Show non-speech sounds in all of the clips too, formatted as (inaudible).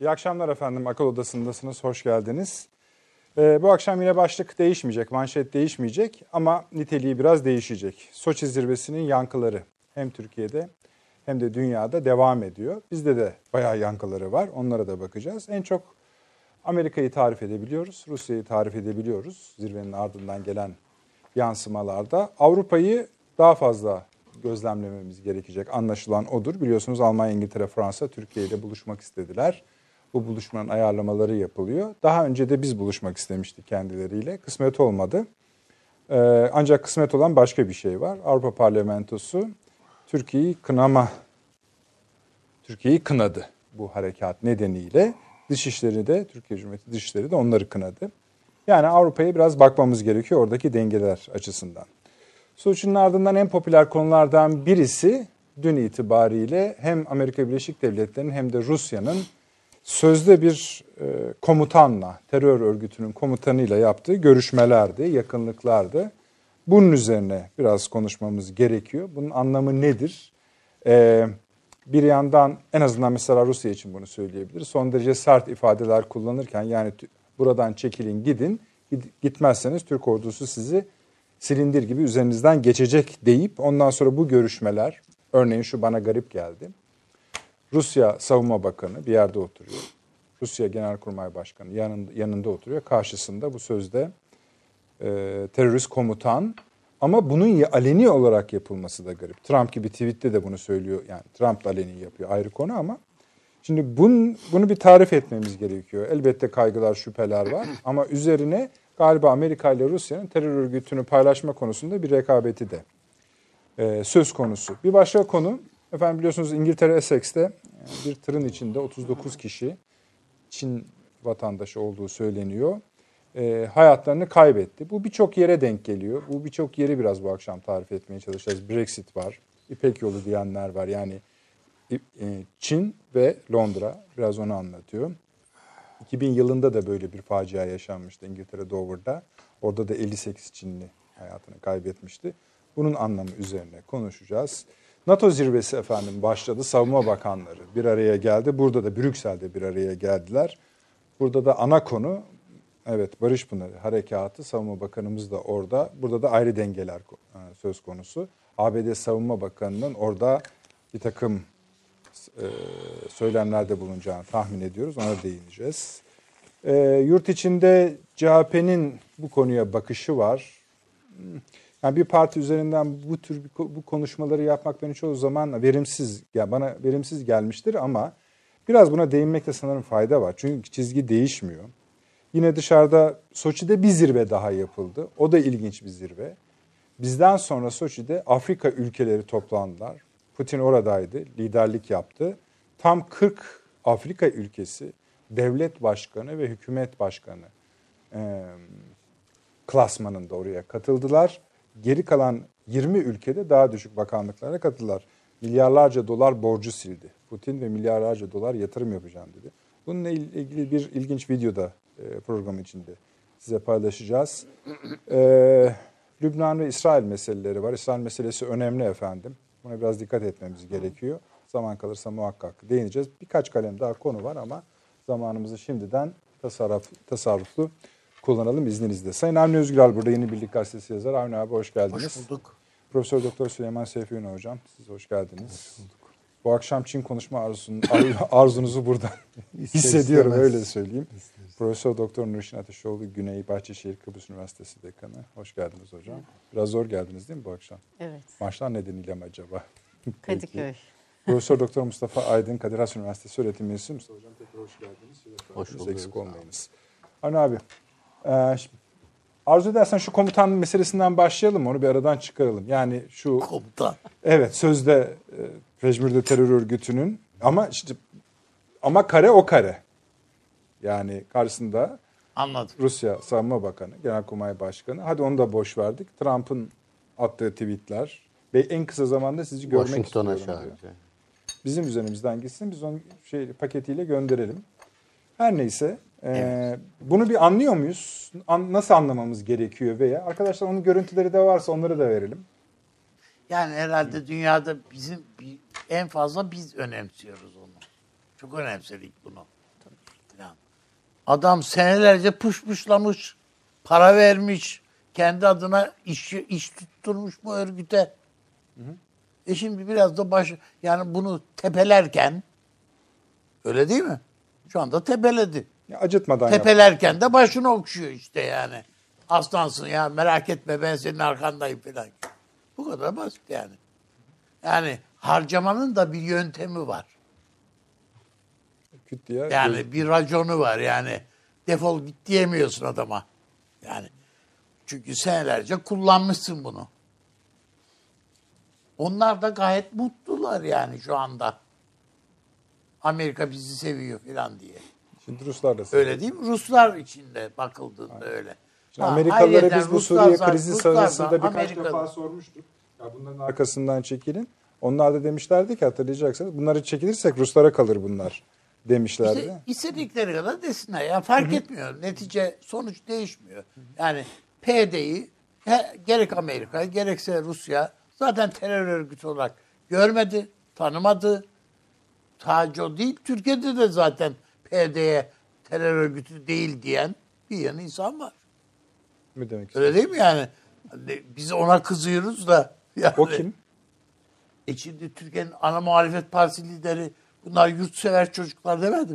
İyi akşamlar efendim. Akıl Odası'ndasınız. Hoş geldiniz. Ee, bu akşam yine başlık değişmeyecek, manşet değişmeyecek ama niteliği biraz değişecek. Soçi zirvesinin yankıları hem Türkiye'de hem de dünyada devam ediyor. Bizde de bayağı yankıları var. Onlara da bakacağız. En çok Amerika'yı tarif edebiliyoruz, Rusya'yı tarif edebiliyoruz zirvenin ardından gelen yansımalarda. Avrupa'yı daha fazla gözlemlememiz gerekecek. Anlaşılan odur. Biliyorsunuz Almanya, İngiltere, Fransa Türkiye ile buluşmak istediler. Bu buluşmanın ayarlamaları yapılıyor. Daha önce de biz buluşmak istemiştik kendileriyle. Kısmet olmadı. Ee, ancak kısmet olan başka bir şey var. Avrupa Parlamentosu Türkiye'yi kınama, Türkiye'yi kınadı bu harekat nedeniyle. Dışişleri de, Türkiye Cumhuriyeti Dışişleri de onları kınadı. Yani Avrupa'ya biraz bakmamız gerekiyor oradaki dengeler açısından. Soçi'nin ardından en popüler konulardan birisi dün itibariyle hem Amerika Birleşik Devletleri'nin hem de Rusya'nın sözde bir e, komutanla, terör örgütünün komutanıyla yaptığı görüşmelerdi, yakınlıklardı. Bunun üzerine biraz konuşmamız gerekiyor. Bunun anlamı nedir? E, bir yandan en azından mesela Rusya için bunu söyleyebiliriz. Son derece sert ifadeler kullanırken yani buradan çekilin gidin, gitmezseniz Türk ordusu sizi silindir gibi üzerinizden geçecek deyip ondan sonra bu görüşmeler, örneğin şu bana garip geldi. Rusya Savunma Bakanı bir yerde oturuyor. Rusya Genelkurmay Başkanı yanında, yanında oturuyor. Karşısında bu sözde e, terörist komutan ama bunun aleni olarak yapılması da garip. Trump gibi tweette de bunu söylüyor. Yani Trump da aleni yapıyor ayrı konu ama şimdi bun, bunu bir tarif etmemiz gerekiyor. Elbette kaygılar, şüpheler var ama üzerine galiba Amerika ile Rusya'nın terör örgütünü paylaşma konusunda bir rekabeti de e, söz konusu. Bir başka konu efendim biliyorsunuz İngiltere Essex'te bir tırın içinde 39 kişi Çin vatandaşı olduğu söyleniyor. E, hayatlarını kaybetti. Bu birçok yere denk geliyor. Bu birçok yeri biraz bu akşam tarif etmeye çalışacağız. Brexit var, İpek yolu diyenler var. Yani e, Çin ve Londra biraz onu anlatıyor. 2000 yılında da böyle bir facia yaşanmıştı İngiltere Dover'da. Orada da 58 Çinli hayatını kaybetmişti. Bunun anlamı üzerine konuşacağız. NATO zirvesi efendim başladı. Savunma bakanları bir araya geldi. Burada da Brüksel'de bir araya geldiler. Burada da ana konu evet Barış Pınarı Harekatı. Savunma Bakanımız da orada. Burada da ayrı dengeler e, söz konusu. ABD Savunma Bakanı'nın orada bir takım e, söylemlerde bulunacağını tahmin ediyoruz. Ona değineceğiz. E, yurt içinde CHP'nin bu konuya bakışı var. Yani bir parti üzerinden bu tür bu konuşmaları yapmak beni çoğu zaman verimsiz, ya yani bana verimsiz gelmiştir ama biraz buna değinmekte sanırım fayda var. Çünkü çizgi değişmiyor. Yine dışarıda Soçi'de bir zirve daha yapıldı. O da ilginç bir zirve. Bizden sonra Soçi'de Afrika ülkeleri toplandılar. Putin oradaydı, liderlik yaptı. Tam 40 Afrika ülkesi devlet başkanı ve hükümet başkanı e, klasmanında oraya katıldılar. Geri kalan 20 ülkede daha düşük bakanlıklara katıldılar. Milyarlarca dolar borcu sildi. Putin ve milyarlarca dolar yatırım yapacağım dedi. Bununla ilgili bir ilginç video da e, program içinde size paylaşacağız. Ee, Lübnan ve İsrail meseleleri var. İsrail meselesi önemli efendim. Buna biraz dikkat etmemiz gerekiyor. Zaman kalırsa muhakkak değineceğiz. Birkaç kalem daha konu var ama zamanımızı şimdiden tasarruf, tasarruflu kullanalım izninizle. Sayın Avni Özgüral burada Yeni Birlik Gazetesi yazar. Avni abi hoş geldiniz. Hoş bulduk. Profesör Doktor Süleyman Seyfi Ünlü hocam siz hoş geldiniz. Hoş bulduk. Bu akşam Çin konuşma arzun, (laughs) arzunuzu burada (laughs) hissediyorum öyle söyleyeyim. İsteriz. Profesör Doktor Nurşin Ateşoğlu Güney Bahçeşehir Kıbrıs Üniversitesi Dekanı. Hoş geldiniz hocam. Biraz zor geldiniz değil mi bu akşam? Evet. Maçlar nedeniyle mi acaba? (laughs) Kadıköy. Profesör Doktor Mustafa Aydın Kadir Has Üniversitesi öğretim üyesi. Mustafa Hocam tekrar hoş geldiniz. Hoş bulduk. Eksik olmayınız. Hani abi, e, arzu edersen şu komutan meselesinden başlayalım onu bir aradan çıkaralım. Yani şu... Komutan. Evet sözde e, Pejmürde terör örgütünün ama işte ama kare o kare. Yani karşısında Anladım. Rusya Savunma Bakanı, Genelkurmay Başkanı. Hadi onu da boş verdik. Trump'ın attığı tweetler ve en kısa zamanda sizi görmek Washington'a istiyorum diyor. Bizim üzerimizden gitsin biz onu şey paketiyle gönderelim. Her neyse evet. bunu bir anlıyor muyuz? An, nasıl anlamamız gerekiyor veya arkadaşlar onun görüntüleri de varsa onları da verelim. Yani herhalde dünyada bizim en fazla biz önemsiyoruz onu. Çok önemsedik bunu. Adam senelerce pışpışlamış, para vermiş, kendi adına iş, iş tutturmuş bu örgüte. E şimdi biraz da baş, yani bunu tepelerken, öyle değil mi? Şu anda tepeledi. Ya acıtmadan. Tepelerken de başını okşuyor işte yani. Aslansın ya merak etme ben senin arkandayım falan. Bu kadar basit yani. Yani harcamanın da bir yöntemi var. Küt diye Yani bir raconu var yani. Defol git diyemiyorsun adama. Yani çünkü senelerce kullanmışsın bunu. Onlar da gayet mutlular yani şu anda. Amerika bizi seviyor falan diye. Şimdi Ruslar da Öyle değil mi? Ruslar içinde bakıldığında öyle. Şimdi Ha, Amerikalılara biz bu Ruslar Suriye krizi Ruslar da sırasında birkaç Amerikalı. defa sormuştuk. Ya bunların arkasından çekilin. Onlar da demişlerdi ki hatırlayacaksınız bunları çekilirsek Ruslara kalır bunlar demişlerdi. İşte istedikleri kadar desinler. Ya fark etmiyor. Netice sonuç değişmiyor. Yani PYD'yi he- gerek Amerika gerekse Rusya zaten terör örgütü olarak görmedi, tanımadı. Sadece o değil. Türkiye'de de zaten PYD'ye terör örgütü değil diyen bir yan insan var. mi demek Öyle değil mi yani? Hani Biz ona kızıyoruz da. (laughs) Yani, O kim? E şimdi Türkiye'nin ana muhalefet partisi lideri bunlar yurtsever çocuklar demedi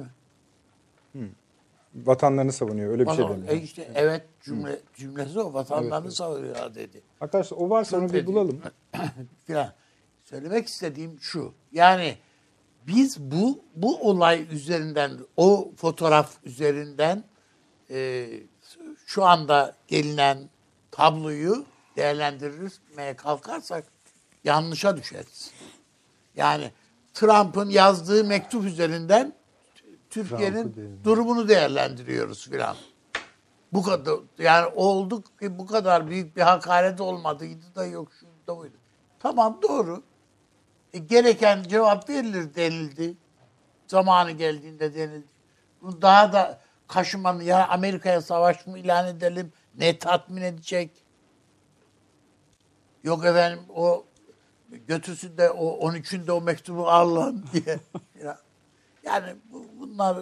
mi? Vatanlarını savunuyor öyle bir şey Bana- demiyor. e işte evet cümle cümlesi o vatanlarını savunuyor dedi. Arkadaşlar o varsa onu bir bulalım. (clears throat) Filan. Söylemek istediğim şu. Yani biz bu bu olay üzerinden o fotoğraf üzerinden e, şu anda gelinen tabloyu değerlendirmeye kalkarsak yanlışa düşeriz. Yani Trump'ın yazdığı mektup üzerinden Türkiye'nin durumunu değerlendiriyoruz filan. Bu kadar yani olduk ki bu kadar büyük bir hakaret olmadıydı da yok şu da buydu. Tamam doğru. E, gereken cevap verilir denildi. Zamanı geldiğinde denildi. Bu Daha da kaşımanı ya Amerika'ya savaş mı ilan edelim ne tatmin edecek? Yok efendim o götürsün de o 13'ünde o mektubu al lan (laughs) diye. yani bu, bunlar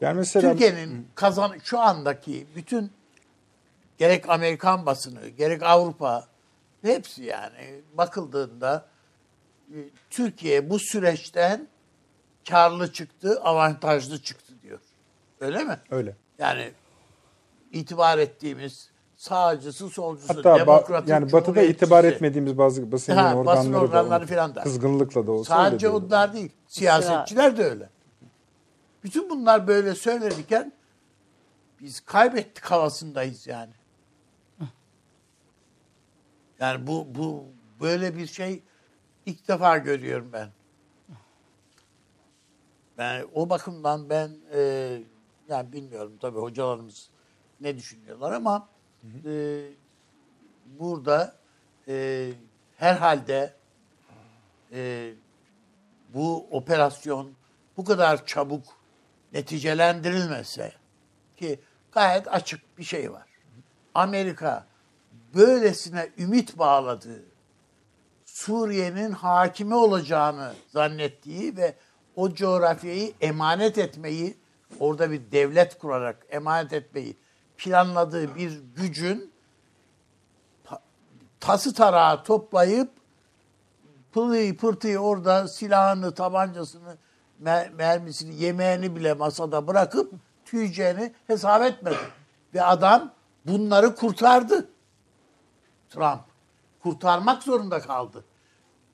Yani mesela Türkiye'nin kazan şu andaki bütün gerek Amerikan basını, gerek Avrupa hepsi yani bakıldığında e, Türkiye bu süreçten karlı çıktı, avantajlı çıktı diyor. Öyle mi? öyle. Yani itibar ettiğimiz sağcısı, solcusu, Hatta ba- demokratik, yani batıda itibar etmediğimiz bazı basın Ha, yayın basın organları, organları da filan da. kızgınlıkla da olsa Sadece öyle onlar değil. Siyasetçiler de öyle. Bütün bunlar böyle söylenirken biz kaybettik havasındayız yani. Yani bu bu böyle bir şey ilk defa görüyorum ben. Yani o bakımdan ben e, yani bilmiyorum tabii hocalarımız ne düşünüyorlar ama e, burada e, herhalde e, bu operasyon bu kadar çabuk neticelendirilmese ki gayet açık bir şey var. Amerika böylesine ümit bağladığı Suriye'nin hakimi olacağını zannettiği ve o coğrafyayı emanet etmeyi, orada bir devlet kurarak emanet etmeyi planladığı bir gücün tası tarağı toplayıp pılıyı pırtıyı orada silahını, tabancasını, mer- mermisini, yemeğini bile masada bırakıp tüyeceğini hesap etmedi. Ve adam bunları kurtardı. Trump. Kurtarmak zorunda kaldı.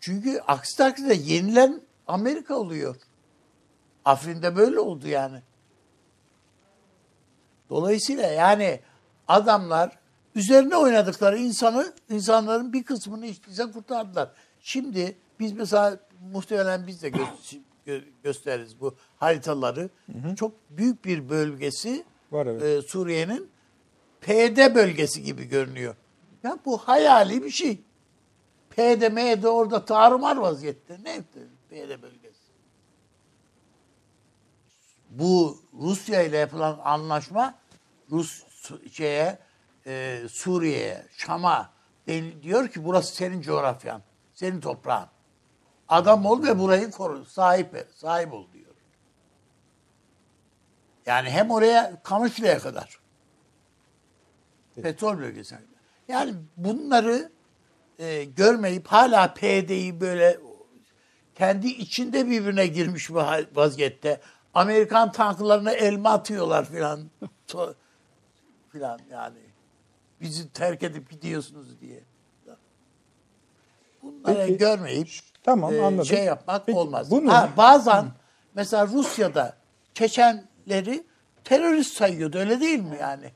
Çünkü aksi takdirde yenilen Amerika oluyor. Afrin'de böyle oldu yani. Dolayısıyla yani adamlar üzerine oynadıkları insanı, insanların bir kısmını hiç değilse kurtardılar. Şimdi biz mesela muhtemelen biz de gö- (coughs) gö- gösteririz bu haritaları. Çok büyük bir bölgesi Var, evet. e, Suriye'nin PD bölgesi gibi görünüyor. Ya bu hayali bir şey. P'de M'de orada tarumar vaziyette. Ne PD bölgesi? Bu Rusya ile yapılan anlaşma Rus şeye e, Suriye'ye, Şam'a diyor ki burası senin coğrafyan, senin toprağın. Adam ol ve burayı koru, sahip sahip ol diyor. Yani hem oraya Kamışlı'ya kadar. Petrol bölgesine. Yani bunları e, görmeyip hala PYD'yi böyle kendi içinde birbirine girmiş bir vaziyette. Amerikan tanklarına elma atıyorlar filan. (laughs) Filan yani. Bizi terk edip gidiyorsunuz diye. Bunları Peki, görmeyip Tamam e, anladım. şey yapmak Peki, olmaz. Bunu, Ha, bazen mesela Rusya'da Çeçenleri terörist sayıyordu öyle değil mi yani?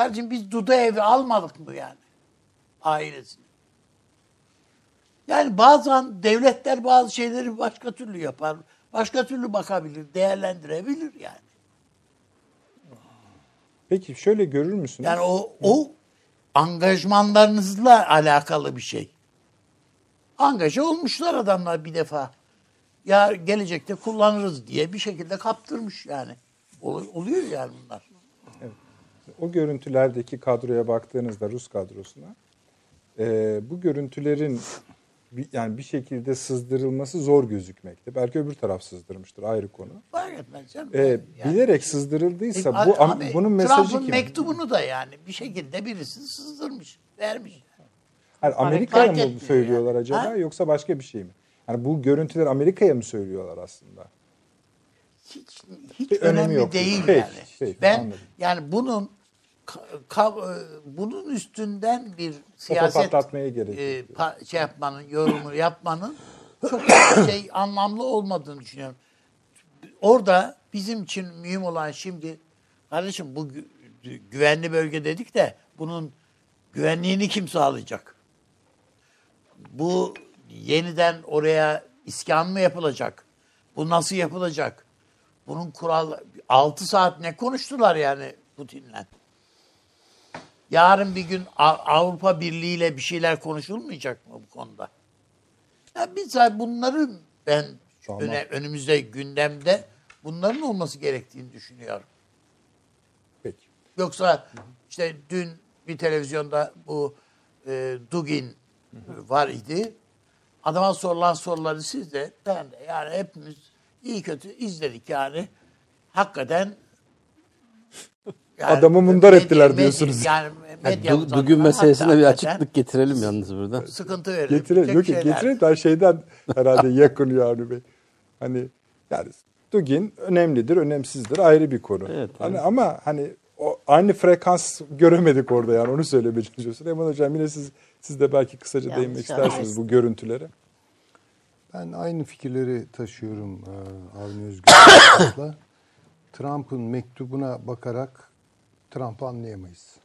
Kardeşim biz Duda evi almadık mı yani? Ailesini. Yani bazen devletler bazı şeyleri başka türlü yapar. Başka türlü bakabilir, değerlendirebilir yani. peki şöyle görür müsünüz? Yani o, o angajmanlarınızla alakalı bir şey. Angaja olmuşlar adamlar bir defa. Ya gelecekte kullanırız diye bir şekilde kaptırmış yani. Ol- Oluyor yani bunlar. O görüntülerdeki kadroya baktığınızda Rus kadrosuna e, bu görüntülerin bir, yani bir şekilde sızdırılması zor gözükmekte. Belki öbür taraf sızdırmıştır ayrı konu. Fark etmez canım. E, Yani- bilerek sızdırıldıysa E, bu abi, bunun mesajı Trump'ın kim? mektubunu da yani bir şekilde birisi sızdırmış, vermiş. Hayır, Amerika'ya mı söylüyorlar yani. acaba Ha? yoksa başka bir şey mi? Yani bu görüntüler Amerika'ya mı söylüyorlar aslında? hiç hiç Bir önemi önemli yok. değil Peki, yani. peki, ben anladım. yani bunun bunun üstünden bir siyaset e, pa- şey yapmanın yorumu yapmanın çok şey anlamlı olmadığını düşünüyorum. Orada bizim için mühim olan şimdi kardeşim bu gü- güvenli bölge dedik de bunun güvenliğini kim sağlayacak? Bu yeniden oraya iskan mı yapılacak? Bu nasıl yapılacak? Bunun kural 6 saat ne konuştular yani Putin'le? Yarın bir gün Avrupa Birliği ile bir şeyler konuşulmayacak mı bu konuda? Ya biz bunları ben Tamam. öne, önümüzde gündemde bunların olması gerektiğini düşünüyorum. Peki. Yoksa işte dün bir televizyonda bu e, Dugin var idi. Adama sorulan soruları siz de ben de yani hepimiz iyi kötü izledik yani. Hakikaten yani Adamı mundar ettiler diyorsunuz. Yani medya du- bugün meselesine bir açıklık getirelim yalnız burada. Sıkıntı verir. Getirelim. Yok ki getirelim. Ben şeyden herhalde (laughs) yakın yani Bey. Hani yani Dugin önemlidir, önemsizdir ayrı bir konu. Evet, hani evet. ama hani o aynı frekans göremedik orada yani onu söylemeye çalışıyorsun. Eman Hocam yine siz siz de belki kısaca Yanlış değinmek istersiniz bu görüntülere. Ben aynı fikirleri taşıyorum e, Avni Özgür'le. (coughs) Trump'ın mektubuna bakarak Trump'ı anlayamayız.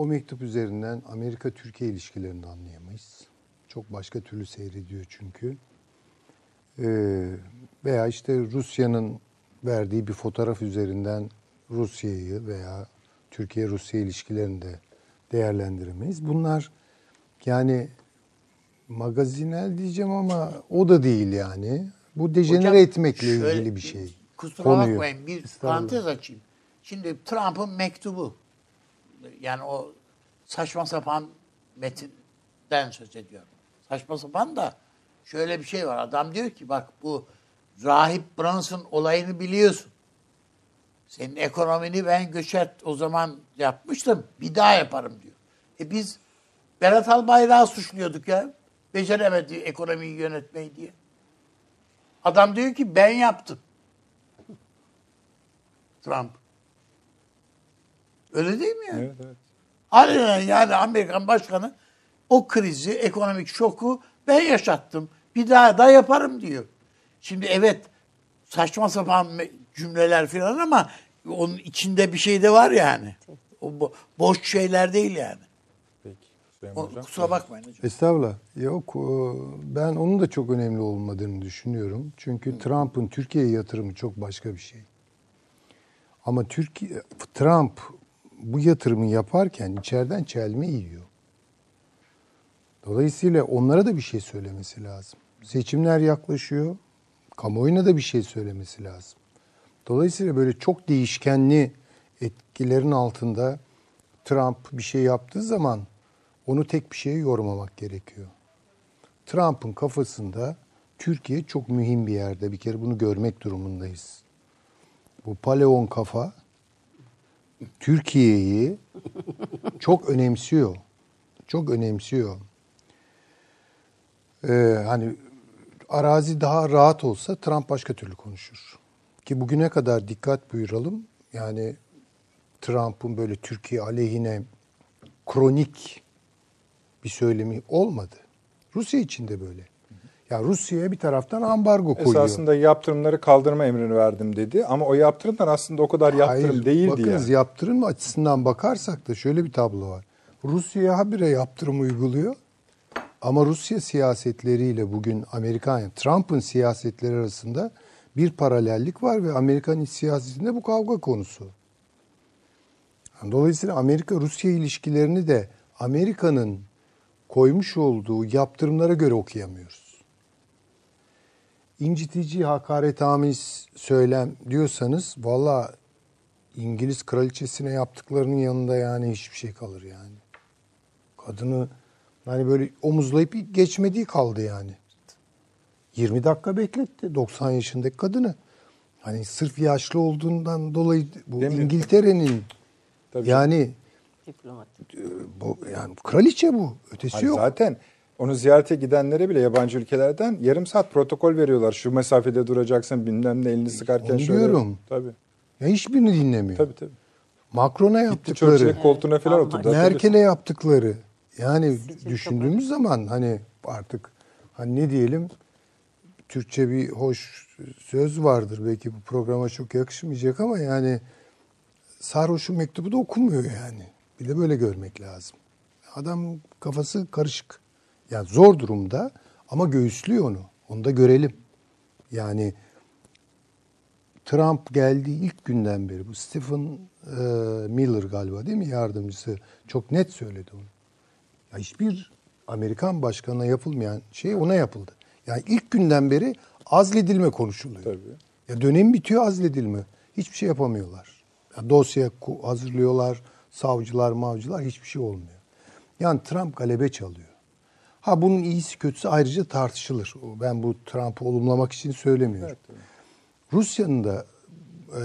O mektup üzerinden Amerika-Türkiye ilişkilerini anlayamayız. Çok başka türlü seyrediyor çünkü. E, veya işte Rusya'nın verdiği bir fotoğraf üzerinden Rusya'yı veya Türkiye-Rusya ilişkilerini de değerlendiremeyiz. Bunlar yani magazinel diyeceğim ama o da değil yani. Bu dejenere Hocam, etmekle şöyle- ilgili bir şey. Kusura Konuyu. bakmayın bir parantez açayım. Şimdi Trump'ın mektubu yani o saçma sapan metinden söz ediyorum. Saçma sapan da şöyle bir şey var. Adam diyor ki bak bu Rahip Brunson olayını biliyorsun. Senin ekonomini ben göçert o zaman yapmıştım. Bir daha yaparım diyor. E biz Berat Albayrak'ı suçluyorduk ya. Beceremedi ekonomiyi yönetmeyi diye. Adam diyor ki ben yaptım. (laughs) Trump. Öyle değil mi yani? Evet, evet. Aynen yani Amerikan başkanı o krizi, ekonomik şoku ben yaşattım. Bir daha da yaparım diyor. Şimdi evet saçma sapan cümleler falan ama onun içinde bir şey de var yani. O bo- boş şeyler değil yani. Peki. O, Hocam. kusura bakmayın hocam. Estağfurullah. Yok ben onun da çok önemli olmadığını düşünüyorum. Çünkü Trump'ın Türkiye'ye yatırımı çok başka bir şey. Ama Türkiye Trump bu yatırımı yaparken içeriden çelme yiyor. Dolayısıyla onlara da bir şey söylemesi lazım. Seçimler yaklaşıyor. Kamuoyuna da bir şey söylemesi lazım. Dolayısıyla böyle çok değişkenli etkilerin altında Trump bir şey yaptığı zaman onu tek bir şeye yormamak gerekiyor. Trump'ın kafasında Türkiye çok mühim bir yerde. Bir kere bunu görmek durumundayız. bu Paleon kafa Türkiye'yi çok önemsiyor. Çok önemsiyor. Ee, hani arazi daha rahat olsa Trump başka türlü konuşur. Ki bugüne kadar dikkat buyuralım. Yani Trump'ın böyle Türkiye aleyhine kronik bir söylemi olmadı. Rusya için de böyle. Ya Rusya'ya bir taraftan ambargo koyuyor. Esasında yaptırımları kaldırma emrini verdim dedi. Ama o yaptırımlar aslında o kadar yaptırım Hayır, değildi bakınız yani. yaptırım açısından bakarsak da şöyle bir tablo var. Rusya habire yaptırım uyguluyor. Ama Rusya siyasetleriyle bugün Amerikan, yani Trump'ın siyasetleri arasında bir paralellik var ve Amerikan iç siyasetinde bu kavga konusu. Dolayısıyla Amerika-Rusya ilişkilerini de Amerika'nın koymuş olduğu yaptırımlara göre okuyamıyoruz. İncitici, hakaretamiz söylem diyorsanız valla İngiliz kraliçesine yaptıklarının yanında yani hiçbir şey kalır yani. Kadını hani böyle omuzlayıp geçmediği kaldı yani. 20 dakika bekletti 90 yaşındaki kadını. Hani sırf yaşlı olduğundan dolayı bu Değil? İngiltere'nin Tabii. yani Diplomat. bu yani kraliçe bu. Ötesi Hani yok. zaten onu ziyarete gidenlere bile yabancı ülkelerden yarım saat protokol veriyorlar. Şu mesafede duracaksın bilmem ne elini sıkarken Onu şöyle. diyorum. Tabii. Ya hiçbirini dinlemiyor. Tabii tabii. Macron'a Gitti yaptıkları, Churchill'in koltuğuna falan Evet, oturdu. Merkel'e yaptıkları. Yani düşündüğümüz zaman hani artık hani ne diyelim Türkçe bir hoş söz vardır. Belki bu programa çok yakışmayacak ama yani sarhoşun mektubu da okumuyor yani. Bir de böyle görmek lazım. Adam kafası karışık. Yani zor durumda ama göğüslüyor onu. Onu da görelim. Yani Trump geldiği ilk günden beri bu Stephen e, Miller galiba değil mi yardımcısı çok net söyledi onu. Ya hiçbir Amerikan başkanına yapılmayan şey ona yapıldı. Yani ilk günden beri azledilme konuşuluyor. Tabii. Ya dönem bitiyor azledilme. Hiçbir şey yapamıyorlar. Ya dosya hazırlıyorlar, savcılar, mavcılar hiçbir şey olmuyor. Yani Trump galebe çalıyor. Ha bunun iyisi kötüsü ayrıca tartışılır. Ben bu Trump'ı olumlamak için söylemiyorum. Evet. Rusya'nın da e,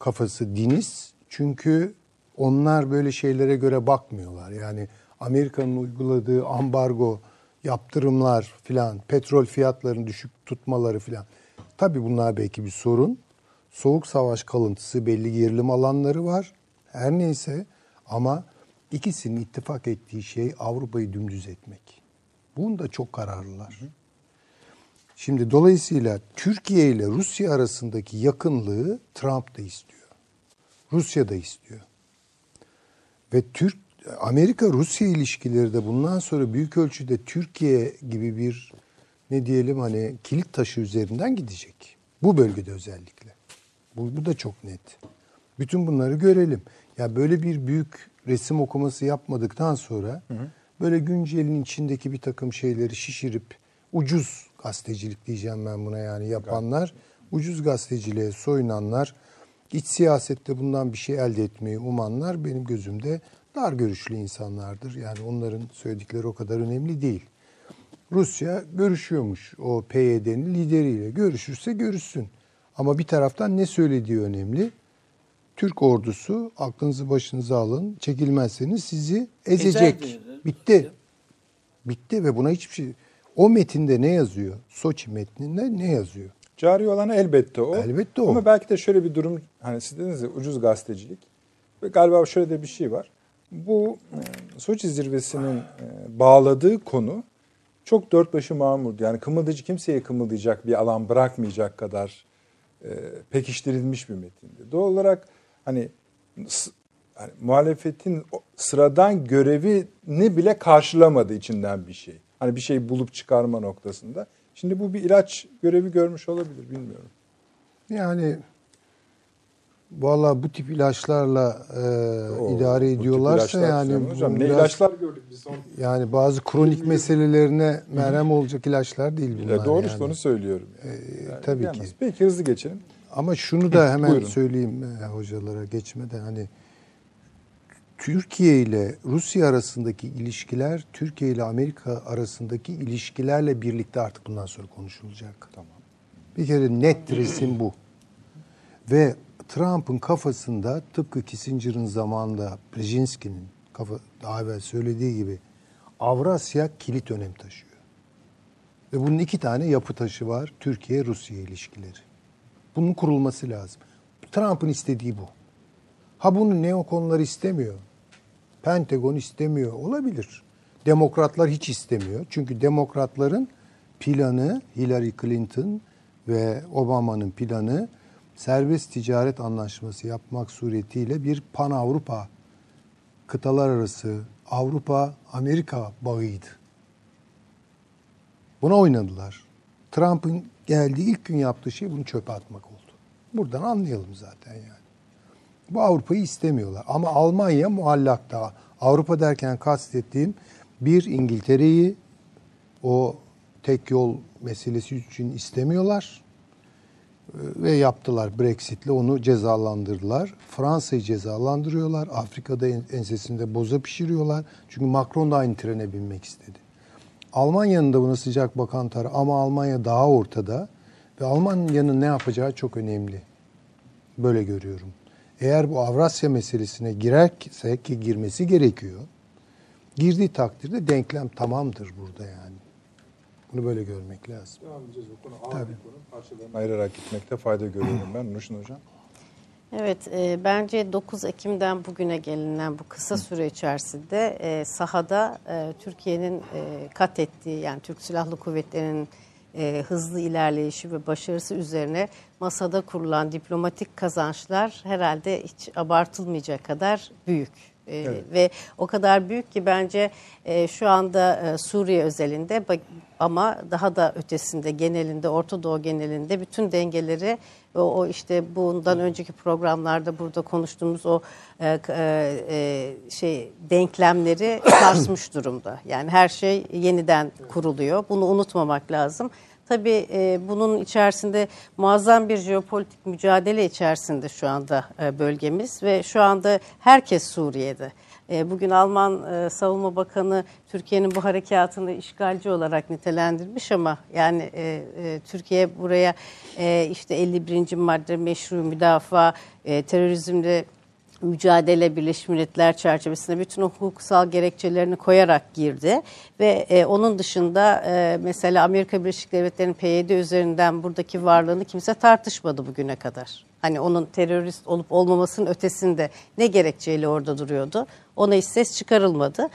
kafası diniz. Çünkü onlar böyle şeylere göre bakmıyorlar. Yani Amerika'nın uyguladığı ambargo, yaptırımlar filan, petrol fiyatlarını düşük tutmaları filan. Tabii bunlar belki bir sorun. Soğuk savaş kalıntısı belli gerilim alanları var. Her neyse ama ikisinin ittifak ettiği şey Avrupa'yı dümdüz etmek. Bunda çok kararlılar. Şimdi dolayısıyla Türkiye ile Rusya arasındaki yakınlığı Trump da istiyor. Rusya da istiyor. Ve Türk Amerika Rusya ilişkileri de bundan sonra büyük ölçüde Türkiye gibi bir ne diyelim hani kilit taşı üzerinden gidecek. Bu bölgede özellikle. Bu, bu da çok net. Bütün bunları görelim. Ya böyle bir büyük resim okuması yapmadıktan sonra böyle güncelin içindeki bir takım şeyleri şişirip ucuz gazetecilik diyeceğim ben buna yani yapanlar, ucuz gazeteciliğe soyunanlar, iç siyasette bundan bir şey elde etmeyi umanlar benim gözümde dar görüşlü insanlardır. Yani onların söyledikleri o kadar önemli değil. Rusya görüşüyormuş o PYD'nin lideriyle. Görüşürse görüşsün. Ama bir taraftan ne söylediği önemli. Türk ordusu aklınızı başınıza alın. Çekilmezseniz sizi ezecek. Ezer. Bitti. Bitti ve buna hiçbir şey... O metinde ne yazıyor? Soçi metninde ne yazıyor? Cari olanı elbette o. Elbette o. Ama belki de şöyle bir durum hani siz dediniz ya ucuz gazetecilik. Ve galiba şöyle de bir şey var. Bu e, Soçi zirvesinin e, bağladığı konu çok dört başı mamurdu. Yani kımıldayıcı kimseye kımıldayacak bir alan bırakmayacak kadar e, pekiştirilmiş bir metindi. Doğal olarak hani, hani muhalefetin o sıradan görevini bile karşılamadı içinden bir şey. Hani bir şey bulup çıkarma noktasında. Şimdi bu bir ilaç görevi görmüş olabilir bilmiyorum. Yani valla bu tip ilaçlarla e, Oo, idare ilaçlar yani hocam ne ilaçlar gördük biz son yani bazı kronik meselelerine merhem olacak ilaçlar değil bunlar. Ya doğru yani. işte onu söylüyorum. Yani. Ee, Yani tabii ki. Peki hızlı geçelim. Ama şunu da hemen buyurun. söyleyeyim e, hocalara geçmeden hani Türkiye ile Rusya arasındaki ilişkiler Türkiye ile Amerika arasındaki ilişkilerle birlikte artık bundan sonra konuşulacak. Tamam. Bir kere net resim bu. Ve Trump'ın kafasında tıpkı Kissinger'ın zamanında Brzezinski'nin kafa daha evvel söylediği gibi Avrasya kilit önem taşıyor. Ve bunun iki tane yapı taşı var. Türkiye-Rusya ilişkileri. Bunun kurulması lazım. Trump'ın istediği bu. Ha bunu neokonlar istemiyor. Pentagon istemiyor. Olabilir. Demokratlar hiç istemiyor. Çünkü demokratların planı Hillary Clinton ve Obama'nın planı serbest ticaret anlaşması yapmak suretiyle bir pan Avrupa kıtalar arası Avrupa Amerika bağıydı. Buna oynadılar. Trump'ın geldiği ilk gün yaptığı şey bunu çöpe atmak oldu. Buradan anlayalım zaten yani. Bu Avrupa'yı istemiyorlar. Ama Almanya muallakta. Avrupa derken kastettiğim bir İngiltere'yi o tek yol meselesi için istemiyorlar. Ve yaptılar Brexit'le onu cezalandırdılar. Fransa'yı cezalandırıyorlar. Afrika'da en- ensesinde boza pişiriyorlar. Çünkü Macron da aynı trene binmek istedi. Almanya'nın da buna sıcak bakan tarafı ama Almanya daha ortada ve Almanya'nın ne yapacağı çok önemli. Böyle görüyorum. Eğer bu Avrasya meselesine girerse ki girmesi gerekiyor. Girdiği takdirde denklem tamamdır burada yani. Bunu böyle görmek lazım. Devam edeceğiz bu konu. Ağır bir konu. Parçalarını ayırarak gitmekte fayda görüyorum ben. Nurşin Hocam. Evet, e, bence 9 Ekim'den bugüne gelinen bu kısa süre içerisinde e, sahada e, Türkiye'nin e, kat ettiği yani Türk Silahlı Kuvvetleri'nin e, hızlı ilerleyişi ve başarısı üzerine masada kurulan diplomatik kazançlar herhalde hiç abartılmayacak kadar büyük. E, Evet. Ve o kadar büyük ki bence e, şu anda e, Suriye özelinde ama daha da ötesinde genelinde Orta Doğu genelinde bütün dengeleri o, o işte bundan önceki programlarda burada konuştuğumuz o e, şey denklemleri (coughs) sarsmış durumda. Yani her şey yeniden kuruluyor. Bunu unutmamak lazım. Tabii e, bunun içerisinde muazzam bir jeopolitik mücadele içerisinde şu anda e, bölgemiz ve şu anda herkes Suriye'de. E, bugün Alman Savunma Bakanı Türkiye'nin bu harekatını işgalci olarak nitelendirmiş ama yani Türkiye buraya işte 51. madde meşru müdafaa, e, terörizmle mücadele Birleşmiş Milletler çerçevesinde bütün o hukuksal gerekçelerini koyarak girdi ve e, onun dışında e, mesela Amerika Birleşik Devletleri'nin PYD üzerinden buradaki varlığını kimse tartışmadı bugüne kadar. Hani onun terörist olup olmamasının ötesinde ne gerekçeyle orada duruyordu ona hiç ses çıkarılmadı.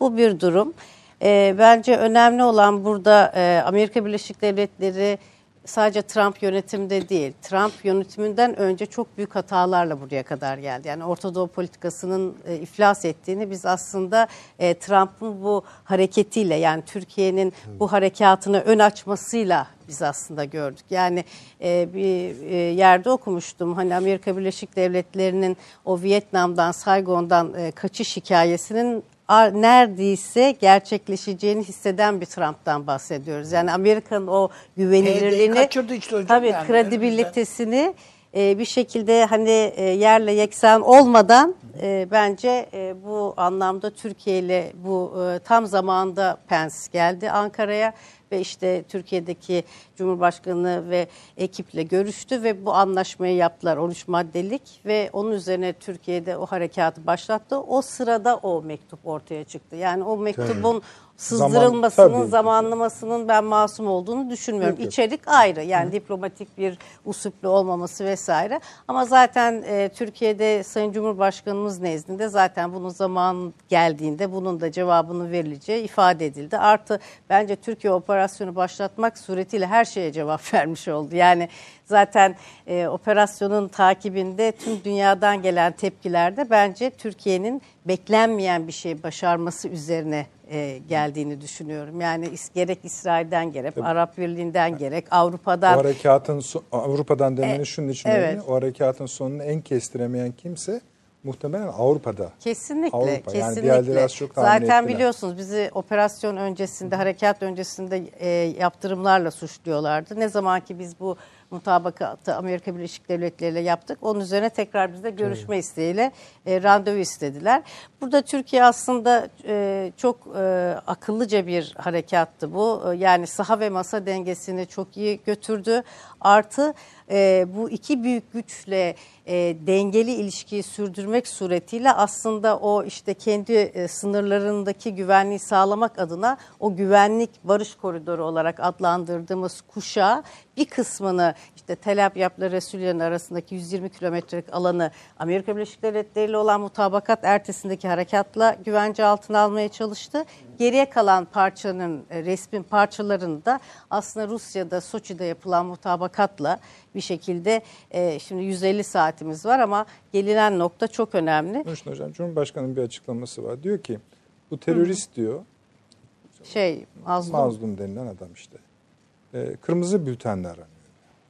Bu bir durum. E, bence önemli olan burada e, Amerika Birleşik Devletleri sadece Trump yönetimde değil, Trump yönetiminden önce çok büyük hatalarla buraya kadar geldi. Yani Orta Doğu politikasının e, iflas ettiğini biz aslında e, Trump'ın bu hareketiyle yani Türkiye'nin bu harekatına ön açmasıyla biz aslında gördük. Yani e, bir e, yerde okumuştum hani Amerika Birleşik Devletleri'nin o Vietnam'dan, Saigon'dan kaçış hikayesinin neredeyse gerçekleşeceğini hisseden bir Trump'tan bahsediyoruz. Yani Amerika'nın o güvenilirliğini, kaçırdı işte hocam tabii yani kredibilitesini e, bir şekilde hani e, yerle yeksan olmadan e, bence e, bu anlamda Türkiye ile bu e, tam zamanda Pence geldi Ankara'ya ve işte Türkiye'deki Cumhurbaşkanı ve ekiple görüştü ve bu anlaşmayı yaptılar 13 maddelik ve onun üzerine Türkiye'de o harekatı başlattı. O sırada o mektup ortaya çıktı. Yani o mektubun sızdırılmasının, tabii zamanlamasının ben masum olduğunu düşünmüyorum. Yok. İçerik ayrı yani diplomatik bir usuple olmaması vesaire. Ama zaten e, Türkiye'de Sayın Cumhurbaşkanımız nezdinde zaten bunun zaman geldiğinde bunun da cevabının verileceği ifade edildi. Artı bence Türkiye operasyonu başlatmak suretiyle her şeye cevap (laughs) vermiş oldu. Yani zaten e, operasyonun takibinde tüm dünyadan gelen tepkilerde bence Türkiye'nin beklenmeyen bir şey başarması üzerine e, geldiğini düşünüyorum. Yani is- gerek İsrail'den gerek Arap Birliği'nden gerek O Avrupa'dan harekatın so- Avrupa'dan demeni şunun için E, evet. önemli. O harekatın sonunu en kestiremeyen kimse muhtemelen Avrupa'da. Kesinlikle, Avrupa. Yani kesinlikle. diğerleri az çok Zaten biliyorsunuz bizi operasyon öncesinde, harekat öncesinde e, yaptırımlarla suçluyorlardı. Ne zaman ki biz bu mutabakatı Amerika Birleşik Devletleri ile yaptık. Onun üzerine tekrar bizde görüşme isteğiyle e, randevu istediler. Burada Türkiye aslında e, çok e, akıllıca bir harekattı bu. E, yani saha ve masa dengesini çok iyi götürdü. Artı e, bu iki büyük güçle e, dengeli ilişkiyi sürdürmek suretiyle aslında o işte kendi e, sınırlarındaki güvenliği sağlamak adına o güvenlik barış koridoru olarak adlandırdığımız kuşağı bir kısmını işte Tel Abyad'la Resulye'nin arasındaki 120 kilometrelik alanı Amerika Birleşik Devletleri ile olan mutabakat ertesindeki harekatla güvence altına almaya çalıştı. Geriye kalan parçanın e, resmin parçalarını da aslında Rusya'da Soçi'de yapılan mutabakatla bir şekilde e, şimdi 150 saatimiz var ama gelinen nokta çok önemli. Nurşin Hocam, Cumhurbaşkanı'nın bir açıklaması var. Diyor ki bu terörist diyor, Şey mazlum. mazlum denilen adam işte. e, kırmızı bültenle aranıyor.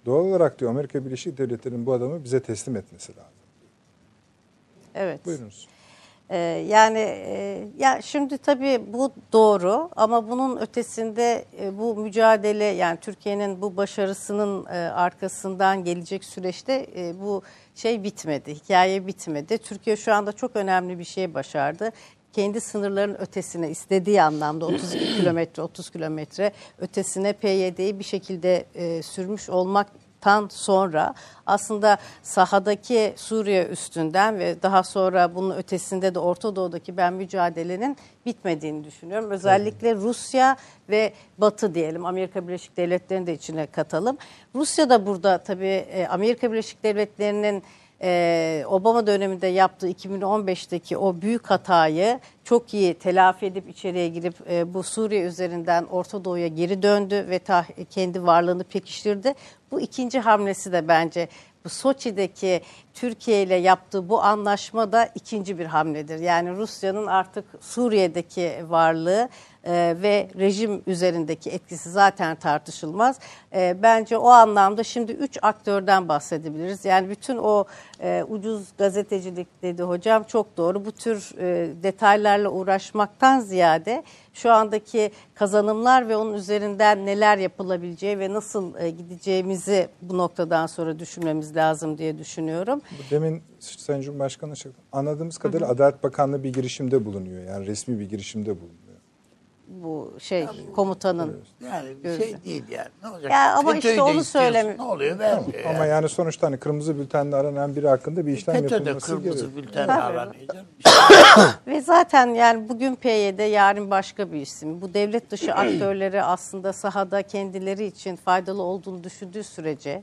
Doğal olarak diyor Amerika Birleşik Devletleri'nin bu adamı bize teslim etmesi lazım. Evet. Buyurunuz. Ee, yani e, ya şimdi tabii bu doğru ama bunun ötesinde e, bu mücadele yani Türkiye'nin bu başarısının e, arkasından gelecek süreçte e, bu şey bitmedi, hikaye bitmedi. Türkiye şu anda çok önemli bir şey başardı. Kendi sınırların ötesine istediği anlamda 32 (clears throat) kilometre, 30 kilometre ötesine PYD'yi bir şekilde e, sürmüş olmak tan sonra aslında sahadaki Suriye üstünden ve daha sonra bunun ötesinde de Orta Doğu'daki ben mücadelenin bitmediğini düşünüyorum. Özellikle Rusya ve Batı diyelim Amerika Birleşik Devletleri'ni de içine katalım. Rusya da burada tabii e, Amerika Birleşik Devletleri'nin e, Obama döneminde yaptığı 2015'teki o büyük hatayı çok iyi telafi edip içeriye girip e, bu Suriye üzerinden Orta Doğu'ya geri döndü ve ta, kendi varlığını pekiştirdi. Bu ikinci hamlesi de bence bu Soçi'deki Türkiye ile yaptığı bu anlaşma da ikinci bir hamledir. Yani Rusya'nın artık Suriye'deki varlığı e, ve rejim üzerindeki etkisi zaten tartışılmaz. E, bence o anlamda şimdi üç aktörden bahsedebiliriz. Yani bütün o e, ucuz gazetecilik dedi hocam çok doğru. Bu tür e, detaylarla uğraşmaktan ziyade şu andaki kazanımlar ve onun üzerinden neler yapılabileceği ve nasıl e, gideceğimizi bu noktadan sonra düşünmemiz lazım diye düşünüyorum. Demin Sayın Cumhurbaşkanı. Anladığımız kadarıyla Adalet Bakanlığı bir girişimde bulunuyor. Yani resmi bir girişimde bulunuyor. Bu şey komutanın. Yani bir şey değil yani. Ne olacak? Ya ama işte onu istiyorsun. söylemi- Ne oluyor? Vermiyor Ama yani. yani sonuçta hani kırmızı bültenle aranan biri hakkında bir işlem FETÖ de yapılması kırmızı gerekiyor. bültenle Tabii. aranıyor. (coughs) Ve zaten yani bugün PYD yarın başka bir isim. Bu devlet dışı (coughs) aktörleri aslında sahada kendileri için faydalı olduğunu düşündüğü sürece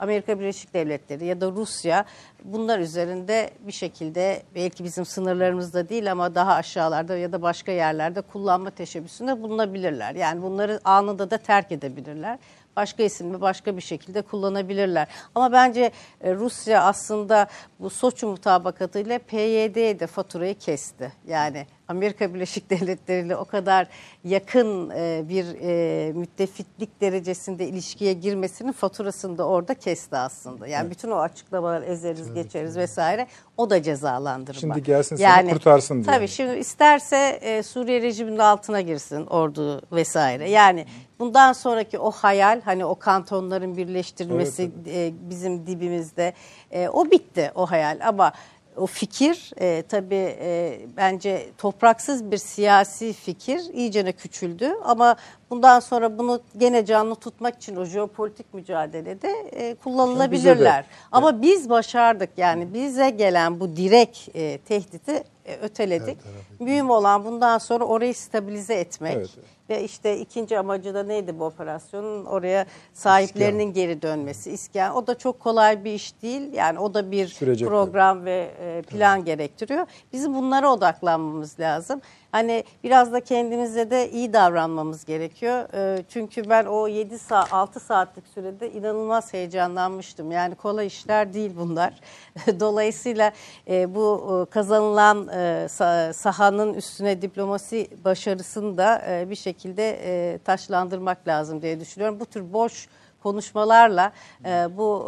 Amerika Birleşik Devletleri ya da Rusya bunlar üzerinde bir şekilde belki bizim sınırlarımızda değil ama daha aşağılarda ya da başka yerlerde kullanma teşebbüsünde bulunabilirler. Yani bunları anında da terk edebilirler. Başka isimle başka bir şekilde kullanabilirler. Ama bence e, Rusya aslında bu Soçi mutabakatıyla PYD'ye de faturayı kesti. Yani Amerika Birleşik (laughs) Devletleri ile o kadar yakın e, bir e, müttefiklik derecesinde ilişkiye girmesinin faturasını da orada kesti aslında. Yani bütün o açıklamalar ezeriz geçeriz vesaire o da cezalandırma. Şimdi gelsin seni kurtarsın diyor. Tabii şimdi isterse e, Suriye rejiminin altına girsin ordu vesaire. Yani bundan sonraki o hayal hani o kantonların birleştirilmesi e, bizim dibimizde e, o bitti o hayal ama o fikir e, tabii e, bence topraksız bir siyasi fikir iyicene küçüldü ama bundan sonra bunu gene canlı tutmak için o jeopolitik mücadelede e, kullanılabilirler. Ama biz başardık yani bize gelen bu direkt e, tehdidi e, öteledik. Mühim olan bundan sonra orayı stabilize etmek. Evet, evet. Ve işte ikinci amacı da neydi bu operasyonun? Oraya sahiplerinin geri dönmesi. İskan. O da çok kolay bir iş değil. Yani o da bir Sürecek program ve e, plan gerektiriyor. Bizim bunlara odaklanmamız lazım. Hani biraz da kendimize de iyi davranmamız gerekiyor. E, çünkü ben o 7 saat 6 saatlik sürede inanılmaz heyecanlanmıştım. Yani kolay işler değil bunlar. (laughs) Dolayısıyla e, bu kazanılan e, sa- sahanın üstüne diplomasi başarısını da e, bir şekilde e, taşlandırmak lazım diye düşünüyorum. Bu tür boş konuşmalarla e, bu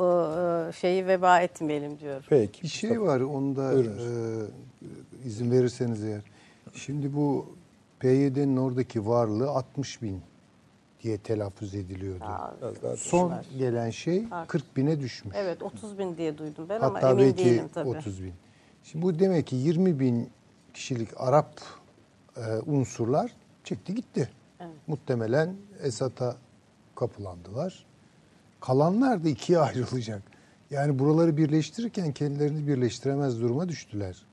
e, şeyi veba etmeyelim diyorum. Peki. Bir şey var onda e, izin verirseniz eğer. Şimdi bu PYD'nin oradaki varlığı 60 bin diye telaffuz ediliyordu. Daha Son gelen şey 40 bine düşmüş. Evet 30 bin diye duydum ben ama Hatta emin belki değilim tabii. 30 bin. Şimdi bu demek ki 20 bin kişilik Arap e, unsurlar çekti gitti. Muhtemelen Esad'a kapılandılar. Kalanlar da ikiye ayrılacak. Yani buraları birleştirirken kendilerini birleştiremez duruma düştüler.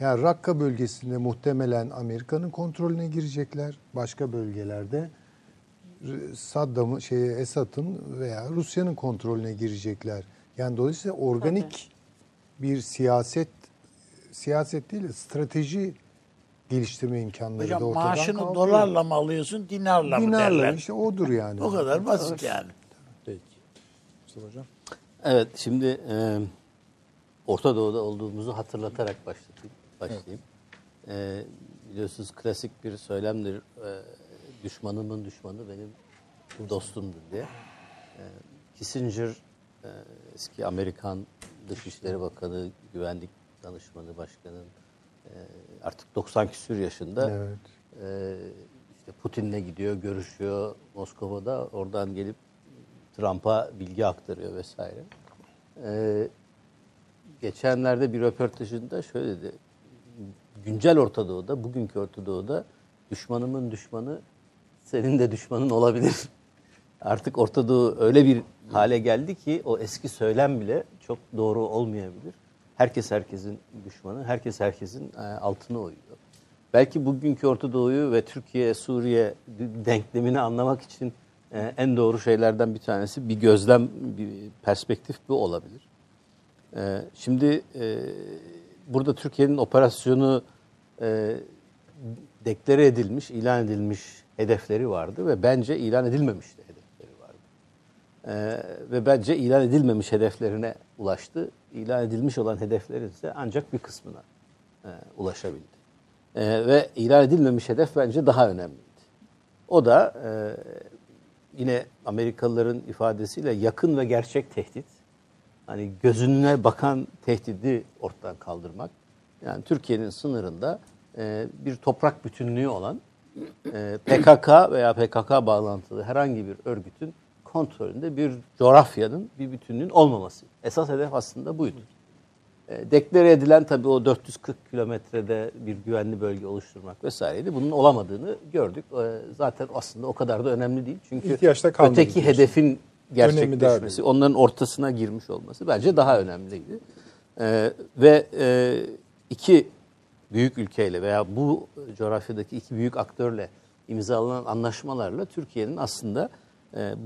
Yani Rakka bölgesinde muhtemelen Amerika'nın kontrolüne girecekler. Başka bölgelerde Saddam'ın şeye Esad'ın veya Rusya'nın kontrolüne girecekler. Yani dolayısıyla organik bir siyaset siyaset değil de strateji geliştirme imkanları da Hocam ortadan maaşını kalkıyor. dolarla mı alıyorsun, dinarla, mı Dinarla derler. işte odur yani. O kadar basit yani. Peki. Mustafa Hocam. Evet şimdi e, Orta Doğu'da olduğumuzu hatırlatarak başlatayım, başlayayım. E, biliyorsunuz klasik bir söylemdir. E, düşmanımın düşmanı benim dostumdur diye. E, Kissinger e, eski Amerikan Dışişleri Bakanı, Güvenlik Danışmanı Başkanı e, artık 90 küsür yaşında. Evet. E, işte Putin'le gidiyor, görüşüyor Moskova'da. Oradan gelip Trump'a bilgi aktarıyor vesaire. Ee, geçenlerde bir röportajında şöyle dedi. Güncel Orta Doğu'da, bugünkü Orta Doğu'da düşmanımın düşmanı senin de düşmanın olabilir. (laughs) Artık Orta Doğu öyle bir hale geldi ki o eski söylem bile çok doğru olmayabilir. Herkes herkesin düşmanı, herkes herkesin e, altına uyuyor. Belki bugünkü Orta Doğu'yu ve Türkiye, Suriye denklemini anlamak için e, en doğru şeylerden bir tanesi bir gözlem, bir perspektif bu olabilir. E, şimdi burada Türkiye'nin operasyonu deklare edilmiş, ilan edilmiş hedefleri vardı ve bence ilan edilmemiş de hedefleri vardı. E, ve bence ilan edilmemiş hedeflerine ulaştı. İlan edilmiş olan hedeflerin ise ancak bir kısmına e, ulaşabildi. E, ve ilan edilmemiş hedef bence daha önemliydi. O da e, yine Amerikalıların ifadesiyle yakın ve gerçek tehdit. Hani gözüne bakan tehdidi ortadan kaldırmak. Yani Türkiye'nin sınırında e, bir toprak bütünlüğü olan e, PKK veya PKK bağlantılı herhangi bir örgütün kontrolünde bir coğrafyanın bir bütünlüğün olmaması. Esas hedef aslında buydu. E, deklare edilen tabii o 440 kilometrede bir güvenli bölge oluşturmak vesaireydi. Bunun olamadığını gördük. E, zaten aslında o kadar da önemli değil. Çünkü öteki diyorsun. hedefin gerçekleşmesi, onların ortasına girmiş olması bence daha önemliydi. E, ve e, iki büyük ülkeyle veya bu coğrafyadaki iki büyük aktörle imzalanan anlaşmalarla Türkiye'nin aslında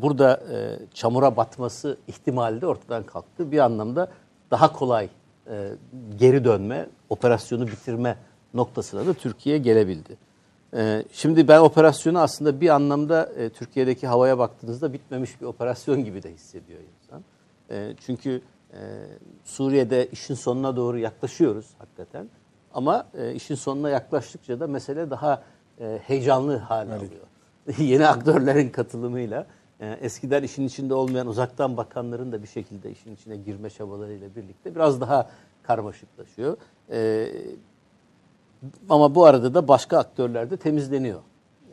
burada e, çamura batması ihtimali de ortadan kalktı. Bir anlamda daha kolay e, geri dönme, operasyonu bitirme noktasına da Türkiye gelebildi. E, şimdi ben operasyonu aslında bir anlamda e, Türkiye'deki havaya baktığınızda bitmemiş bir operasyon gibi de hissediyor insan. E, çünkü Suriye'de işin sonuna doğru yaklaşıyoruz hakikaten. Ama işin sonuna yaklaştıkça da mesele daha heyecanlı hale alıyor. (laughs) Yeni aktörlerin katılımıyla e, eskiden işin içinde olmayan uzaktan bakanların da bir şekilde işin içine girme çabalarıyla birlikte biraz daha karmaşıklaşıyor. E, ama bu arada da başka aktörler de temizleniyor.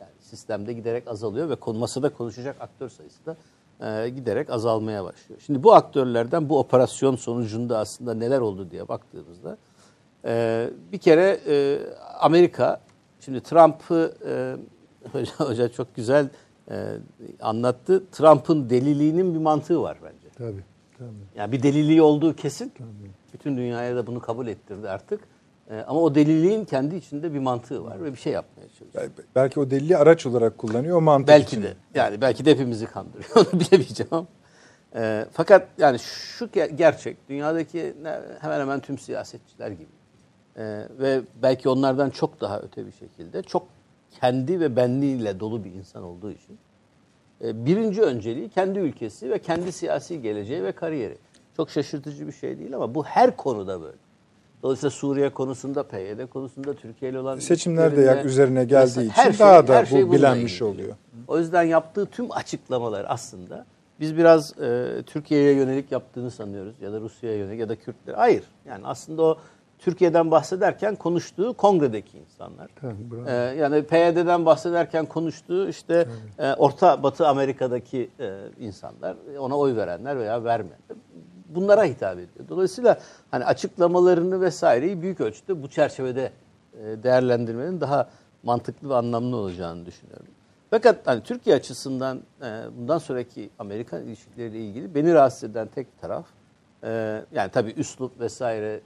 Yani sistemde giderek azalıyor ve masada konuşacak aktör sayısı da e, giderek azalmaya başlıyor. Şimdi bu aktörlerden bu operasyon sonucunda aslında neler oldu diye baktığımızda e, bir kere e, Amerika, şimdi Trump'ı (laughs) hoca, hoca çok güzel e, anlattı. Trump'ın deliliğinin bir mantığı var bence. Tabii. tabii. Yani bir deliliği olduğu kesin. Bütün dünyaya da bunu kabul ettirdi artık. Ee, ama o deliliğin kendi içinde bir mantığı var ve bir şey yapmaya çalışıyor. Bel- Belki o delili araç olarak kullanıyor o mantık Belki için. de. Yani belki de hepimizi kandırıyor. (laughs) Onu bilemeyeceğim ama. Ee, fakat yani şu ge- gerçek. Dünyadaki hemen hemen tüm siyasetçiler gibi. Ee, ve belki onlardan çok daha öte bir şekilde çok kendi ve benliğiyle dolu bir insan olduğu için e, birinci önceliği kendi ülkesi ve kendi siyasi geleceği ve kariyeri. Çok şaşırtıcı bir şey değil ama bu her konuda böyle. Dolayısıyla Suriye konusunda, PYD konusunda, Türkiye ile olan Seçimler de yak üzerine geldiği her için daha da her bu bilenmiş oluyor. O yüzden yaptığı tüm açıklamalar aslında biz biraz e, Türkiye'ye yönelik yaptığını sanıyoruz ya da Rusya'ya yönelik ya da Kürtler. Hayır. Yani aslında o Türkiye'den bahsederken konuştuğu kongredeki insanlar. Tabii. Ee, yani PYD'den bahsederken konuştuğu işte e, Orta Batı Amerika'daki e, insanlar, ona oy verenler veya vermeyenler. Bunlara hitap ediyor. Dolayısıyla hani açıklamalarını vesaireyi büyük ölçüde bu çerçevede e, değerlendirmenin daha mantıklı ve anlamlı olacağını düşünüyorum. Fakat hani Türkiye açısından e, bundan sonraki Amerikan ilişkileriyle ilgili beni rahatsız eden tek taraf e, yani tabii üslup vesaire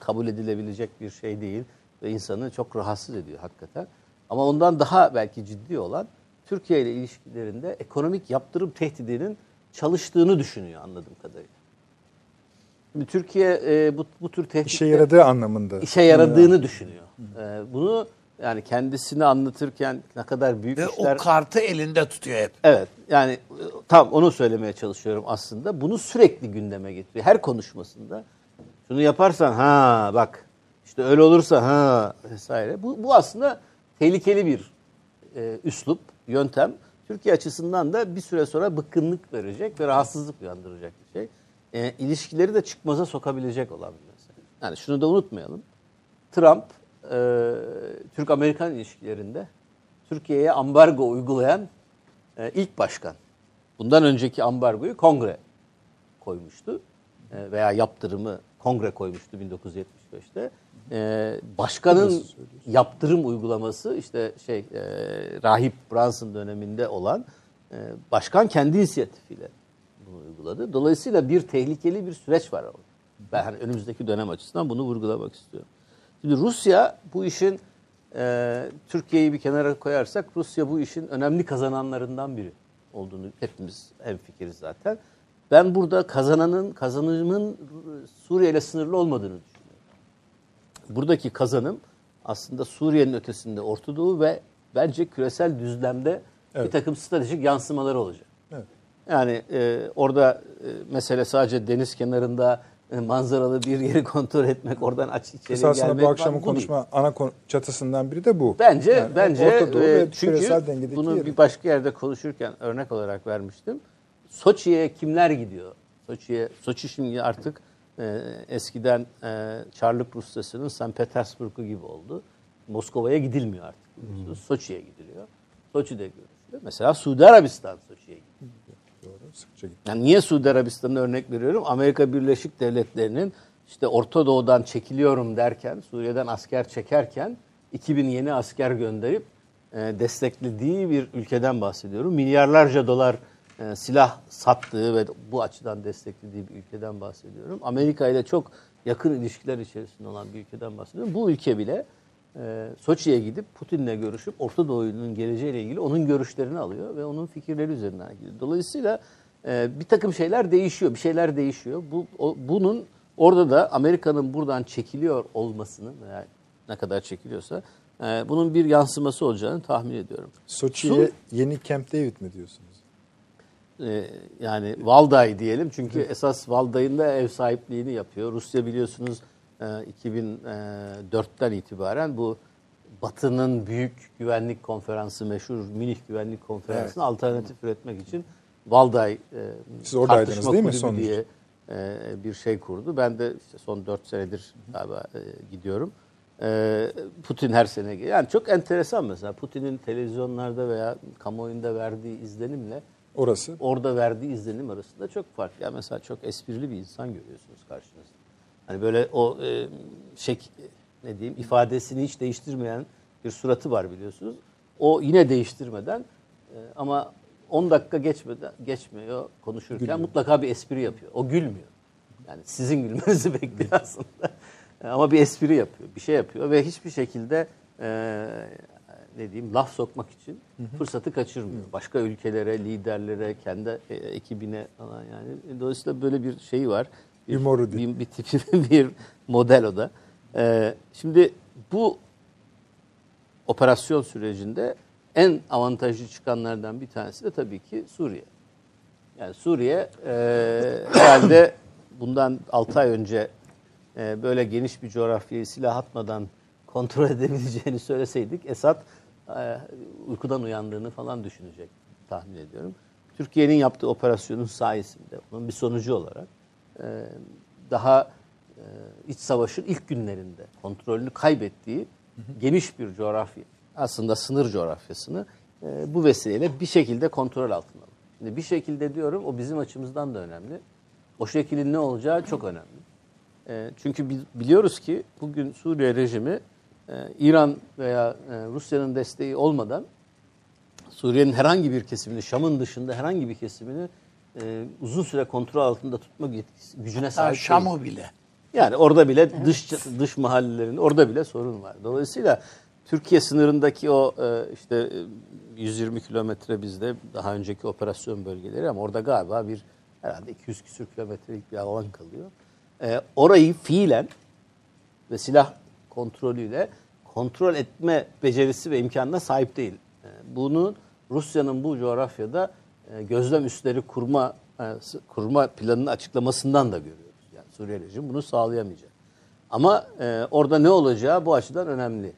kabul edilebilecek bir şey değil ve insanı çok rahatsız ediyor hakikaten. Ama ondan daha belki ciddi olan Türkiye ile ilişkilerinde ekonomik yaptırım tehdidinin çalıştığını düşünüyor anladığım kadarıyla. Şimdi Türkiye e, bu, bu tür tehdit İşe yaradığı anlamında. işe yaradığını düşünüyor. E, bunu yani kendisini anlatırken ne kadar büyük Ve işler... o kartı elinde tutuyor hep. Evet yani e, tam onu söylemeye çalışıyorum aslında. Bunu sürekli gündeme getiriyor. Her konuşmasında şunu yaparsan ha bak işte öyle olursa ha vesaire. Bu, bu aslında tehlikeli bir e, üslup, yöntem. Türkiye açısından da bir süre sonra bıkkınlık verecek ve rahatsızlık uyandıracak bir şey. E, ilişkileri de çıkmaza sokabilecek olan. Yani şunu da unutmayalım. Trump e, Türk-Amerikan ilişkilerinde Türkiye'ye ambargo uygulayan e, ilk başkan. Bundan önceki ambargoyu kongre koymuştu E, veya yaptırımı kongre koymuştu 1975'te. E, başkanın yaptırım uygulaması işte şey e, rahip Brunson döneminde olan e, başkan kendi inisiyatifiyle bunu uyguladı. Dolayısıyla bir tehlikeli bir süreç var orada. Ben hani önümüzdeki dönem açısından bunu vurgulamak istiyorum. Şimdi Rusya bu işin e, Türkiye'yi bir kenara koyarsak Rusya bu işin önemli kazananlarından biri olduğunu hepimiz hemfikiriz zaten. Ben burada kazananın, kazanımın Suriye ile sınırlı olmadığını düşünüyorum. Buradaki kazanım aslında Suriye'nin ötesinde Orta Doğu ve bence küresel düzlemde bir Evet. takım stratejik yansımaları olacak. Evet. Yani e, orada e, mesele sadece deniz kenarında e, manzaralı bir yeri (laughs) kontrol etmek, oradan aç içeri Esasında gelmek. bu akşamın bu değil. konuşma ana konu- çatısından biri de bu. Bence Yani bence Orta Doğu e, ve çünkü bunu bir başka yerde konuşurken örnek olarak vermiştim. Soçi'ye kimler gidiyor? Soçi'ye Soçi şimdi artık e, eskiden e, Çarlık Rusyası'nın St. Petersburg'u gibi oldu. Moskova'ya gidilmiyor artık. biliyorsunuz. Soçi'ye gidiliyor. Soçi'de görüşülüyor. Mesela Suudi Arabistan Soçi'ye gidiyor. Doğru, sıkça. Yani niye Suudi Arabistan'a örnek veriyorum? Amerika Birleşik Devletleri'nin işte Orta Doğu'dan çekiliyorum derken, Suriye'den asker çekerken 2000 yeni asker gönderip e, desteklediği bir ülkeden bahsediyorum. Milyarlarca dolar e, silah sattığı ve bu açıdan desteklediği bir ülkeden bahsediyorum. Amerika ile çok yakın ilişkiler içerisinde olan bir ülkeden bahsediyorum. Bu ülke bile e, Soçi'ye gidip Putin'le görüşüp Orta Doğu'nun geleceğiyle ilgili onun görüşlerini alıyor ve onun fikirleri üzerinden gidiyor. Dolayısıyla e, bir takım şeyler değişiyor, bir şeyler değişiyor. Bu o- bunun orada da Amerika'nın buradan çekiliyor olmasının veya ne kadar çekiliyorsa e, bunun bir yansıması olacağını tahmin ediyorum. Soçi'ye yeni Camp David mi diyorsunuz? E, yani Valday diyelim çünkü esas Valday'ın da ev sahipliğini yapıyor. Rusya biliyorsunuz e, 2004'ten itibaren bu Batı'nın büyük güvenlik konferansı meşhur Münih Güvenlik Konferansı'na alternatif üretmek için Valday e, Siz oradaydınız değil mi son diye e, bir şey kurdu. Ben de işte son 4 senedir galiba e, gidiyorum. E, Putin her sene. Yani çok enteresan mesela Putin'in televizyonlarda veya kamuoyunda verdiği izlenimle Orası. orada verdiği izlenim arasında çok fark. Ya mesela çok esprili bir insan görüyorsunuz karşınızda. Hani böyle o e, şek ne diyeyim ifadesini hiç değiştirmeyen bir suratı var biliyorsunuz. O yine değiştirmeden e, ama 10 dakika geçmeden geçmiyor konuşurken mutlaka bir espri yapıyor. O gülmüyor. Yani sizin gülmenizi (laughs) bekliyor aslında. Ama bir espri yapıyor, bir şey yapıyor ve hiçbir şekilde e, ne diyeyim laf sokmak için fırsatı kaçırmıyor. Başka ülkelere, liderlere, kendi e, ekibine falan yani. Dolayısıyla böyle bir şeyi var. Bir, Humoru değil. bir, bir tipi, (laughs) bir model o da. E, şimdi bu operasyon sürecinde en avantajlı çıkanlardan bir tanesi de tabii ki Suriye. Yani Suriye e, (coughs) herhalde bundan 6 ay önce e, böyle geniş bir coğrafyayı silah atmadan kontrol edebileceğini söyleseydik Esad e, uykudan uyandığını falan düşünecek tahmin ediyorum. Türkiye'nin yaptığı operasyonun sayesinde bunun bir sonucu olarak e, daha e, iç savaşın ilk günlerinde kontrolünü kaybettiği geniş bir coğrafya aslında sınır coğrafyasını e, bu vesileyle bir şekilde kontrol altına alır. Şimdi bir şekilde diyorum o bizim açımızdan da önemli. O şekilin ne olacağı çok önemli. E, çünkü bi- biliyoruz ki bugün Suriye rejimi e, İran veya e, Rusya'nın desteği olmadan Suriye'nin herhangi bir kesimini, Şam'ın dışında herhangi bir kesimini e, uzun süre kontrol altında tutma yetkisi, gücüne sahip değil. Şam'ı bile. Yani orada bile dış dış mahallelerinde orada bile sorun var. Dolayısıyla Türkiye sınırındaki o e, işte e, 120 kilometre bizde daha önceki operasyon bölgeleri ama orada galiba bir herhalde 200 küsür kilometrelik bir alan kalıyor. E, orayı fiilen ve silah kontrolüyle kontrol etme becerisi ve imkanına sahip değil. E, Bunu Rusya'nın bu coğrafyada e, gözlem üsleri kurma e, kurma planının açıklamasından da görüyoruz. Yani Suriye rejimi bunu sağlayamayacak. Ama orada ne olacağı bu açıdan önemli.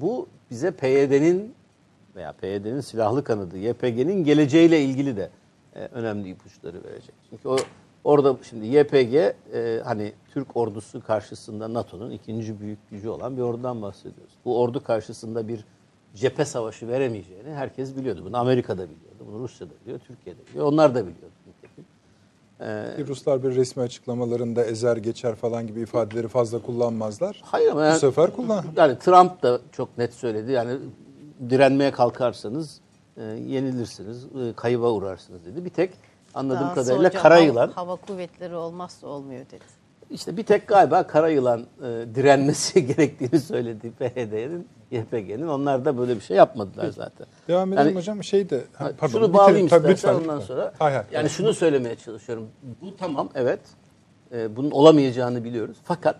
Bu bize PYD'nin veya PYD'nin silahlı kanadı YPG'nin geleceğiyle ilgili de önemli ipuçları verecek. Çünkü o orada şimdi YPG e, hani Türk ordusu karşısında NATO'nun ikinci büyük gücü olan bir ordudan bahsediyoruz. Bu ordu karşısında bir cephe savaşı veremeyeceğini herkes biliyordu. Bunu Amerika da biliyordu, bunu Rusya da biliyor, Türkiye de biliyor. Onlar da biliyordu. Ki Ruslar bir resmi açıklamalarında ezer geçer falan gibi ifadeleri fazla kullanmazlar. Hayır ama Bu yani, sefer kullan. yani Trump da çok net söyledi. Yani direnmeye kalkarsanız e, yenilirsiniz, e, kayıba uğrarsınız dedi. Bir tek anladığım Daha kadarıyla sonra kara hava- yılan Hava kuvvetleri olmazsa olmuyor dedi. İşte bir tek galiba kara yılan e, direnmesi (laughs) gerektiğini söyledi PYD'nin, YPG'nin. Onlar da böyle bir şey yapmadılar zaten. Devam edelim Yani- hocam. Şey de ha, pardon, şunu bitirin. bağlayayım Tabii, istersen lütfen, ondan lütfen. sonra. Hay hay. yani şunu söylemeye çalışıyorum. Bu tamam evet. E, bunun olamayacağını biliyoruz. Fakat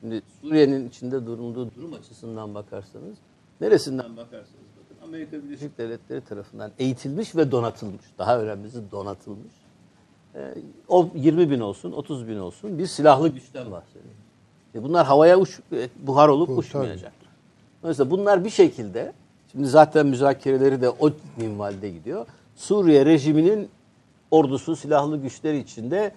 şimdi Suriye'nin içinde bulunduğu durum açısından bakarsanız neresinden bakarsanız Amerika Birleşik Devletleri tarafından eğitilmiş ve donatılmış. Daha önemlisi donatılmış. E, o 20 bin olsun, 30 bin olsun bir silahlı güçten bahsediyor. E, bunlar havaya uç, e, buhar olup Bu, uçmayacak. Dolayısıyla bunlar bir şekilde, şimdi zaten müzakereleri de o minvalde gidiyor. Suriye rejiminin ordusu, silahlı güçleri içinde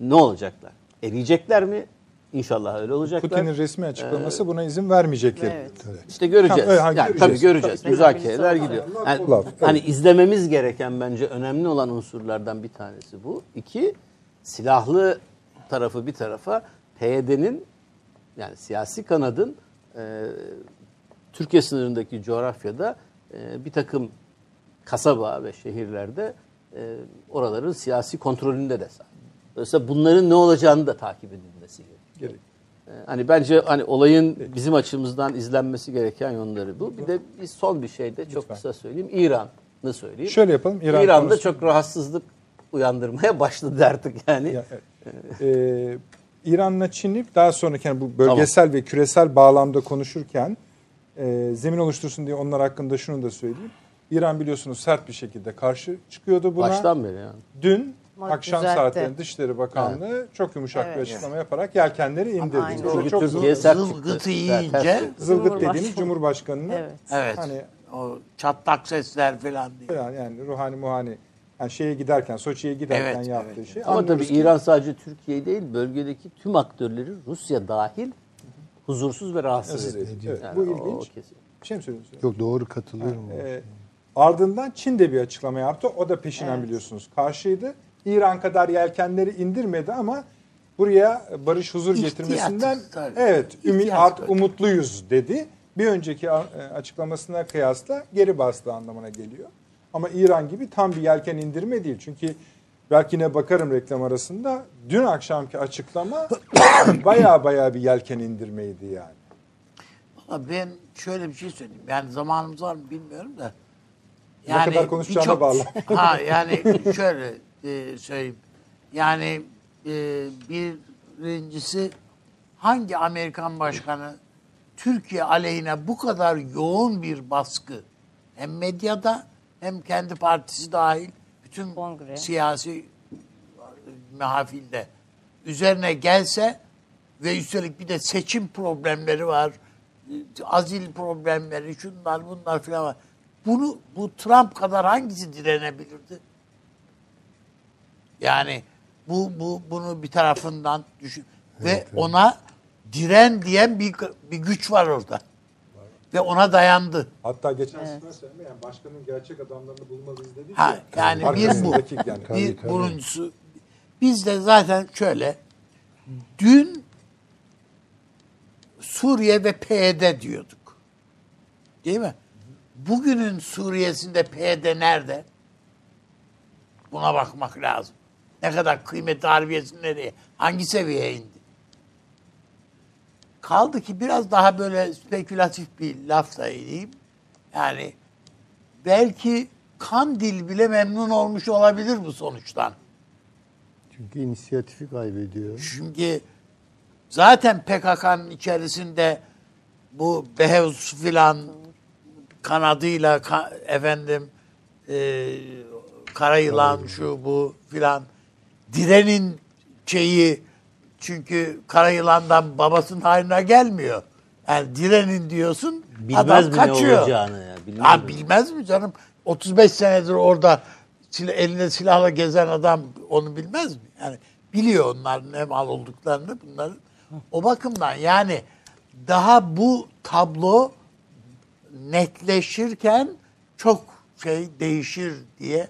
ne olacaklar? Eriyecekler mi? İnşallah öyle olacaklar. Putin'in resmi açıklaması buna izin vermeyecekleri. Evet. İşte göreceğiz. Ha, ha, yani göreceğiz. tabii göreceğiz. Tabii. Müzakereler gidiyor. Yani, Laf, hani evet. izlememiz gereken bence önemli olan unsurlardan bir tanesi bu. İki, silahlı tarafı bir tarafa PYD'nin yani siyasi kanadın e, Türkiye sınırındaki coğrafyada e, bir takım kasaba ve şehirlerde e, oraların siyasi kontrolünde de sahip. Dolayısıyla bunların ne olacağını da takip edilmesi gerekiyor. Gerek. Ee, Hani bence hani olayın bizim açımızdan izlenmesi gereken yönleri bu. Bir de bir son bir şey de çok kısa söyleyeyim. İran'ı söyleyeyim. Şöyle yapalım, İran İran'da konusu- çok rahatsızlık uyandırmaya (laughs) başladı artık yani. Ya, evet. Ee, İran'la Çin'i daha sonraki yani bu bölgesel ve küresel bağlamda konuşurken e, zemin oluştursun diye onlar hakkında şunu da söyleyeyim. İran biliyorsunuz sert bir şekilde karşı çıkıyordu buna. Baştan beri yani. Dün Akşam düzeltti. saatlerinde Dışişleri Bakanlığı çok yumuşak bir Evet. açıklama yaparak yelkenleri indirdi. Çünkü çok. Zılgıtı yiyince zılgıt dediğiniz Cumhurbaşkanı'nı Evet. evet. hani o çatlak sesler falan diye. falan yani ruhani muhani yani şeye giderken Soçi'ye giderken Evet, yaptığı evet. şey. Ama tabii Anlıyoruz ki- İran sadece Türkiye değil, bölgedeki tüm aktörleri Rusya dahil huzursuz ve rahatsız Rahatsız ediyor. Evet, Yani bu ilginç. o kesin. Bir şey mi söylüyorsunuz? Yok doğru katılıyorum. Ee, ardından Çin de bir açıklama yaptı. O da peşinen biliyorsunuz karşıydı. İran kadar yelkenleri indirmedi ama buraya barış huzur İhtiyat, getirmesinden tabii. evet ümit İhtiyat art tabii. umutluyuz dedi. Bir önceki e, açıklamasına kıyasla geri bastı anlamına geliyor. Ama İran gibi tam bir yelken indirme değil. Çünkü belki yine bakarım reklam arasında dün akşamki açıklama (coughs) baya baya bir yelken indirmeydi yani. Ben şöyle bir şey söyleyeyim. Yani zamanımız var mı bilmiyorum da. Ne kadar konuşacağına birçok- bağlı. (laughs) ha yani şöyle e, söyleyeyim. Yani e, birincisi hangi Amerikan başkanı Türkiye aleyhine bu kadar yoğun bir baskı hem medyada hem kendi partisi dahil bütün Kongre. siyasi mehafilde üzerine gelse ve üstelik bir de seçim problemleri var. Azil problemleri, şunlar bunlar filan var. Bunu bu Trump kadar hangisi direnebilirdi? Yani bu bu bunu bir tarafından düşün. Ve ona diren diyen bir, bir güç var orada. Ve ona dayandı. Hatta geçen sefer söyleme yani başkanın gerçek adamlarını bulmalıyız dedi. Ha, yani bir bu. Yani. Bir birincisi biz de zaten şöyle dün Suriye ve PYD diyorduk. Değil mi? Bugünün Suriye'sinde PYD nerede? Buna bakmak lazım. Ne kadar kıymet harbiyesi nereye? Hangi seviyeye indi? Kaldı ki biraz daha böyle spekülatif bir laf da edeyim. Yani belki Kandil bile memnun olmuş olabilir bu sonuçtan. Çünkü inisiyatifi kaybediyor. Çünkü zaten PKK'nın içerisinde bu Behevs filan kanadıyla ka- efendim e, Karayılan şu bu filan direnin şeyi çünkü Karayılan'dan babasının haline gelmiyor. Yani direnin diyorsun Bilmez adam mi ne kaçıyor. olacağını ya, bilmez Ha, mi? bilmez mi canım? 35 senedir orada sil- elinde silahla gezen adam onu bilmez mi? Yani biliyor onların ne mal olduklarını bunların. O bakımdan yani daha bu tablo netleşirken çok şey değişir diye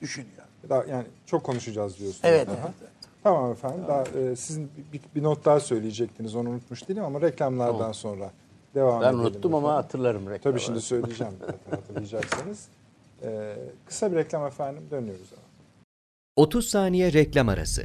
düşünüyorum. Daha, yani çok konuşacağız diyorsunuz. Evet. evet. Tamam efendim. Daha, e, sizin bir, bir not daha söyleyecektiniz. Onu unutmuş değilim ama reklamlardan sonra devam Ben edelim. unuttum ama efendim. hatırlarım reklamı. Tabii şimdi söyleyeceğim (laughs) zaten hatırlayacaksınız. E, kısa bir reklam efendim. Dönüyoruz. 30 saniye reklam arası.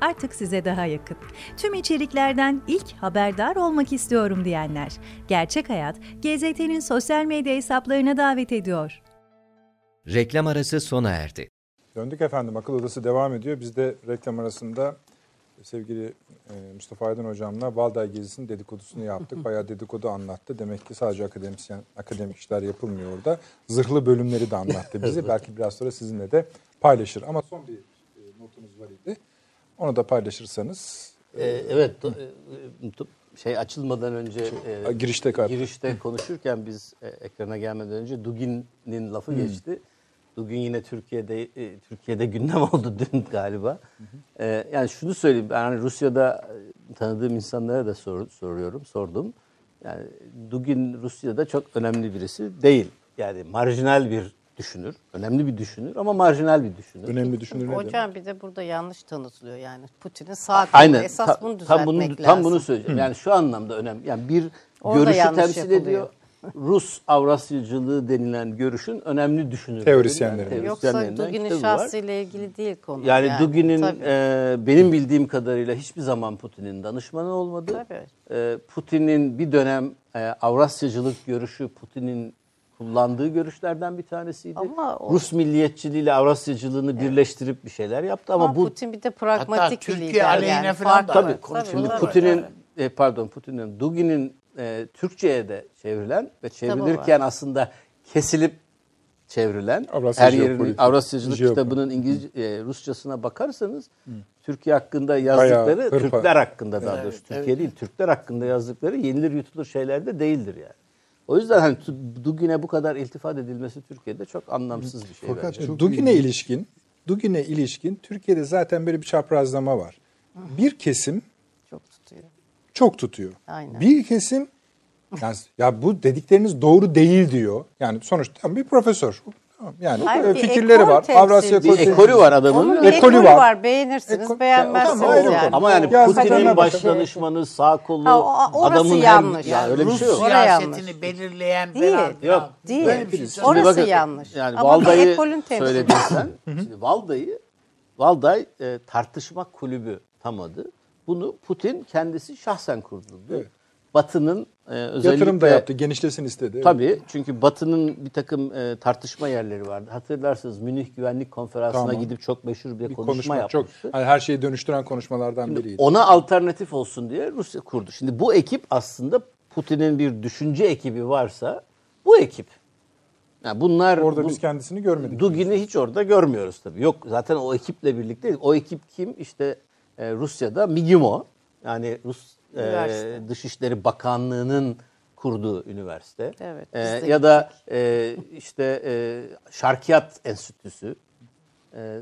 artık size daha yakın. Tüm içeriklerden ilk haberdar olmak istiyorum diyenler. Gerçek Hayat, GZT'nin sosyal medya hesaplarına davet ediyor. Reklam arası sona erdi. Döndük efendim. Akıl Odası devam ediyor. Biz de reklam arasında sevgili e, Mustafa Aydın hocamla Valday gezisinin dedikodusunu yaptık. (laughs) Bayağı dedikodu anlattı. Demek ki sadece akademisyen, akademik işler yapılmıyor orada. Zırhlı bölümleri de anlattı bize. (laughs) Belki biraz sonra sizinle de paylaşır. Ama son bir e, notunuz var idi. Onu da paylaşırsanız Ee, evet, do- e, şey açılmadan önce e, girişte girişte konuşurken biz e, ekrana gelmeden önce Dugin'in lafı geçti. Dugin yine Türkiye'de e, Türkiye'de gündem (laughs) oldu dün galiba. E, yani şunu söyleyeyim, ben hani Rusya'da e, tanıdığım insanlara da sor- soruyorum, sordum. Yani Dugin Rusya'da çok önemli birisi değil. Yani marjinal bir düşünür, önemli bir düşünür ama marjinal bir düşünür. önemli düşünür ne demek? Hocam bir de burada yanlış tanıtılıyor yani. Putin'in sağ. Aynen. Esas Ta- bunu tam bunu düzeltmek tam lazım. bunu söyleyeceğim. Yani şu anlamda önemli. Yani bir Orada görüşü temsil yapılıyor. ediyor. Rus Avrasyacılığı denilen görüşün önemli düşünürleri. Teorisyenleri. Yani Yoksa Dugin'in şahsıyla ilgili değil konu. Yani, Dugin'in Tabii. e, benim bildiğim kadarıyla hiçbir zaman Putin'in danışmanı olmadı. Tabii. E, Putin'in bir dönem e, Avrasyacılık görüşü Putin'in kullandığı görüşlerden bir tanesiydi. Ama o- Rus milliyetçiliğiyle Avrasyacılığını birleştirip bir şeyler yaptı ama, Ama bu Putin bir de pragmatik Hatta bir Türkiye lider aleyhine yani. falan da Tabii. Konuşmalar Şimdi. Putin'in e, pardon Putin'in Dugin'in e, Türkçe'ye de çevrilen ve çevrilirken aslında kesilip çevrilen Avrasya her yerin. Avrasyacılık Jeopolitik. kitabının İngilizce e, Rusçasına bakarsanız Türkiye hakkında yazdıkları. Türkler hakkında daha doğrusu Türkiye değil Türkler hakkında yazdıkları yenilir yutulur şeyler de değildir yani. O yüzden hani Dugin'e bu kadar iltifat edilmesi Türkiye'de çok anlamsız bir şey Fakat bence. çok Dugin'e ilişkin, Dugin'e ilişkin Türkiye'de zaten böyle bir çaprazlama var. Bir kesim Çok tutuyor. çok tutuyor. Aynen. Bir kesim ya, ya bu dedikleriniz doğru değil diyor. Yani sonuçta bir profesör. Yani Hayır, bir fikirleri ekol var. Avrasya bir ekolü var adamın. Onun ekolü, ekolü var. var. Beğenirsiniz, Ekol- beğenmezsiniz Tamam, yani. konu. Ama yani Putin'in dönem baş başında- danışmanı, sağ kolu, Ha, o- orası adamın yanlış. her... Yani öyle bir Rus şey yok. Orası siyasetini belirleyen Değil. falan. Yok. Değil. Böyle bir şey Orası bakın, yanlış. Yani Ama Valday'ı söyledin sen. Şimdi Valday'ı, Valday e, tartışma kulübü tam adı. Bunu Putin kendisi şahsen kurdurdu. Evet. Batı'nın e, özellikle... Yatırım da yaptı, genişlesin istedi. Tabii çünkü Batı'nın bir takım e, tartışma yerleri vardı. Hatırlarsınız Münih Güvenlik Konferansı'na Tamam. gidip çok meşhur bir, Bir konuşma, konuşma çok yapmıştı. hani her şeyi dönüştüren konuşmalardan biriydi. Ona alternatif olsun diye Rusya kurdu. Şimdi bu ekip aslında Putin'in bir düşünce ekibi varsa bu ekip. Yani bunlar Orada bu- biz kendisini görmedik. Dugin'i hiç orada görmüyoruz tabii. Yok zaten o ekiple birlikte. O ekip kim? İşte e, Rusya'da MİGİMO. Yani Rus e. Dışişleri Bakanlığı'nın kurduğu üniversite. Evet, E, ya da e, işte e, Şarkiyat Enstitüsü. e,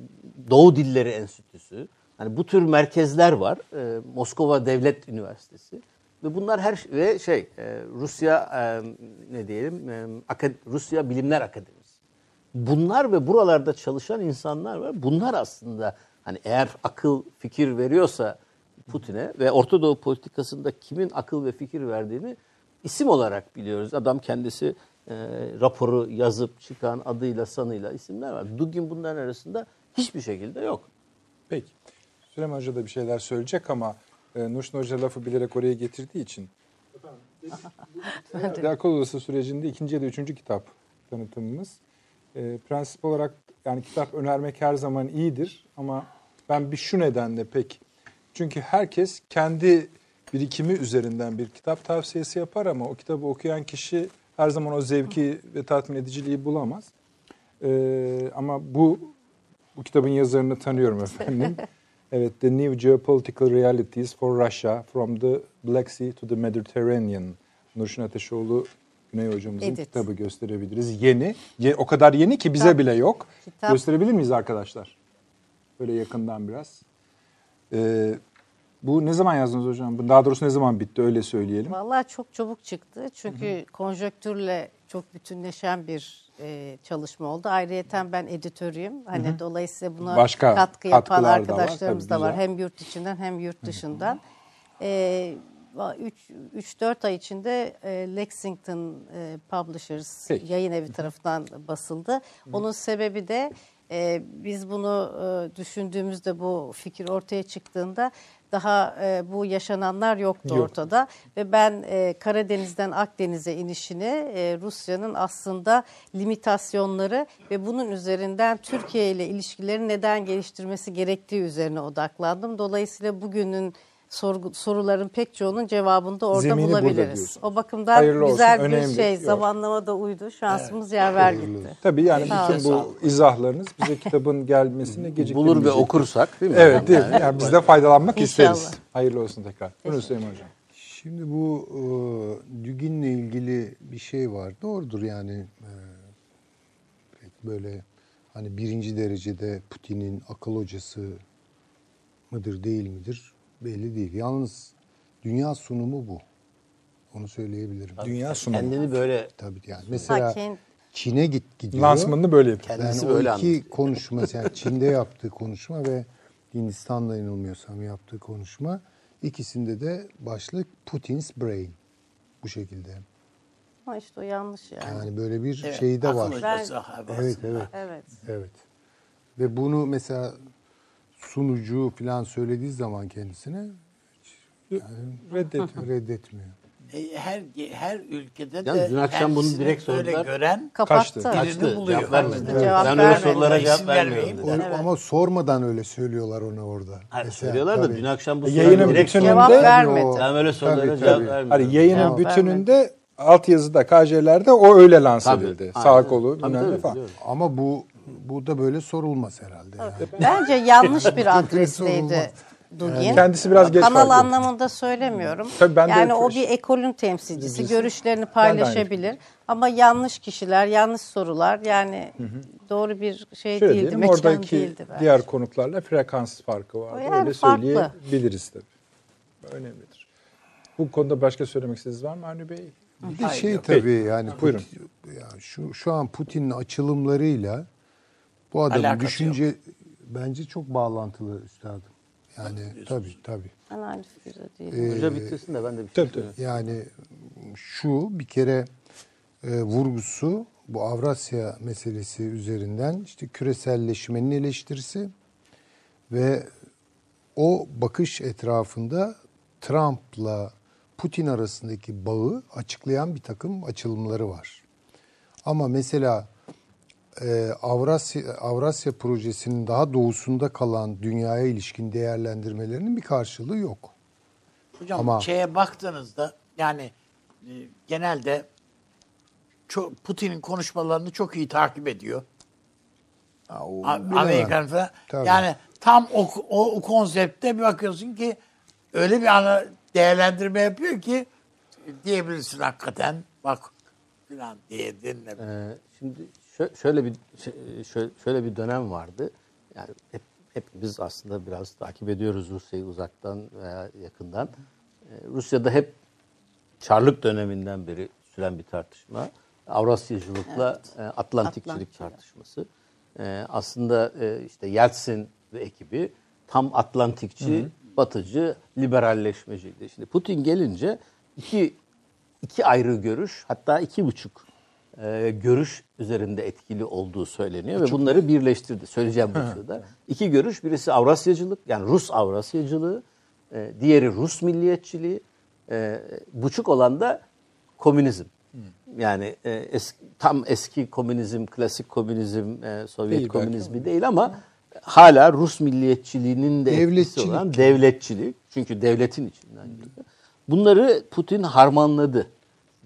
Doğu Dilleri Enstitüsü. Hani bu tür merkezler var. E, Moskova Devlet Üniversitesi. Ve bunlar her ve şey e, Rusya e, ne diyelim e, Aka- Rusya Bilimler Akademisi. Bunlar ve buralarda çalışan insanlar var. Bunlar aslında hani eğer akıl fikir veriyorsa Putin'e ve Orta Doğu politikasında kimin akıl ve fikir verdiğini isim olarak biliyoruz. Adam kendisi e, raporu yazıp çıkan adıyla sanıyla isimler var. Dugin bunların arasında hiçbir şekilde yok. Peki. Süleyman Hoca da bir şeyler söyleyecek ama e, Nurşin Hoca lafı bilerek oraya getirdiği için. Efendim, Akıl Odası sürecinde ikinci ya da üçüncü kitap tanıtımımız. E, prensip olarak yani kitap önermek her zaman iyidir ama ben bir şu nedenle pek. Çünkü herkes kendi birikimi üzerinden bir kitap tavsiyesi yapar ama o kitabı okuyan kişi her zaman o zevki ve tatmin ediciliği bulamaz. E, ama bu bu kitabın yazarını tanıyorum efendim. (laughs) evet, The New Geopolitical Realities for Russia from the Black Sea to the Mediterranean. Nurşin Ateşoğlu Güney hocamızın Edit. kitabı gösterebiliriz. Yeni. Ye- o kadar yeni ki bize Kitap- bile yok. kitap- Gösterebilir miyiz arkadaşlar? Böyle yakından biraz. Ee, bu ne zaman yazdınız hocam? Bu Daha doğrusu ne zaman bitti öyle söyleyelim. Vallahi çok çabuk çıktı. Çünkü konjonktürle çok bütünleşen bir e, çalışma oldu. Ayrıyeten ben editörüyüm. Hani dolayısıyla buna Başka katkı yapan katkılar da var, arkadaşlarımız da var. Hem yurt içinden hem yurt dışından. E, 3-4 ay içinde e, Lexington e, Publishers Peki. yayın evi tarafından basıldı. Onun sebebi de e, biz bunu e, düşündüğümüzde bu fikir ortaya çıktığında daha e, bu yaşananlar yoktu Yok. ortada ve ben e, Karadeniz'den Akdeniz'e inişini e, Rusya'nın aslında limitasyonları ve bunun üzerinden Türkiye ile ilişkileri neden geliştirmesi gerektiği üzerine odaklandım. Dolayısıyla bugünün sorgu, soruların pek çoğunun cevabını da orada Zemini bulabiliriz. O bakımdan Hayırlı olsun, güzel bir önemli. şey Yok. zamanlama da uydu. Şansımız yaver gitti. Tabii yani Sağ bütün bu izahlarınız bize kitabın gelmesine geciktirmeyecek. Bulur ve okursak değil mi? Evet değil mi? Yani- Yani biz de faydalanmak İnşallah. isteriz. Hayırlı olsun tekrar. Buyurun Süleyman Hocam. Şimdi bu e, Dugin'le ilgili bir şey var. Doğrudur yani e, pek böyle hani birinci derecede Putin'in akıl hocası mıdır değil midir belli değil. Yalnız dünya sunumu bu. Onu söyleyebilirim. Dünya sunumu. Kendini böyle Tabii yani. Mesela Sakin. Çin'e git gidiyor. Lansmanını böyle yapıyor. kendisi Yani böyle o iki konuşma, yani (laughs) Çin'de yaptığı konuşma ve Hindistan'da yanılmıyorsam yaptığı konuşma ikisinde de başlık Putin's Brain. Bu şekilde. Ama işte o yanlış yani. Yani böyle bir Evet, şey de var. Ben-. Evet, evet. Evet. Evet. Ve bunu mesela sunucu falan söylediği zaman kendisine (laughs) Reddediyor. reddetmiyor. E, Her her ülkede Yalnız de dün akşam bunu kendisini direkt böyle sordular. gören Kapattı. Kaçtı. birini Kaçtı. buluyor. Cevap vermedi. Evet. Cevap ben öyle vermedi. sorulara İsim cevap vermeyeyim vermiyorum. dedi. O- Ama sormadan öyle söylüyorlar ona orada. Hayır, Mesela, söylüyorlar da tabii. dün akşam bu Yayının sorulara direkt bütününde- Cevap sordular. vermedi. Ben böyle sorulara Tabii, cevap tabii. vermiyorum. Hani yayının Cevap bütününde altyazıda, KJ'lerde o öyle lanse Tabii, edildi. aynen. Sağ kolu, Tabii, bilmem ne tabii, falan. biliyorum. Ama bu bu da böyle sorulmaz herhalde. Yani. Bence yanlış (laughs) bir adresteydi Dugin. Kendisi biraz geç Kanal fark anlamında söylemiyorum. Tabii ben de yani o fresh- bir ekolün temsilcisi. Temsilcisi. Görüşlerini de paylaşabilir. Ama yanlış kişiler, yanlış sorular yani doğru bir şey Şöyle değildi. diyelim Mekan oradaki değildi bence. diğer konuklarla frekans farkı var. O yani Öyle farklı. söyleyebiliriz tabii. Önemlidir. Bu konuda başka söylemek istediğiniz var mı Avni Bey? Bir de Hayır, şey tabii Peki. yani Buyurun. Putin- ya şu şu an Putin'in açılımlarıyla bu adamın Alakası düşünce bence çok bağlantılı üstadım. Yani tabii tabii. Ben aynı fikirde değilim. Hoca bitirsin de ben de bir şey Tabii. Yani şu bir kere e, vurgusu bu Avrasya meselesi üzerinden işte küreselleşmenin eleştirisi ve o bakış etrafında Trump'la Putin arasındaki bağı açıklayan bir takım açılımları var. Ama mesela e, Avrasya, Avrasya projesinin daha doğusunda kalan dünyaya ilişkin değerlendirmelerinin bir karşılığı yok. Hocam Ama- şeye baktığınızda yani e, genelde çok, Putin'in konuşmalarını çok iyi takip ediyor. Amerikan falan. Tabii. Yani tam o, o, o konseptte bir bakıyorsun ki öyle bir ana değerlendirme yapıyor ki diyebilirsin hakikaten bak filan diye denilebilir. Ee, şimdi şöyle bir şö- şöyle bir dönem vardı. Yani hep hepimiz aslında biraz takip ediyoruz Rusya'yı uzaktan veya yakından. Ee, Rusya'da hep Çarlık döneminden beri süren bir tartışma. Avrasyacılıkla e, Atlantikçilik Atlantik. tartışması. Ee, aslında e, işte Yeltsin ve ekibi tam Atlantikçi, batıcı, liberalleşmeciydi. Şimdi Putin gelince iki iki ayrı görüş hatta iki buçuk e, görüş üzerinde etkili olduğu söyleniyor ve bunları birleştirdi. Söyleyeceğim bu sırada. İki görüş birisi Avrasyacılık yani Rus Avrasyacılığı, e, diğeri Rus milliyetçiliği, e, buçuk olan da komünizm. Yani e, eski, tam eski komünizm, klasik komünizm, e, Sovyet Değil belki komünizmi değil ama hala Rus milliyetçiliğinin de etkisi olan devletçilik. Çünkü devletin içinden geliyor. Bunları Putin harmanladı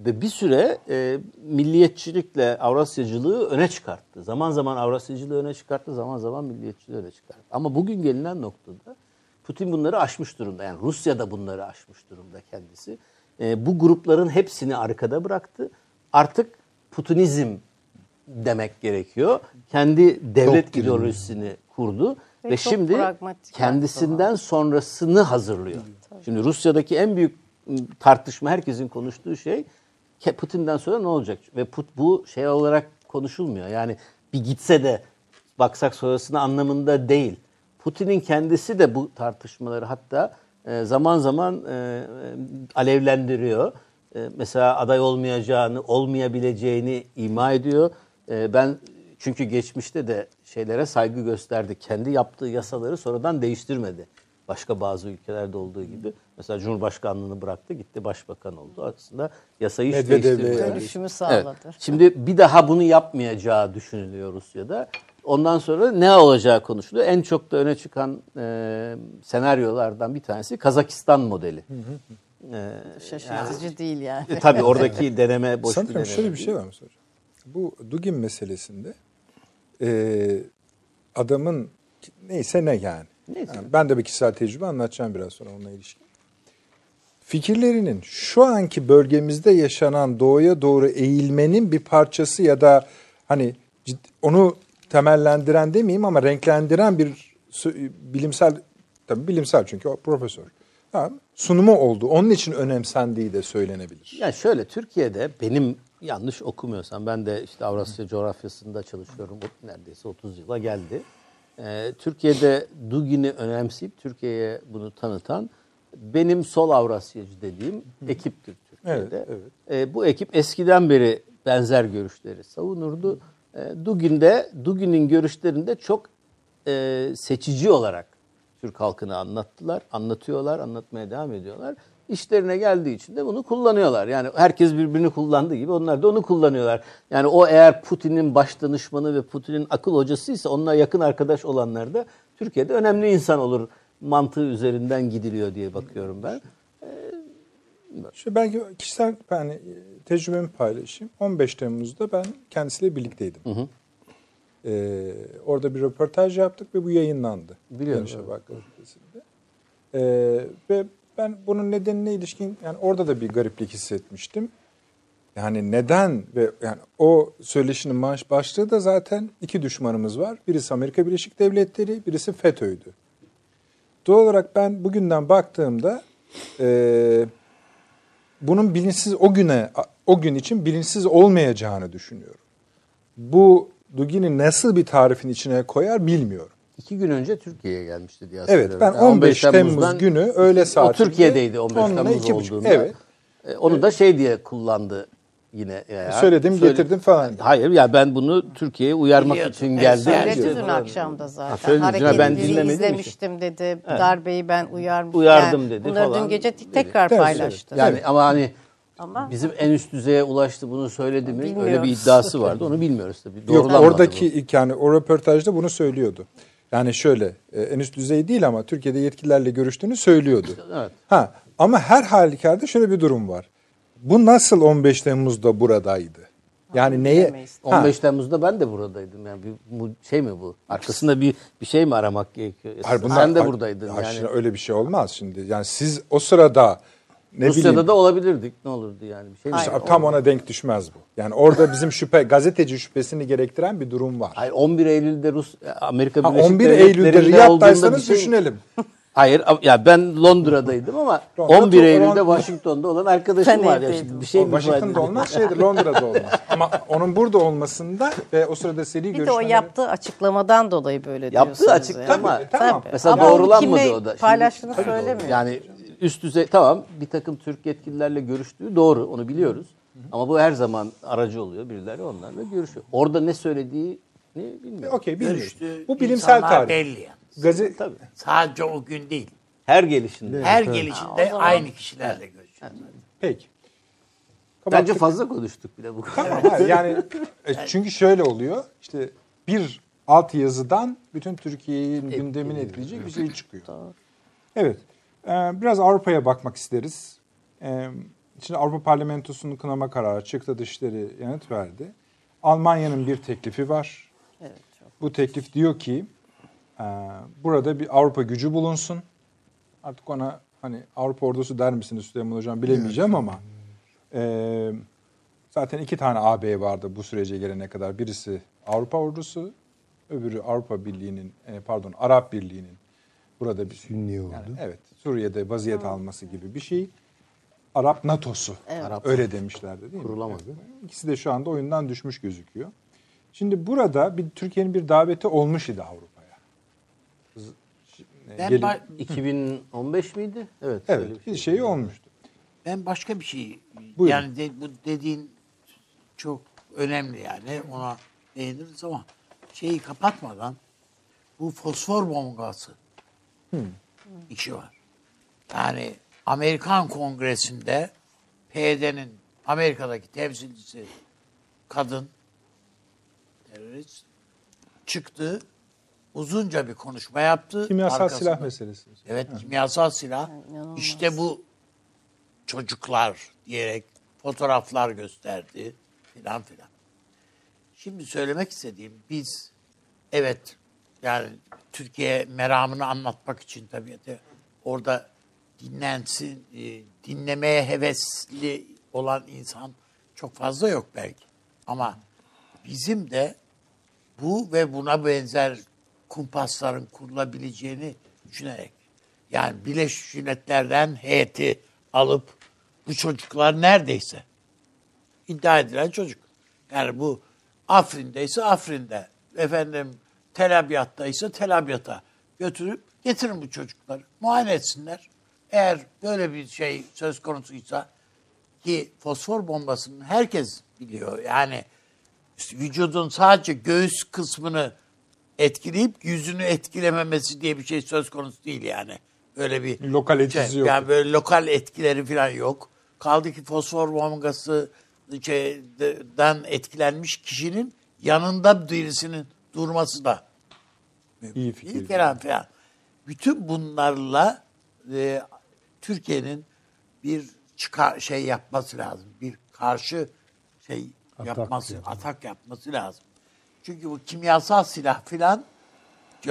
ve bir süre e, milliyetçilikle Avrasyacılığı öne çıkarttı. Zaman zaman Avrasyacılığı öne çıkarttı, zaman zaman milliyetçiliği öne çıkarttı. Ama bugün gelinen noktada Putin bunları aşmış durumda. Yani Rusya da bunları aşmış durumda kendisi. E, bu grupların hepsini arkada bıraktı. Artık Putinizm demek gerekiyor. Kendi devlet Doktrin. ideolojisini kurdu Ve ve, şimdi kendisinden sonrasını hazırlıyor. Şimdi Rusya'daki en büyük tartışma herkesin konuştuğu şey Putin'den sonra ne olacak? Ve Put bu şey olarak konuşulmuyor. Yani bir gitse de baksak sonrasını anlamında değil. Putin'in kendisi de bu tartışmaları hatta e, zaman zaman e, e, alevlendiriyor. Mesela aday olmayacağını, olmayabileceğini ima ediyor. Ben çünkü geçmişte de şeylere saygı gösterdi. Kendi yaptığı yasaları sonradan değiştirmedi. Başka bazı ülkelerde olduğu gibi. Mesela Cumhurbaşkanlığını bıraktı, gitti başbakan oldu. Aslında yasayı değiştirmedi. yani. Dönüşümü sağladı. Evet. Şimdi bir daha bunu yapmayacağı düşünülüyor Rusya'da. Ondan sonra ne olacağı konuşuluyor. En çok da öne çıkan e, senaryolardan bir tanesi Kazakistan modeli. E, Şaşırtıcı değil yani. e, tabii (laughs) oradaki deneme boş bir Sanırım deneme. şöyle bir şey var mı hocam? Bu Dugin meselesinde e, adamın neyse ne yani. Neyse. Yani ben de bir kişisel tecrübe anlatacağım biraz sonra onunla ilişkin. Fikirlerinin şu anki bölgemizde yaşanan doğuya doğru eğilmenin bir parçası ya da hani onu temellendiren demeyeyim ama renklendiren bir bilimsel tabii bilimsel çünkü o profesör. Ha, sunumu oldu. Onun için önemsendiği de söylenebilir. Yani şöyle Türkiye'de benim yanlış okumuyorsam ben de işte Avrasya coğrafyasında çalışıyorum. O Neredeyse 30 yıla geldi. Ee, Türkiye'de Dugin'i önemseyip Türkiye'ye bunu tanıtan benim sol Avrasyacı dediğim ekiptir Türkiye'de. Evet, Ee, bu ekip eskiden beri benzer görüşleri savunurdu. Ee, Dugin'de Dugin'in görüşlerinde çok e, seçici olarak Türk halkını anlattılar, anlatıyorlar, anlatmaya devam ediyorlar. İşlerine geldiği için de bunu kullanıyorlar. Yani herkes birbirini kullandığı gibi onlar da onu kullanıyorlar. Yani o eğer Putin'in baş danışmanı ve Putin'in akıl hocasıysa onunla yakın arkadaş olanlar da Türkiye'de önemli insan olur mantığı üzerinden gidiliyor diye bakıyorum ben. Şu belki kişisel yani tecrübemi paylaşayım. 15 Temmuz'da ben kendisiyle birlikteydim. Ee, orada bir röportaj yaptık ve bu yayınlandı. Biliyorum, gazetesinde. Ee, ve ben bunun nedenine ilişkin yani orada da bir gariplik hissetmiştim. Yani neden ve yani o söyleşinin baş, başlığı da zaten iki düşmanımız var. Birisi Amerika Birleşik Devletleri, birisi FETÖ'ydü. Doğal olarak ben bugünden baktığımda e, bunun bilinçsiz o güne o gün için bilinçsiz olmayacağını düşünüyorum. Bu Dugin'i nasıl bir tarifin içine koyar bilmiyorum. İki gün önce Türkiye'ye gelmişti diye Evet hatırlıyorum. ben Yani 15 Temmuz Temmuz'dan- günü öğle o saatinde. Türkiye'deydi 15 onunla Temmuz iki buçuk- olduğunda. Evet. E, Onu da şey diye kullandı yine. Ya. Söyledim, getirdim falan. Hayır ya ben bunu Türkiye'ye uyarmak Biliyordum. için Evet, geldim. söyledi Söyledi İşte dün akşam da Ha, zaten. Ben Hareketleri dinlemedim izlemiştim dedi. Darbeyi ben uyarmıştım. Uyardım dedi Bunları falan dün gece dedi. tekrar Evet, paylaştı. Yani ama hani Ama- bizim en üst düzeye ulaştı bunu söyledi mi? Öyle bir iddiası vardı. Onu bilmiyoruz tabii. Yok oradaki bu. yani o röportajda bunu söylüyordu. Yani şöyle e, en üst düzey değil ama Türkiye'de yetkililerle görüştüğünü söylüyordu. Evet. Ha ama her halükarda şöyle bir durum var. Bu nasıl 15 Temmuz'da buradaydı? Yani neye? bilemeyiz. Ha, 15 Temmuz'da ben de buradaydım. Yani bir bu şey mi bu? Arkasında bir bir şey mi aramak gerekiyor? hayır, bunlar- Sen de hayır, yani. şimdi öyle bir şey olmaz şimdi. Yani siz o sırada ne Rusya'da bileyim. da olabilirdik. Ne olurdu yani? Bir şey? İşte tam ona denk düşmez bu. Yani orada bizim şüphe, gazeteci şüphesini gerektiren bir durum var. Hayır 11 Eylül'de Rus Amerika Ha, Birleşik 11 Devletleri'nde Eylül'de olduğunda Riyad'daysanız şey- düşünelim. (laughs) Hayır ya ben Londra'daydım ama Londra- 11 Eylül'de Londra- Washington'da olan arkadaşım var ya. Şimdi bir şey mi Washington'da olmaz, şeydir Londra'da olmaz. Ama onun burada olmasında ve o sırada seri Bir de o görüşmeleri... yaptığı açıklamadan dolayı böyle Yaptığı diyorsunuz. açıklama- yani. Tabii, tamam. Mesela Ama doğrulanmadı o da. Şimdi- paylaştığını söylemiyor. Yani üst düzey tamam bir takım Türk yetkililerle görüştüğü doğru onu biliyoruz. Ama bu her zaman aracı oluyor birileri onlarla görüşüyor. Orada ne söylediğini bilmiyorum. Okey bilmiyorum. Görüştüğü Bu bilimsel tarih. belli yani. Gazete, Tabii. Sadece o gün değil. Her gelişinde. Her gelişinde aynı kişilerle görüşüyor. Peki. Bence Kapattık. fazla konuştuk bile bu kadar. Tamam, hayır, yani (laughs) e, çünkü şöyle oluyor. İşte bir alt yazıdan bütün Türkiye'nin gündemini etkileyecek bir şey çıkıyor. Evet. E, Biraz Avrupa'ya bakmak isteriz. E, Şimdi Avrupa Parlamentosu'nun kınama kararı çıktı. Dışişleri yanıt verdi. Almanya'nın bir teklifi var. Bu teklif diyor ki e, burada bir Avrupa gücü bulunsun. Artık ona hani Avrupa ordusu der misiniz Süleyman Hocam bilemeyeceğim ama e, zaten iki tane AB vardı bu sürece gelene kadar. Birisi Avrupa ordusu, öbürü Avrupa Birliği'nin e, pardon Arap Birliği'nin burada bir Sünni yani oldu. evet Suriye'de vaziyet alması gibi bir şey. Arap NATO'su. Arap- Öyle demişlerdi değil mi? Kurulamadı. Evet. İkisi de şu anda oyundan düşmüş gözüküyor. Şimdi burada bir Türkiye'nin bir daveti olmuş idi Avrupa'ya. E, Ben, gelin- ba- 2015 miydi? Evet. evet bir şey olmuştu. ben başka bir şey Buyurun. yani de- bu dediğin çok önemli yani ona değiniriz ama şeyi kapatmadan bu fosfor bombası işi var. Yani Amerikan Kongresi'nde PYD'nin Amerika'daki temsilcisi kadın terörist çıktı uzunca bir konuşma yaptı. Kimyasal Arkasında- silah meselesi. Evet kimyasal silah. İşte bu çocuklar diyerek fotoğraflar gösterdi filan filan. Şimdi söylemek istediğim biz evet yani Türkiye meramını anlatmak için tabii de orada dinlensin, e, dinlemeye hevesli olan insan çok fazla yok belki. Ama bizim de bu ve buna benzer kumpasların kurulabileceğini düşünerek yani Birleşmiş Milletler'den heyeti alıp bu çocuklar neredeyse iddia edilen çocuk. Yani bu Afrin'deyse Afrin'de, efendim Tel Abyad'daysa Tel Abyad'a götürüp getirin bu çocukları. Muayene etsinler. Eğer böyle bir şey söz konusuysa ki fosfor bombasını herkes biliyor. Yani vücudun sadece göğüs kısmını etkileyip yüzünü etkilememesi diye bir şey söz konusu değil yani. Öyle bir Lokal etkisi yok. Yani böyle lokal etkileri falan yok. Kaldı ki fosfor bombası şeyden etkilenmiş kişinin yanında birisinin durması da İyi fikir. Kelam falan. Bütün bunlarla e, Türkiye'nin bir çıkar şey yapması lazım. Bir karşı şey yapması, atak yapması lazım. Çünkü bu kimyasal silah filan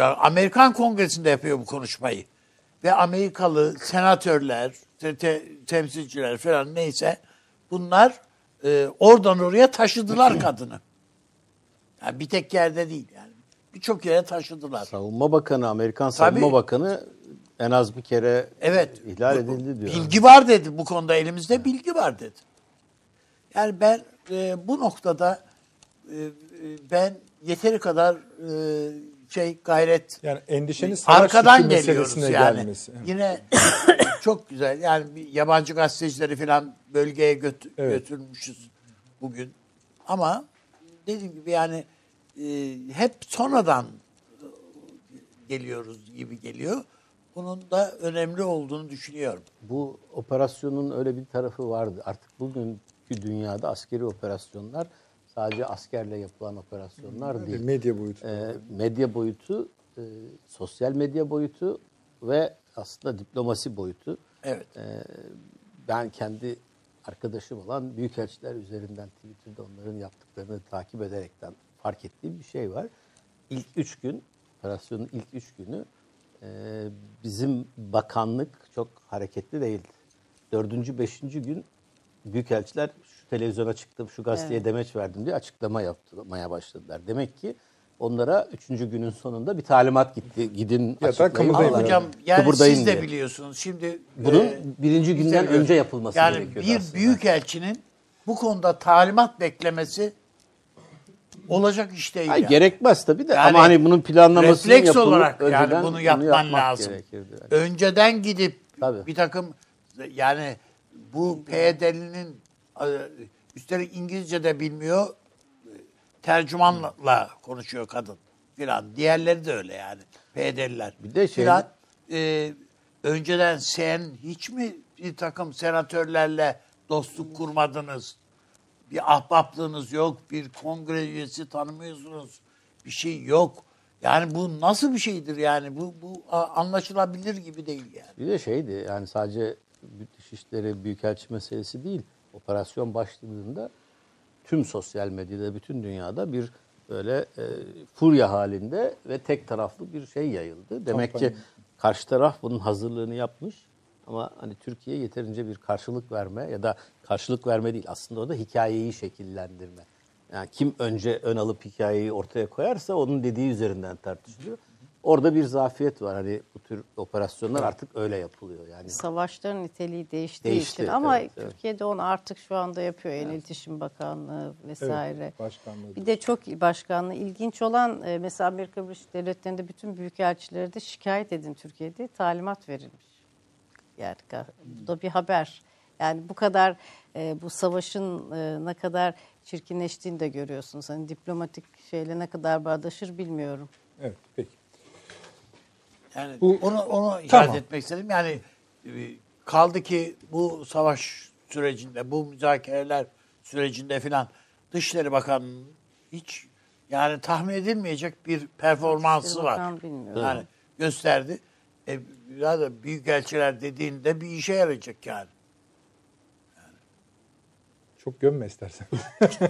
Amerikan Kongresi'nde yapıyor bu konuşmayı. Ve Amerikalı senatörler, te- te- temsilciler falan neyse bunlar e, oradan oraya taşıdılar (laughs) kadını. Yani bir tek yerde değil yani. Birçok yere taşıdılar. Savunma Bakanı, Amerikan Tabii. Savunma Bakanı en az bir kere Evet. ihlal edildi diyor. Bilgi var dedi bu konuda elimizde bilgi var dedi. Yani ben e, bu noktada e, e, ben yeteri kadar e, şey gayret Yani endişeniz savaş arkadan geliyoruz yani. gelmesi. Evet. Yine (coughs) çok güzel. Yani bir yabancı gazetecileri falan bölgeye götü- Evet. götürmüşüz bugün. Ama dediğim gibi yani e, hep sonradan e, geliyoruz gibi geliyor. Bunun da önemli olduğunu düşünüyorum. Bu operasyonun öyle bir tarafı vardı. Artık bugünkü dünyada askeri operasyonlar sadece askerle yapılan operasyonlar değil. Medya boyutu. Ee, medya boyutu, e, sosyal medya boyutu ve aslında diplomasi boyutu. Evet. Ben kendi arkadaşım olan büyükelçiler üzerinden Twitter'da onların yaptıklarını takip ederekten fark ettiğim bir şey var. İlk üç gün, operasyonun ilk üç günü e, bizim bakanlık çok hareketli değildi. Dördüncü, beşinci gün büyükelçiler şu televizyona çıktım, şu gazeteye demeç verdim diye açıklama yapmaya başladılar. Demek ki onlara üçüncü günün sonunda bir talimat gitti. Gidin da açıklayın kımıldayın falan. Hocam yani siz de diye. biliyorsunuz. Şimdi Bunun e, birinci günden biliyoruz. önce yapılması yani gerekiyordu bir aslında. büyükelçinin bu konuda talimat beklemesi olacak iş değil. Ay, yani. Gerekmez tabii de Yani ama hani bunun planlaması refleks yapılıp olarak yani önceden bunu yapman yapmak lazım. gerekirdi. Önceden gidip Tabii. bir takım yani bu PYD'linin e, üstelik İngilizce de bilmiyor tercümanla konuşuyor kadın filan. Diğerleri de öyle yani PYD'liler. Bir de şey- Filan, e, önceden sen hiç mi bir takım senatörlerle dostluk kurmadınız? Bir ahbaplığınız yok, bir kongre üyesi tanımıyorsunuz, bir şey yok. Yani bu nasıl bir şeydir yani? Bu, bu anlaşılabilir gibi değil yani. Bir de şeydi yani sadece Dışişleri Büyükelçi meselesi değil. Operasyon başladığında tüm sosyal medyada, bütün dünyada bir böyle e, furya halinde ve tek taraflı bir şey yayıldı. Demek ki karşı taraf bunun hazırlığını yapmış ama hani Türkiye yeterince bir karşılık verme ya da karşılık verme değil aslında o da hikayeyi şekillendirme. Yani kim önce ön alıp hikayeyi ortaya koyarsa onun dediği üzerinden tartışılıyor. Orada bir zafiyet var. Hani bu tür operasyonlar artık öyle yapılıyor. Yani Savaşların niteliği değiştiği Değişti, için ama evet, evet. Türkiye'de onu artık şu anda yapıyor. El İletişim Bakanlığı vesaire. Evet, başkanlığı. Bir de çok başkanlığı ilginç olan e, mesela Amerika Birleşik Devletleri'nde bütün büyükelçileri de şikayet edin Türkiye'de talimat verilmiş. Yani bu da bir haber. Yani bu kadar e, bu savaşın e, ne kadar çirkinleştiğini de görüyorsunuz. Hani diplomatik şeyle ne kadar bağdaşır bilmiyorum. Evet, peki. Yani Bu- onu onu Tamam. etmek istedim. Yani e, kaldı ki bu savaş sürecinde, bu müzakereler sürecinde filan Dışişleri Bakanı'nın hiç yani tahmin edilmeyecek bir performansı Dışişleri var. Bilmiyorum. Yani gösterdi. E, ya da büyükelçiler dediğinde bir işe yarayacak yani. Çok gömme istersen.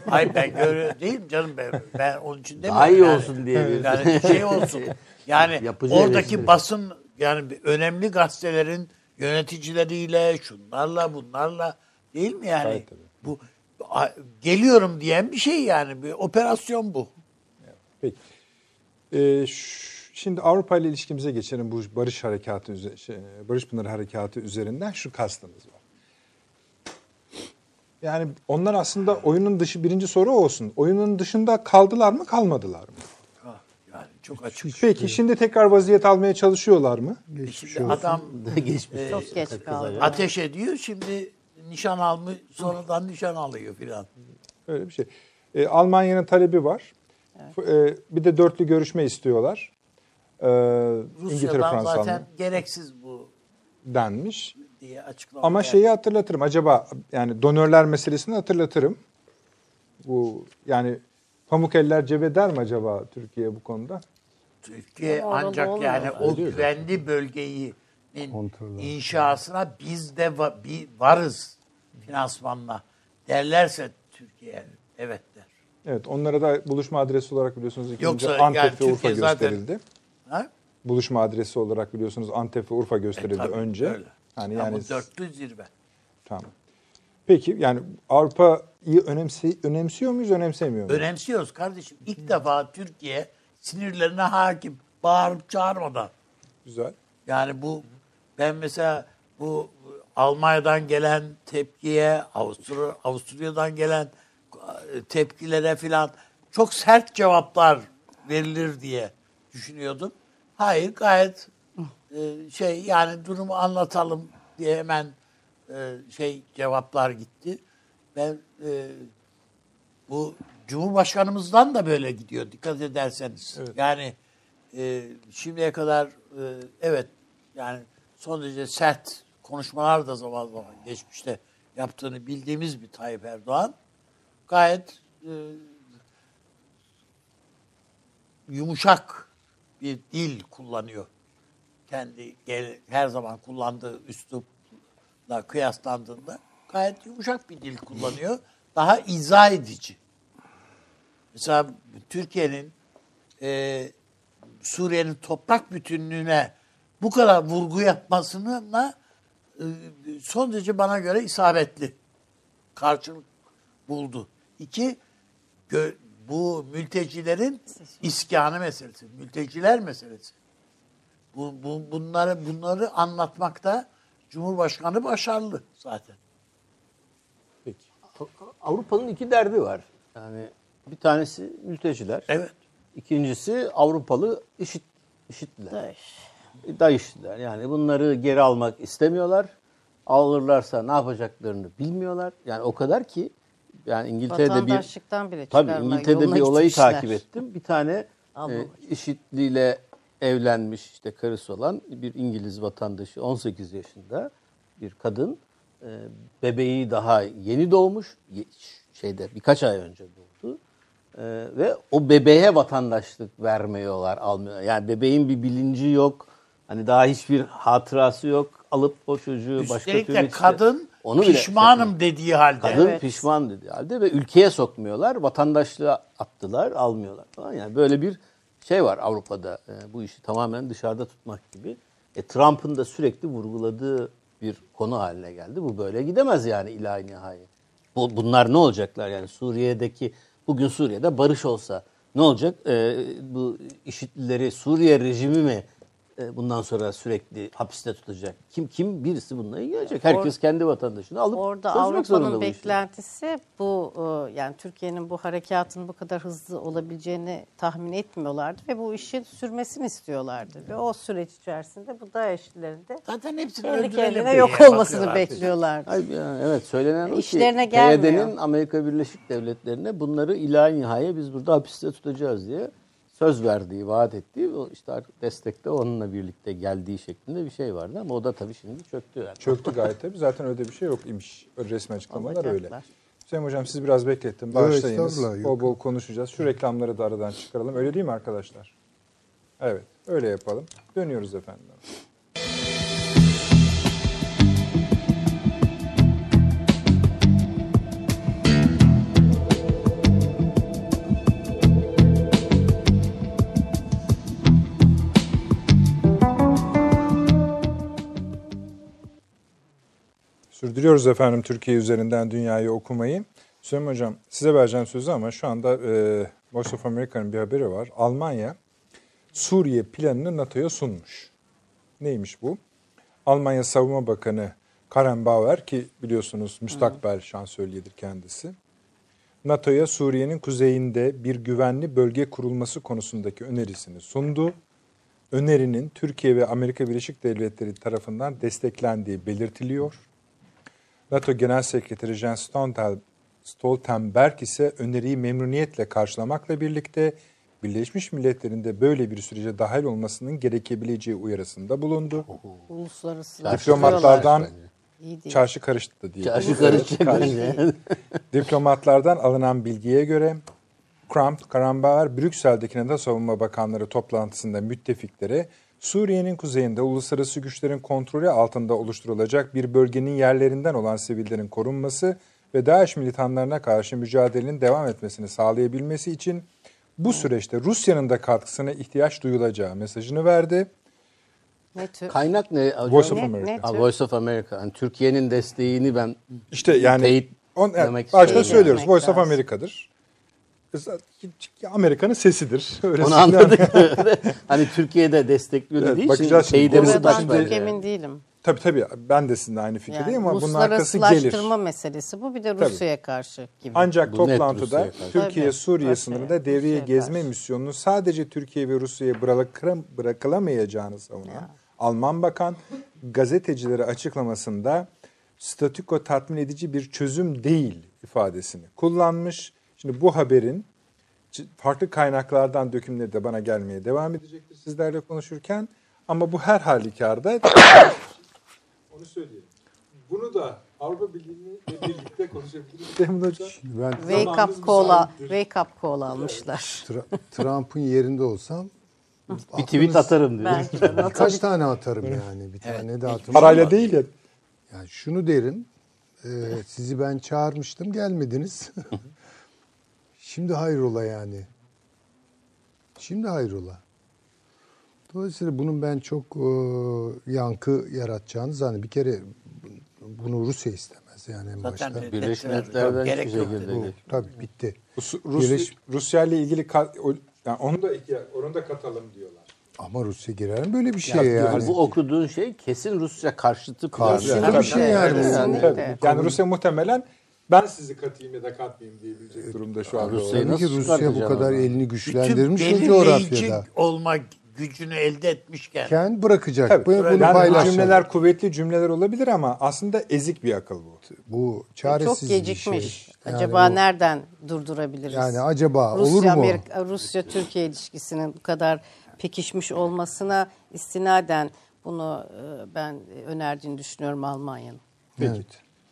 Hayır ben görüyor değilim canım ben. Ben onun için demiyorum. Daha iyi yani. olsun diye Yani şey olsun. Yani Yapıcı oradaki eleştiri. basın yani önemli gazetelerin yöneticileriyle, şunlarla, bunlarla değil mi yani? Tabii, tabii. Bu geliyorum diyen bir şey yani. Bir operasyon bu. Peki. Ee, şimdi Avrupa ile ilişkimize geçelim bu barış harekatı şey, barış pınarı harekatı üzerinden şu kastınız var. Yani onlar aslında oyunun dışı birinci soru olsun. Oyunun dışında kaldılar mı kalmadılar mı? Yani çok açık. Peki şimdi tekrar vaziyet almaya çalışıyorlar mı? Şimdi adam geçmiş. Çok geç kaldı. ateş ediyor şimdi nişan almış sonradan nişan alıyor filan. Öyle bir şey. Ee, Almanya'nın talebi var. Ee, bir de dörtlü görüşme istiyorlar. Ee, İngiltere, Rusya'dan Fransa zaten Almanya gereksiz bu denmiş. diye açıklama. Ama şeyi hatırlatırım. Acaba yani donörler meselesini hatırlatırım. Bu yani pamuk eller cebe der mi acaba Türkiye bu konuda? Türkiye Ama ancak olmuyor. yani o güvenli bölgeyi Kontrol inşasına biz de va- bir varız finansmanla derlerse Türkiye evet der. Evet onlara da buluşma adresi olarak biliyorsunuz ilk Yoksa önce Antep yani ve Urfa Türkiye zaten- gösterildi. Ha? Buluşma adresi olarak biliyorsunuz Antep ve Urfa gösterildi E, tabii, önce. öyle. Hani Ama yani bu dörtlü zirve. tamam. Peki yani Avrupa'yı önemsi, önemsiyor muyuz, önemsemiyor muyuz? Önemsiyoruz kardeşim. İlk defa Türkiye sinirlerine hakim. Bağırıp çağırmadan. Güzel. Yani bu ben mesela bu Almanya'dan gelen tepkiye, Avusturya, Avusturya'dan gelen e, tepkilere filan çok sert cevaplar verilir diye düşünüyordum. Hayır gayet e, şey yani durumu anlatalım diye hemen e, şey cevaplar gitti. Ben e, bu Cumhurbaşkanımızdan da böyle gidiyor dikkat ederseniz. Yani e, şimdiye kadar e, evet yani son derece sert konuşmalar da zaman zaman geçmişte yaptığını bildiğimiz bir Tayyip Erdoğan gayet e, yumuşak bir dil kullanıyor. Kendi gel- her zaman kullandığı üslupla kıyaslandığında gayet yumuşak bir dil kullanıyor. Daha izah edici. Mesela Türkiye'nin e, Suriye'nin toprak bütünlüğüne bu kadar vurgu yapmasına e, son derece bana göre isabetli. Karşılık buldu. İki, gö- bu mültecilerin iskanı meselesi, mülteciler meselesi. Bu, bu, bunları bunları anlatmakta Cumhurbaşkanı başarılı zaten. Peki. Avrupa'nın iki derdi var. Yani bir tanesi mülteciler. Evet. İkincisi Avrupalı işit, işitliler. Daesh. DAEŞ'liler. Yani bunları geri almak istemiyorlar. Alırlarsa ne yapacaklarını bilmiyorlar. Yani o kadar ki yani İngiltere'de bir bile Tabii İngiltere'de bir olayı gitmişler. takip ettim. Bir tane e, var. IŞİD'liyle evlenmiş işte karısı olan bir İngiliz vatandaşı 18 yaşında bir kadın e, bebeği daha yeni doğmuş şeyde birkaç ay önce doğdu. E, ve o bebeğe vatandaşlık vermiyorlar, almıyorlar. Yani bebeğin bir bilinci yok. Hani daha hiçbir hatırası yok. Alıp o çocuğu başka Üstelik türlü de işte- kadın Onu bile pişmanım dediği halde. Kadın Evet. pişman dedi halde ve ülkeye sokmuyorlar. Vatandaşlığa attılar, almıyorlar falan. Yani böyle bir şey var Avrupa'da. e, bu işi tamamen dışarıda tutmak gibi. E, Trump'ın da sürekli vurguladığı bir konu haline geldi. Bu böyle gidemez yani ilahi nihai. Bu, bunlar ne olacaklar yani Suriye'deki bugün Suriye'de barış olsa ne olacak? E, bu işitlileri Suriye rejimi mi bundan sonra sürekli hapiste tutacak? Kim kim birisi bununla ilgilenecek? Herkes kendi vatandaşını alıp Orada Avrupa'nın beklentisi bu e, yani Türkiye'nin bu harekatın bu kadar hızlı olabileceğini tahmin etmiyorlardı ve bu işin sürmesini istiyorlardı. Ve o süreç içerisinde bu DAEŞ'lilerin de Zaten hepsini kendi kendine yok olmasını bekliyorlardı. Ay, ya, evet söylenen o ki İşlerine gelmiyor. PYD'nin Amerika Birleşik Devletleri'ne bunları ilahi nihaya biz burada hapiste tutacağız diye söz verdiği, vaat ettiği o işte artık destekte onunla birlikte geldiği şeklinde bir şey vardı ama o da tabii şimdi çöktü yani. Çöktü gayet tabii. Zaten öyle bir şey yok imiş. Öyle resmi açıklamalar öyle. Hüseyin Hocam siz biraz beklettim. Bağışlayınız. yok. Bol bol konuşacağız. Şu reklamları da aradan çıkaralım. Öyle değil mi arkadaşlar? Evet. Öyle yapalım. Dönüyoruz efendim. Sürdürüyoruz efendim Türkiye üzerinden dünyayı okumayı. Süleyman Hocam size vereceğim sözü ama şu anda e, Voice of America'nın bir haberi var. Almanya Suriye planını NATO'ya sunmuş. Neymiş bu? Almanya Savunma Bakanı Karen Bauer ki biliyorsunuz müstakbel şansölyedir kendisi. NATO'ya Suriye'nin kuzeyinde bir güvenli bölge kurulması konusundaki önerisini sundu. Önerinin Türkiye ve Amerika Birleşik Devletleri tarafından desteklendiği belirtiliyor. NATO Genel Sekreteri Jens Stoltenberg- ise öneriyi memnuniyetle karşılamakla birlikte Birleşmiş Milletler'in de böyle bir sürece dahil olmasının gerekebileceği uyarısında bulundu. Uluslararası Diplomatlardan çarşı karıştı diye. Çarşı bence. (laughs) Diplomatlardan alınan bilgiye göre Trump, Karambağar, Brüksel'deki NATO Savunma Bakanları toplantısında müttefiklere Suriye'nin kuzeyinde uluslararası güçlerin kontrolü altında oluşturulacak bir bölgenin yerlerinden olan sivillerin korunması ve DAEŞ militanlarına karşı mücadelenin devam etmesini sağlayabilmesi için bu süreçte Rusya'nın da katkısına ihtiyaç duyulacağı mesajını verdi. Ne tür? Kaynak ne hocam? Voice of Ne- America. ne Ha, tür? Voice of America. Yani Türkiye'nin desteğini ben İşte yani Teyit on, evet, demek başta söylüyoruz. Demek Voice of lazım. Amerika'nın sesidir. (laughs) Öyle onu anladık. (laughs) hani Türkiye'de destekliyor Evet, dediği için şimdi- taş çok emin değilim. Tabii tabii ben de sizinle aynı fikirdeyim Yani ama bunun arkası gelir. meselesi bu bir de Tabii. Rusya'ya karşı gibi. Ancak Bu toplantıda. Türkiye-Suriye sınırında devreye Rusya'ya gezme karşı. misyonunu sadece Türkiye ve Rusya'ya bırakılam- bırakılamayacağını savunan Alman Bakan gazetecilere açıklamasında statüko tatmin edici bir çözüm değil ifadesini kullanmış. Şimdi bu haberin farklı kaynaklardan dökümleri de bana gelmeye devam edecektir sizlerle konuşurken. Ama bu her halükarda (coughs) onu söyleyelim. Bunu da Avrupa Birliği'yle birlikte konuşabiliriz. Hocam? Ben Wake up müsaittir. wake up call almışlar. Tra- Trump'ın yerinde olsam bir tweet atarım diyor. Kaç tane atarım yani? Bir tane de atmam. Parayla değil ya. Yani şunu derim. Ee, sizi ben çağırmıştım gelmediniz. (laughs) Şimdi hayrola yani. Şimdi hayrola. Dolayısıyla bunun ben çok e, yankı yaratacağını zannediyorum. Bir kere bunu Rusya istemez yani en Zaten başta. Birleşmiş Milletler'den gerek hiçbir şekilde değil. Tabii bitti. Rus, Rus, Birleş- Rusya ile ilgili yani onu da onu da katalım diyorlar. Ama Rusya girer mi böyle bir şey yani? Yani bu okuduğun şey kesin Rusya karşıtı. Karşıtı Yani. bir şey yani. Tabii. Yani Rusya muhtemelen ben sizi katayım ya da katmayayım diyebilecek durumda şu anda. Rusya'yı Tabii ki Rusya bu kadar oradan? elini Bütün güçlendirmiş o belirleyici coğrafyada. olma gücünü elde etmişken Ken bırakacak. Tabii. Bunu, bunu yani paylaşacak. cümleler kuvvetli cümleler olabilir ama aslında ezik bir akıl bu. Bu çaresiz Çok bir gecikmiş. şey. Yani acaba bu- nereden durdurabiliriz? Yani acaba olur Rusya, mu? Amerika, Rusya Türkiye ilişkisinin bu kadar pekişmiş olmasına istinaden bunu e, ben önerdiğini düşünüyorum Almanya'nın. Evet.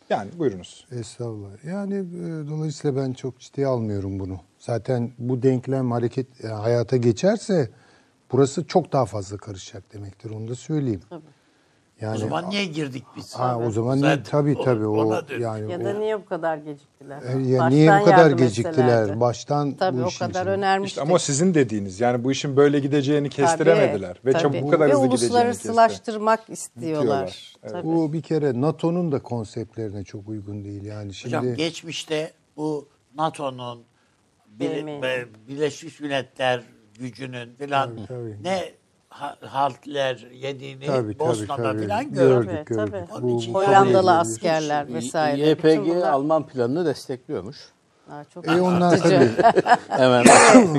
Yani buyurunuz. Estağfurullah. Yani e, dolayısıyla ben çok ciddiye almıyorum bunu. Zaten bu denklem hareket e, hayata geçerse burası çok daha fazla karışacak demektir. Onu da söyleyeyim. Yani o zaman niye girdik biz? ha, o zaman Zaten niye, tabii o- tabii o yani Ya o- da niye bu kadar geciktiler? E, ya Baştan niye bu kadar geciktiler? etselerdi. Baştan Tabii bu o kadar içine- önermiştik. İşte ama sizin dediğiniz yani bu işin böyle gideceğini kestiremediler ve Tabii, çabuk tabii. bu kadar Ve hızlı gideceğini kestiler. uluslararasılaştırmak istiyorlar. Diyorlar, evet. Tabii. Bu bir kere NATO'nun da konseptlerine çok uygun değil. Yani şimdi Hocam geçmişte bu NATO'nun bir, Birleşmiş Milletler gücünün filan Tabii, tabii. ne haltler yediğini tabii tabii Bosna'da tabii. filan gördük gördük. Gördük. tabii. Onun için Hollandalı askerler vesaire. YPG bunlar- Alman planını destekliyormuş. Ha, çok E onlar tabii (laughs) Hemen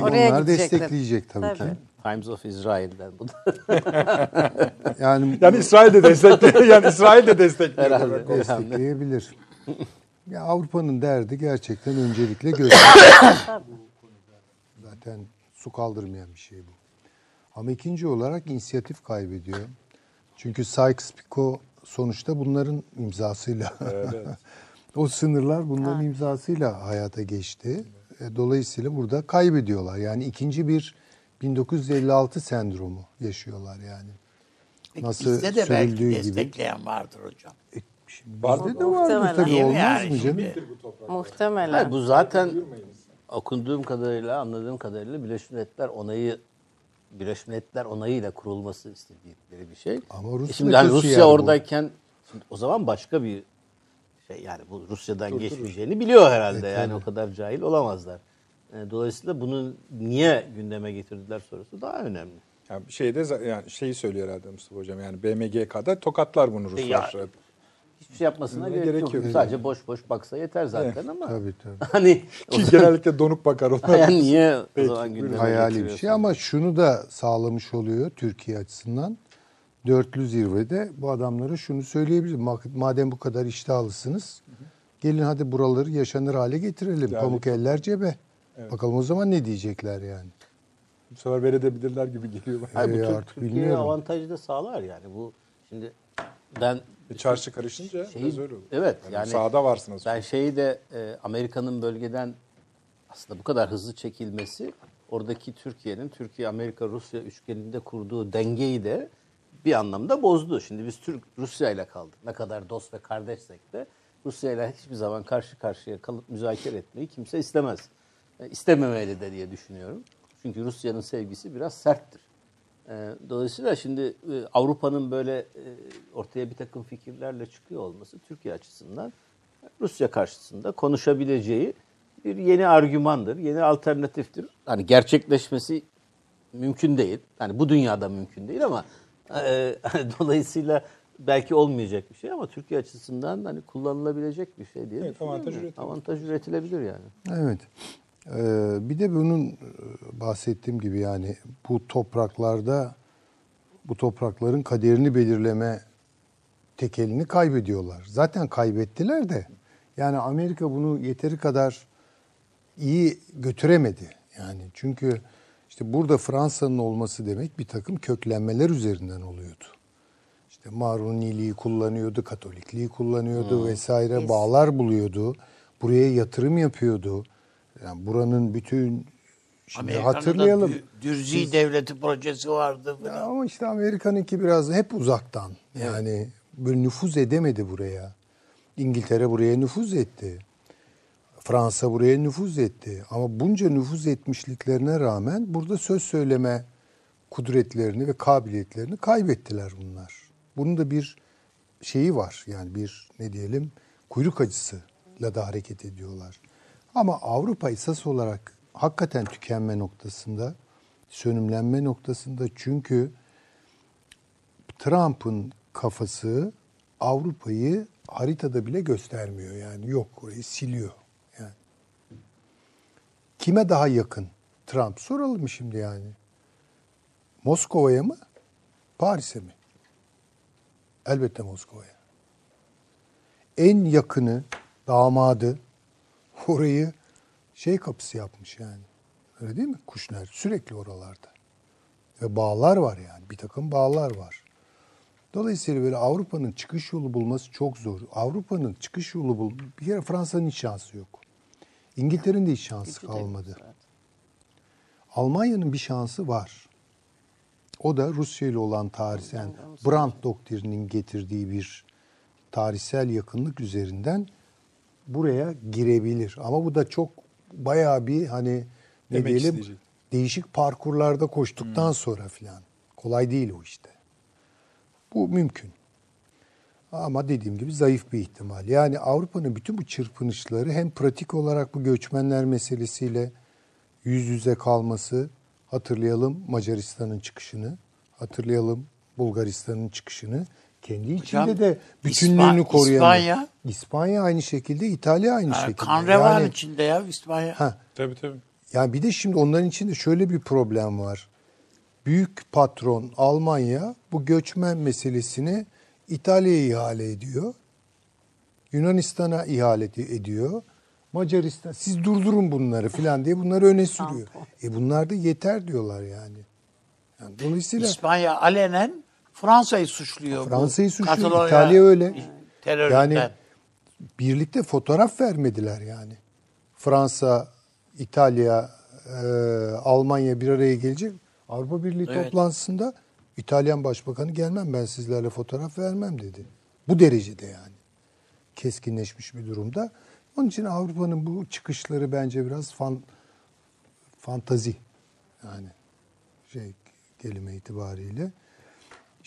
Oraya onlar gidecekler. destekleyecek tabii, Tabii. ki. Times of Israel'den bu da (laughs) Yani Yani İsrail de destekliyor. (laughs) yani İsrail de destekliyor. herhalde. destekleyebilir. ya Avrupa'nın derdi gerçekten öncelikle gösteriyor. Zaten su kaldırmayan bir şey bu. Ama ikinci olarak inisiyatif kaybediyor. Çünkü Sykes-Picot sonuçta bunların imzasıyla (laughs) o sınırlar bunların imzasıyla hayata geçti. E, Dolayısıyla burada kaybediyorlar. Yani ikinci bir 1956 sendromu yaşıyorlar yani. Peki Nasıl bizde de belki gibi. destekleyen vardır hocam. Bizde de vardır Muhtemelen. tabii Değil mi olmaz yani mı canım? şimdi? Muhtemelen. Hayır, bu zaten okunduğum kadarıyla, anladığım kadarıyla Birleşmiş Milletler onayı Birleşmiş Milletler onayıyla kurulması istedikleri bir şey. Ama Rusya E şimdi kötü Rusya yani oradayken şimdi o zaman başka bir şey yani bu Rusya'dan geçmeyeceğini biliyor herhalde. yani o kadar cahil olamazlar. E, Dolayısıyla bunu niye gündeme getirdiler sorusu daha önemli. Yani şeyde yani şeyi söylüyor herhalde Mustafa hocam yani BMGK'da tokatlar bunu Ruslar. Ya, Hiçbir şey yapmasına gerek, gerek yok. yok. Sadece boş boş baksa yeter zaten ama Tabii tabii. (laughs) hani Ki genellikle donuk bakar (laughs) onlar. yani niye o Peki, zaman gündeme hayali bir şey ama şunu da sağlamış oluyor Türkiye açısından. Dörtlü zirvede bu adamlara şunu söyleyebilir. Ma- Madem bu kadar iştahlısınız gelin hadi buraları yaşanır hale getirelim. Yani- Pamuk eller cebe. Bakalım o zaman ne diyecekler yani. Bu sefer verebilirler gibi geliyor. bana. Hayır, bu Türk- artık Türkiye'ye avantajı da sağlar yani. Bu şimdi ben Çarşı karışınca Şeyi- biraz öyle olur. evet, yani, yani- sahada varsınız. ben şeyi de e, Amerika'nın bölgeden aslında bu kadar hızlı çekilmesi oradaki Türkiye'nin Türkiye, Amerika, Rusya üçgeninde kurduğu dengeyi de bir anlamda bozdu. Şimdi biz Türk Rusya ile kaldık. Ne kadar dost ve kardeşsek de Rusya ile hiçbir zaman karşı karşıya kalıp müzakere etmeyi kimse istemez. E, istememeli de diye düşünüyorum. Çünkü Rusya'nın sevgisi biraz serttir. E, Dolayısıyla şimdi e, Avrupa'nın böyle e, ortaya bir takım fikirlerle çıkıyor olması Türkiye açısından Rusya karşısında konuşabileceği bir yeni argümandır, yeni alternatiftir. Hani gerçekleşmesi mümkün değil. Yani bu dünyada mümkün değil ama e, (laughs) dolayısıyla belki olmayacak bir şey ama Türkiye açısından hani kullanılabilecek bir şey diye Evet, avantaj üretilebilir. Avantaj üretilebilir yani. Evet. Ee, bir de bunun e, bahsettiğim gibi yani bu topraklarda bu toprakların kaderini belirleme tekelini kaybediyorlar. Zaten kaybettiler de yani Amerika bunu yeteri kadar iyi götüremedi. Yani çünkü işte burada Fransa'nın olması demek bir takım köklenmeler üzerinden oluyordu. İşte Maruniliği kullanıyordu, Katolikliği kullanıyordu vesaire bağlar buluyordu. Buraya yatırım yapıyordu. Yani buranın bütün şimdi hatırlayalım. Dürzi devleti projesi vardı. Ya falan. Ama işte Amerika'nınki biraz hep uzaktan. Yani böyle nüfuz edemedi buraya. İngiltere buraya nüfuz etti. Fransa buraya nüfuz etti. Ama bunca nüfuz etmişliklerine rağmen burada söz söyleme kudretlerini ve kabiliyetlerini kaybettiler bunlar. Bunun da bir şeyi var. Yani bir ne diyelim kuyruk acısıyla da hareket ediyorlar. Ama Avrupa esas olarak hakikaten tükenme noktasında, sönümlenme noktasında çünkü Trump'ın kafası Avrupa'yı haritada bile göstermiyor yani yok orayı siliyor yani. Kime daha yakın Trump soralım şimdi yani. Moskova'ya mı? Paris'e mi? Elbette Moskova'ya. En yakını damadı orayı şey kapısı yapmış yani. Öyle değil mi? Kuşner sürekli oralarda. Ve bağlar var yani. Bir takım bağlar var. Dolayısıyla böyle Avrupa'nın çıkış yolu bulması çok zor. Avrupa'nın çıkış yolu bul bir kere Fransa'nın hiç şansı yok. İngiltere'nin de hiç şansı kalmadı. Almanya'nın bir şansı var. O da Rusya ile olan tarihsel yani Brandt doktrininin getirdiği bir tarihsel yakınlık üzerinden buraya girebilir. Ama bu da çok bayağı bir hani ne Demek diyelim isteyecek. değişik parkurlarda koştuktan sonra filan. Kolay değil o işte. Bu mümkün. Ama dediğim gibi zayıf bir ihtimal. Yani Avrupa'nın bütün bu çırpınışları hem pratik olarak bu göçmenler meselesiyle yüz yüze kalması, hatırlayalım Macaristan'ın çıkışını, hatırlayalım Bulgaristan'ın çıkışını, kendi içinde Hocam, de bütünlüğünü İspa- koruyamıyor. İspanya? İspanya aynı şekilde, İtalya aynı Yani şekilde. kan revan Yani- içinde ya İspanya. Ha, Tabii tabii. yani bir de şimdi onların içinde şöyle bir problem var. Büyük patron Almanya bu göçmen meselesini İtalya'ya ihale ediyor. Yunanistan'a ihale ed- ediyor. Macaristan siz durdurun bunları filan diye bunları öne sürüyor. E bunlar da yeter diyorlar yani. yani dolayısıyla İspanya alenen Fransa'yı suçluyor. Fransa'yı suçluyor, Katalonya İtalya öyle. Teröründen. Yani birlikte fotoğraf vermediler yani. Fransa, İtalya, e, Almanya bir araya gelecek. Avrupa Birliği Evet. toplantısında İtalyan Başbakanı gelmem ben sizlerle fotoğraf vermem dedi. Bu derecede yani. Keskinleşmiş bir durumda. Onun için Avrupa'nın bu çıkışları bence biraz fan, fantazi yani şey kelime itibariyle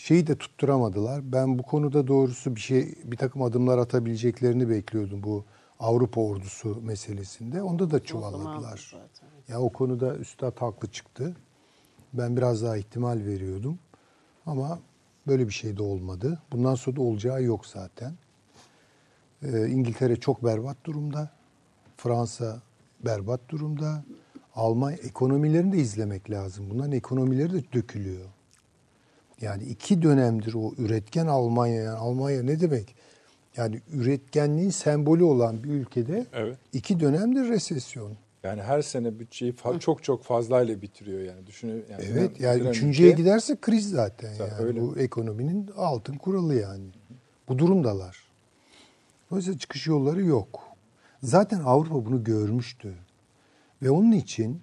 şeyi de tutturamadılar. Ben bu konuda doğrusu bir şey bir takım adımlar atabileceklerini bekliyordum bu Avrupa ordusu meselesinde. Onda da çuvalladılar. Ya o konuda üstad haklı çıktı. Ben biraz daha ihtimal veriyordum. Ama böyle bir şey de olmadı. Bundan sonra da olacağı yok zaten. Ee, İngiltere çok berbat durumda. Fransa berbat durumda. Almanya ekonomilerini de izlemek lazım. Bunların ekonomileri de dökülüyor. Yani iki dönemdir o üretken Almanya. Yani Almanya ne demek? Yani üretkenliğin sembolü olan bir ülkede Evet. iki dönemdir resesyon. Yani her sene bütçeyi çok çok fazlayla bitiriyor yani. Düşünün yani. Evet yani ülke- üçüncüye giderse kriz zaten. Zaten yani. öyle. Bu ekonominin altın kuralı yani. Bu durumdalar. Dolayısıyla çıkış yolları yok. Zaten Avrupa bunu görmüştü. Ve onun için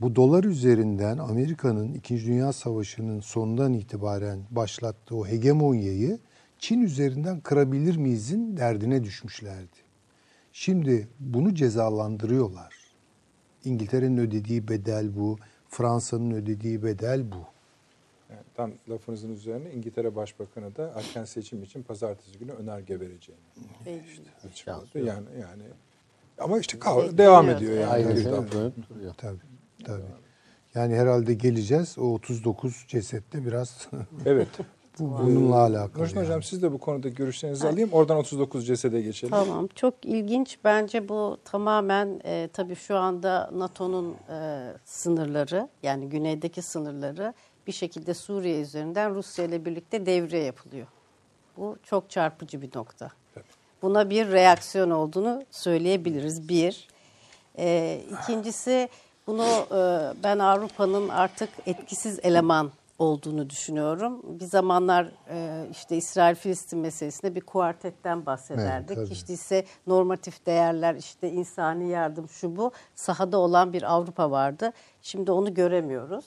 bu dolar üzerinden Amerika'nın İkinci Dünya Savaşı'nın sonundan itibaren başlattığı o hegemonyayı Çin üzerinden kırabilir miyizin derdine düşmüşlerdi. Şimdi bunu cezalandırıyorlar. İngiltere'nin ödediği bedel bu, Fransa'nın ödediği bedel bu. Yani tam lafınızın üzerine İngiltere Başbakanı da erken seçim için pazartesi günü önerge vereceğini açıkladı. Yani yani ama işte kav- devam ediyor yani. Dönüp duruyor. Tabii, tabii. Yani herhalde geleceğiz. O 39 cesette biraz (laughs) Evet. bu bununla alakalı. Nurşin yani. Hocam siz de bu konuda görüşlerinizi alayım. Oradan 39 cesede geçelim. Tamam çok ilginç bence bu tamamen e, tabii şu anda NATO'nun e, sınırları yani güneydeki sınırları bir şekilde Suriye üzerinden Rusya ile birlikte devriye yapılıyor. Bu çok çarpıcı bir nokta. Buna bir reaksiyon olduğunu söyleyebiliriz bir. E, ikincisi bunu e, ben Avrupa'nın artık etkisiz eleman olduğunu düşünüyorum. Bir zamanlar e, işte İsrail-Filistin meselesinde bir kuartetten bahsederdik. Evet, işte ise normatif değerler, işte insani yardım şu bu sahada olan bir Avrupa vardı. Şimdi onu göremiyoruz.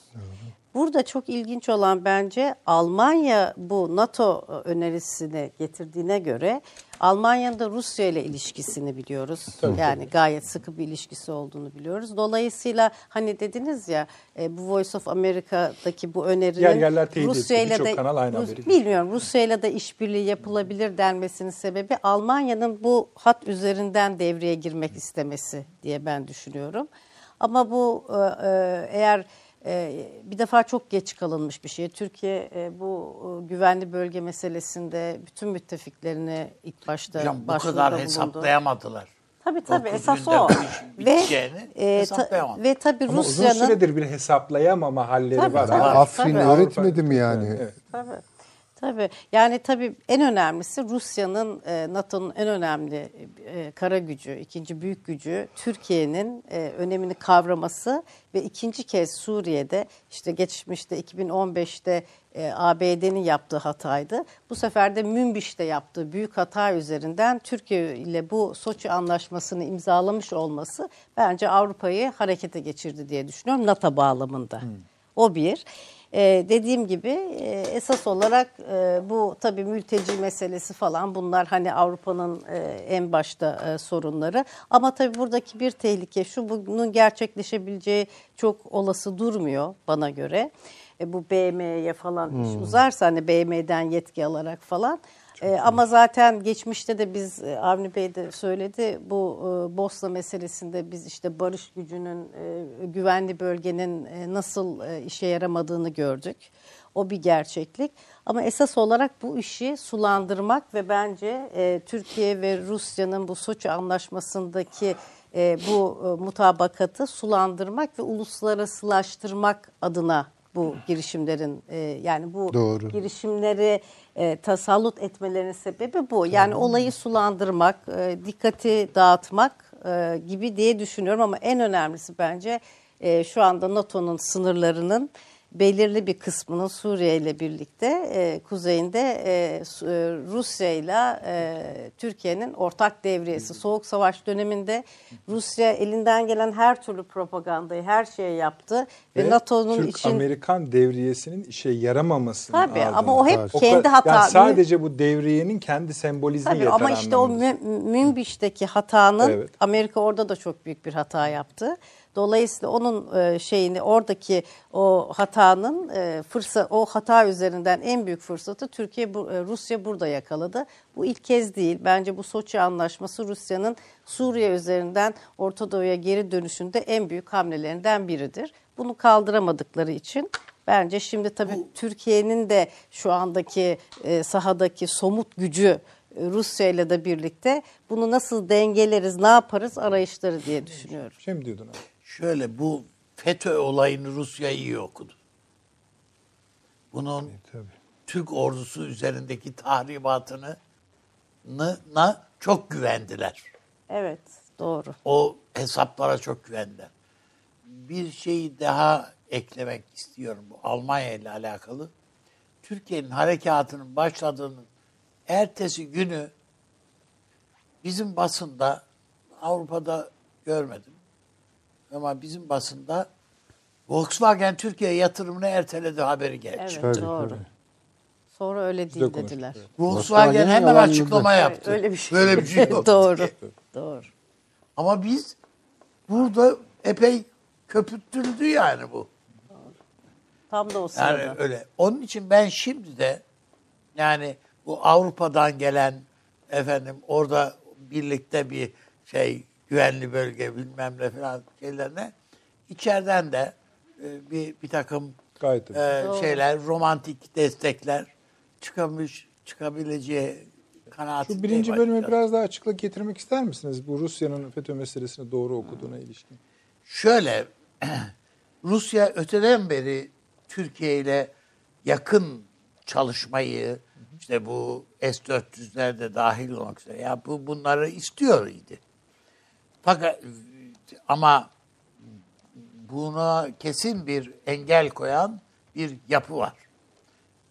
Burada çok ilginç olan bence Almanya bu NATO önerisini getirdiğine göre Almanya'nın da Rusya ile ilişkisini biliyoruz. yani gayet sıkı bir ilişkisi olduğunu biliyoruz. Dolayısıyla hani dediniz ya e, bu Voice of America'daki bu önerinin Yer yerler. Rusya ile de kanal aynı Rus- bilmiyorum Rusya ile de işbirliği yapılabilir denmesinin sebebi Almanya'nın bu hat üzerinden devreye girmek istemesi diye ben düşünüyorum. Ama bu e, e, eğer e, bir defa çok geç kalınmış bir şey. Türkiye e, bu e, güvenli bölge meselesinde bütün müttefiklerini ilk başta Hocam bu kadar bulundu. hesaplayamadılar. Tabii tabii Dokuz esas o. Ve, e, ta- ve tabii Ama uzun Rusya'nın süredir bir hesaplayamama halleri Tabii, var. tabii. ha. Afrin tabii. öğretmedi mi yani? Evet. Tabii. Tabii. Yani tabii en önemlisi Rusya'nın e, NATO'nun en önemli e, kara gücü, ikinci büyük gücü Türkiye'nin e, önemini kavraması ve ikinci kez Suriye'de işte geçmişte 2015'te e, ABD'nin yaptığı hataydı. Bu sefer de Münbiş'te yaptığı büyük hata üzerinden Türkiye ile bu Soçi anlaşmasını imzalamış olması bence Avrupa'yı harekete geçirdi diye düşünüyorum NATO bağlamında. O bir. Ee, dediğim gibi e, esas olarak e, bu tabii mülteci meselesi falan bunlar hani Avrupa'nın e, en başta e, sorunları. Ama tabii buradaki bir tehlike şu bunun gerçekleşebileceği çok olası durmuyor bana göre. E, bu BM'ye falan iş uzarsa hani BM'den yetki alarak falan. E, ama zaten geçmişte de biz e, Avni Bey de söyledi bu e, Bosna meselesinde biz işte barış gücünün e, güvenli bölgenin e, nasıl e, işe yaramadığını gördük. O bir gerçeklik. Ama esas olarak bu işi sulandırmak ve bence e, Türkiye ve Rusya'nın bu Soçi anlaşmasındaki e, bu e, mutabakatı sulandırmak ve uluslararasılaştırmak adına bu girişimlerin e, yani bu Doğru. girişimleri e, tasallut etmelerinin sebebi bu. Yani olayı sulandırmak, e, dikkati dağıtmak e, gibi diye düşünüyorum ama en önemlisi bence e, şu anda NATO'nun sınırlarının belirli bir kısmının Suriye ile birlikte e, kuzeyinde e, e, Rusya ile e, Türkiye'nin ortak devriyesi. Soğuk Savaş döneminde Rusya elinden gelen her türlü propagandayı, her şeyi yaptı ve, Ve NATO'nun için Türk-Amerikan devriyesinin işe yaramamasının Tabii ardından. ama o hep O kendi hata. Yani sadece bu devriyenin kendi sembolizmi Tabii yeter ama işte o anlamında. Mü- Münbiş'teki hatanın Evet. Amerika orada da çok büyük bir hata yaptı. Dolayısıyla onun e, şeyini oradaki o hatanın e, fırsat o hata üzerinden en büyük fırsatı Türkiye bu- e, Rusya burada yakaladı. Bu ilk kez değil. Bence bu Soçi anlaşması Rusya'nın Suriye üzerinden Orta Doğu'ya geri dönüşünde en büyük hamlelerinden biridir. Bunu kaldıramadıkları için bence şimdi tabii Türkiye'nin de şu andaki e, sahadaki somut gücü Rusya ile de birlikte bunu nasıl dengeleriz, ne yaparız arayışları diye düşünüyorum. Şey mi diyordun abi? Şöyle bu FETÖ olayını Rusya iyi okudu. Bunun Tabii. Türk ordusu üzerindeki tahribatını na- na çok güvendiler. Evet, doğru. O hesaplara çok güvendiler. Bir şeyi daha eklemek istiyorum bu Almanya ile alakalı. Türkiye'nin harekatının başladığının ertesi günü bizim basında Avrupa'da görmedim. Ama bizim basında Volkswagen Türkiye yatırımını erteledi haberi geldi. Evet, Tabii, doğru. tabii. Sonra öyle de değil konuştuk, dediler. Volkswagen hemen açıklama yaptı. Öyle bir şey. Böyle bir şey (laughs) yok. doğru. Doğru. Ama biz burada epey köpürtüldü yani bu. Tam da o Yani sırada. öyle. Onun için ben şimdi de yani bu Avrupa'dan gelen efendim orada birlikte bir şey güvenli bölge bilmem ne falan şeylerine içeriden de e, bir bir takım Gayet e, şeyler romantik destekler çıkamış çıkabileceği kanaatindeyim. Şu birinci bölüme açıkçası. biraz daha açıklık getirmek ister misiniz? Bu Rusya'nın FETÖ meselesini doğru okuduğuna ilişkin. Şöyle, (clears throat) Rusya öteden beri Türkiye ile yakın çalışmayı, işte bu S-400'ler de dahil olmak üzere, ya bu bunları istiyor idi. Fakat ama buna kesin bir engel koyan bir yapı var.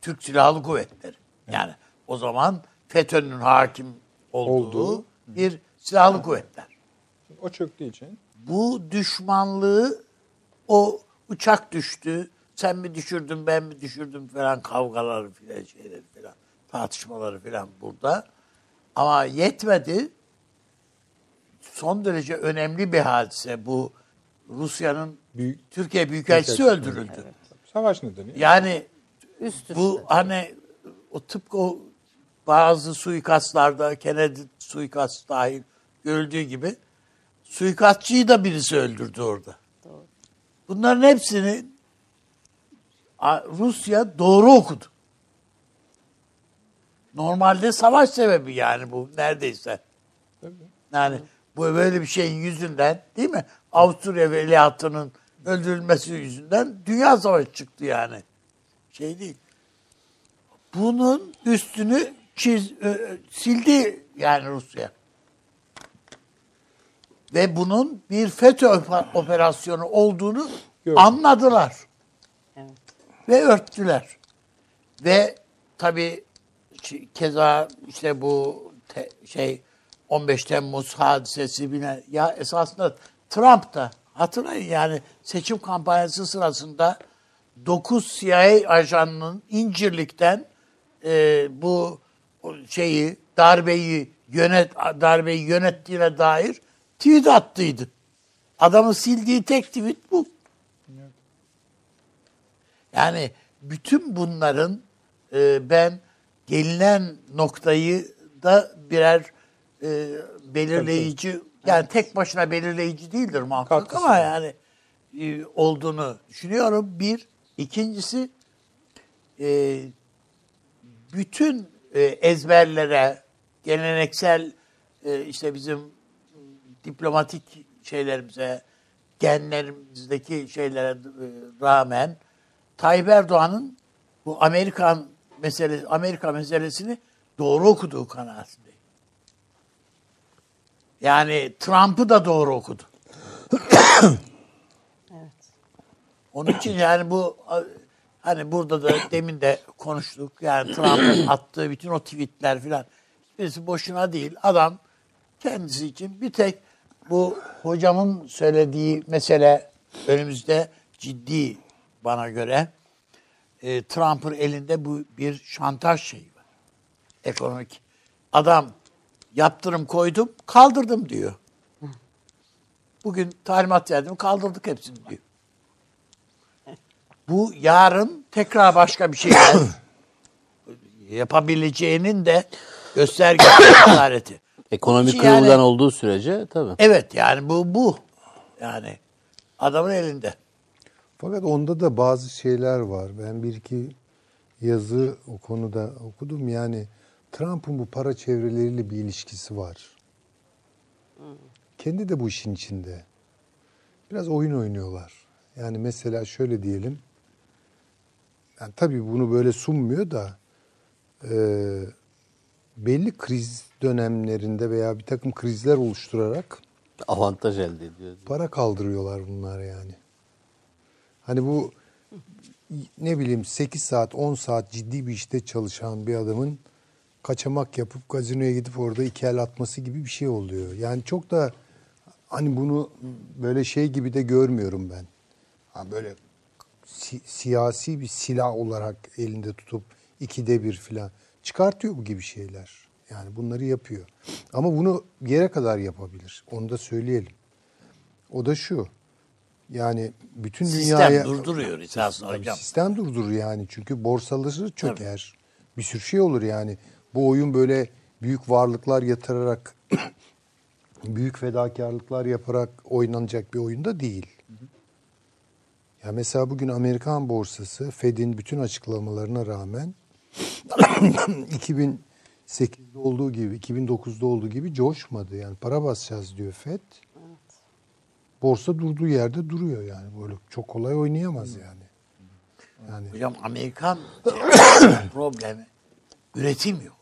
Türk Silahlı Kuvvetleri. Yani o zaman FETÖ'nün hakim olduğu, Olduğu. bir silahlı kuvvetler O çöktüğü için. bu düşmanlığı o uçak düştü, sen mi düşürdün ben mi düşürdüm falan kavgaları filan şeyleri filan tartışmaları filan burada. Ama yetmedi. Son derece önemli bir hadise bu. Rusya'nın Büyük- Türkiye Büyükelçisi öldürüldü. Savaş nedeni. Yani Üst üste. bu hani o tıpkı o bazı suikastlarda Kennedy suikast dahil görüldüğü gibi suikastçıyı da birisi öldürdü orada. Bunların hepsini Rusya doğru okudu. Normalde savaş sebebi yani bu neredeyse. Yani bu böyle bir şeyin yüzünden değil mi? Avusturya veliahtının öldürülmesi yüzünden dünya savaşı çıktı yani. Şey değil. Bunun üstünü çiz, sildi yani Rusya. Ve bunun bir FETÖ operasyonu olduğunu Gördüm. anladılar. Ve örttüler. Ve tabii keza işte bu te- şey 15 Temmuz hadisesi bile ya esasında Trump da hatırlayın yani seçim kampanyası sırasında 9 CIA ajanının İncirlik'ten e, bu şeyi darbeyi yönet darbeyi yönettiğine dair tweet attıydı. Adamın sildiği tek tweet bu. Yani bütün bunların e, ben gelinen noktayı da birer e, belirleyici yani tek başına belirleyici değildir muhakkak Katkısı ama yani e, olduğunu düşünüyorum. Bir. ikincisi e, bütün e, ezberlere, geleneksel e, işte bizim diplomatik şeylerimize, genlerimizdeki şeylere e, rağmen Tayyip Erdoğan'ın bu Amerikan mesele Amerika meselesini doğru okuduğu kanaatindeyim. Yani Trump'ı da doğru okudu. (coughs) Onun için yani bu hani burada da demin de konuştuk. Yani Trump'ın (coughs) attığı bütün o tweetler filan hiçbirisi boşuna değil. Adam kendisi için bir tek bu hocamın söylediği mesele önümüzde ciddi bana göre. E, Trump'ın elinde bu bir şantaj şeyi var. Ekonomik. Adam yaptırım koydum, kaldırdım diyor. Bugün talimat verdim, kaldırdık hepsini diyor. Bu yarın tekrar başka bir şeyler (coughs) yapabileceğinin de göstergesi (coughs) işareti. Ekonomik yani- kırılgan olduğu sürece tabii. Evet yani bu bu. Yani adamın elinde. Fakat onda da bazı şeyler var. Ben bir iki yazı o konuda okudum. Yani Trump'ın bu para çevreleriyle bir ilişkisi var. Kendi de bu işin içinde. Biraz oyun oynuyorlar. Yani mesela şöyle diyelim. Yani tabii bunu böyle sunmuyor da e, belli kriz dönemlerinde veya bir takım krizler oluşturarak Avantaj elde ediyor. para kaldırıyorlar bunlar yani. Hani bu ne bileyim 8 saat 10 saat ciddi bir işte çalışan bir adamın kaçamak yapıp gazinoya gidip orada iki el atması gibi bir şey oluyor. Yani çok da hani bunu böyle şey gibi de görmüyorum ben. Ha böyle si- siyasi bir silah olarak elinde tutup ikide bir filan çıkartıyor bu gibi şeyler. Yani bunları yapıyor. Ama bunu yere kadar yapabilir. Onu da söyleyelim. O da şu. Yani bütün Sistem dünyaya durduruyor esasında Tabii hocam. Sistem durdurur yani. Çünkü borsaları çöker. Bir sürü şey olur yani. Bu oyun böyle büyük varlıklar yatırarak (clears throat) büyük fedakarlıklar yaparak oynanacak bir oyunda değil. Ya mesela bugün Amerikan borsası Fed'in bütün açıklamalarına rağmen (clears throat) 2008'de olduğu gibi, 2009'da olduğu gibi coşmadı. Yani para basacağız diyor Fed. Borsa durduğu yerde duruyor yani. Böyle çok kolay oynayamaz yani. Yani Hocam Amerikan (clears throat) problemi üretim yok.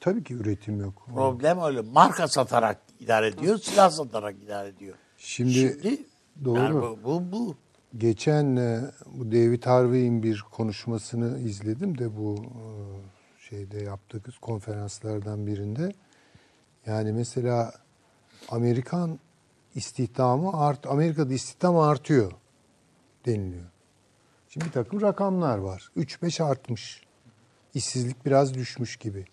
Tabii ki üretim yok. Problem öyle marka satarak idare ediyor, silah satarak idare ediyor. Şimdi, Şimdi doğru. yani bu, bu, bu. Geçen e, bu David Harvey'in bir konuşmasını izledim de bu e, şeyde yaptığımız konferanslardan birinde. Yani mesela Amerikan istihdamı art Amerika'da istihdam artıyor deniliyor. Şimdi bir takım rakamlar var. 3-5 artmış. İşsizlik biraz düşmüş gibi.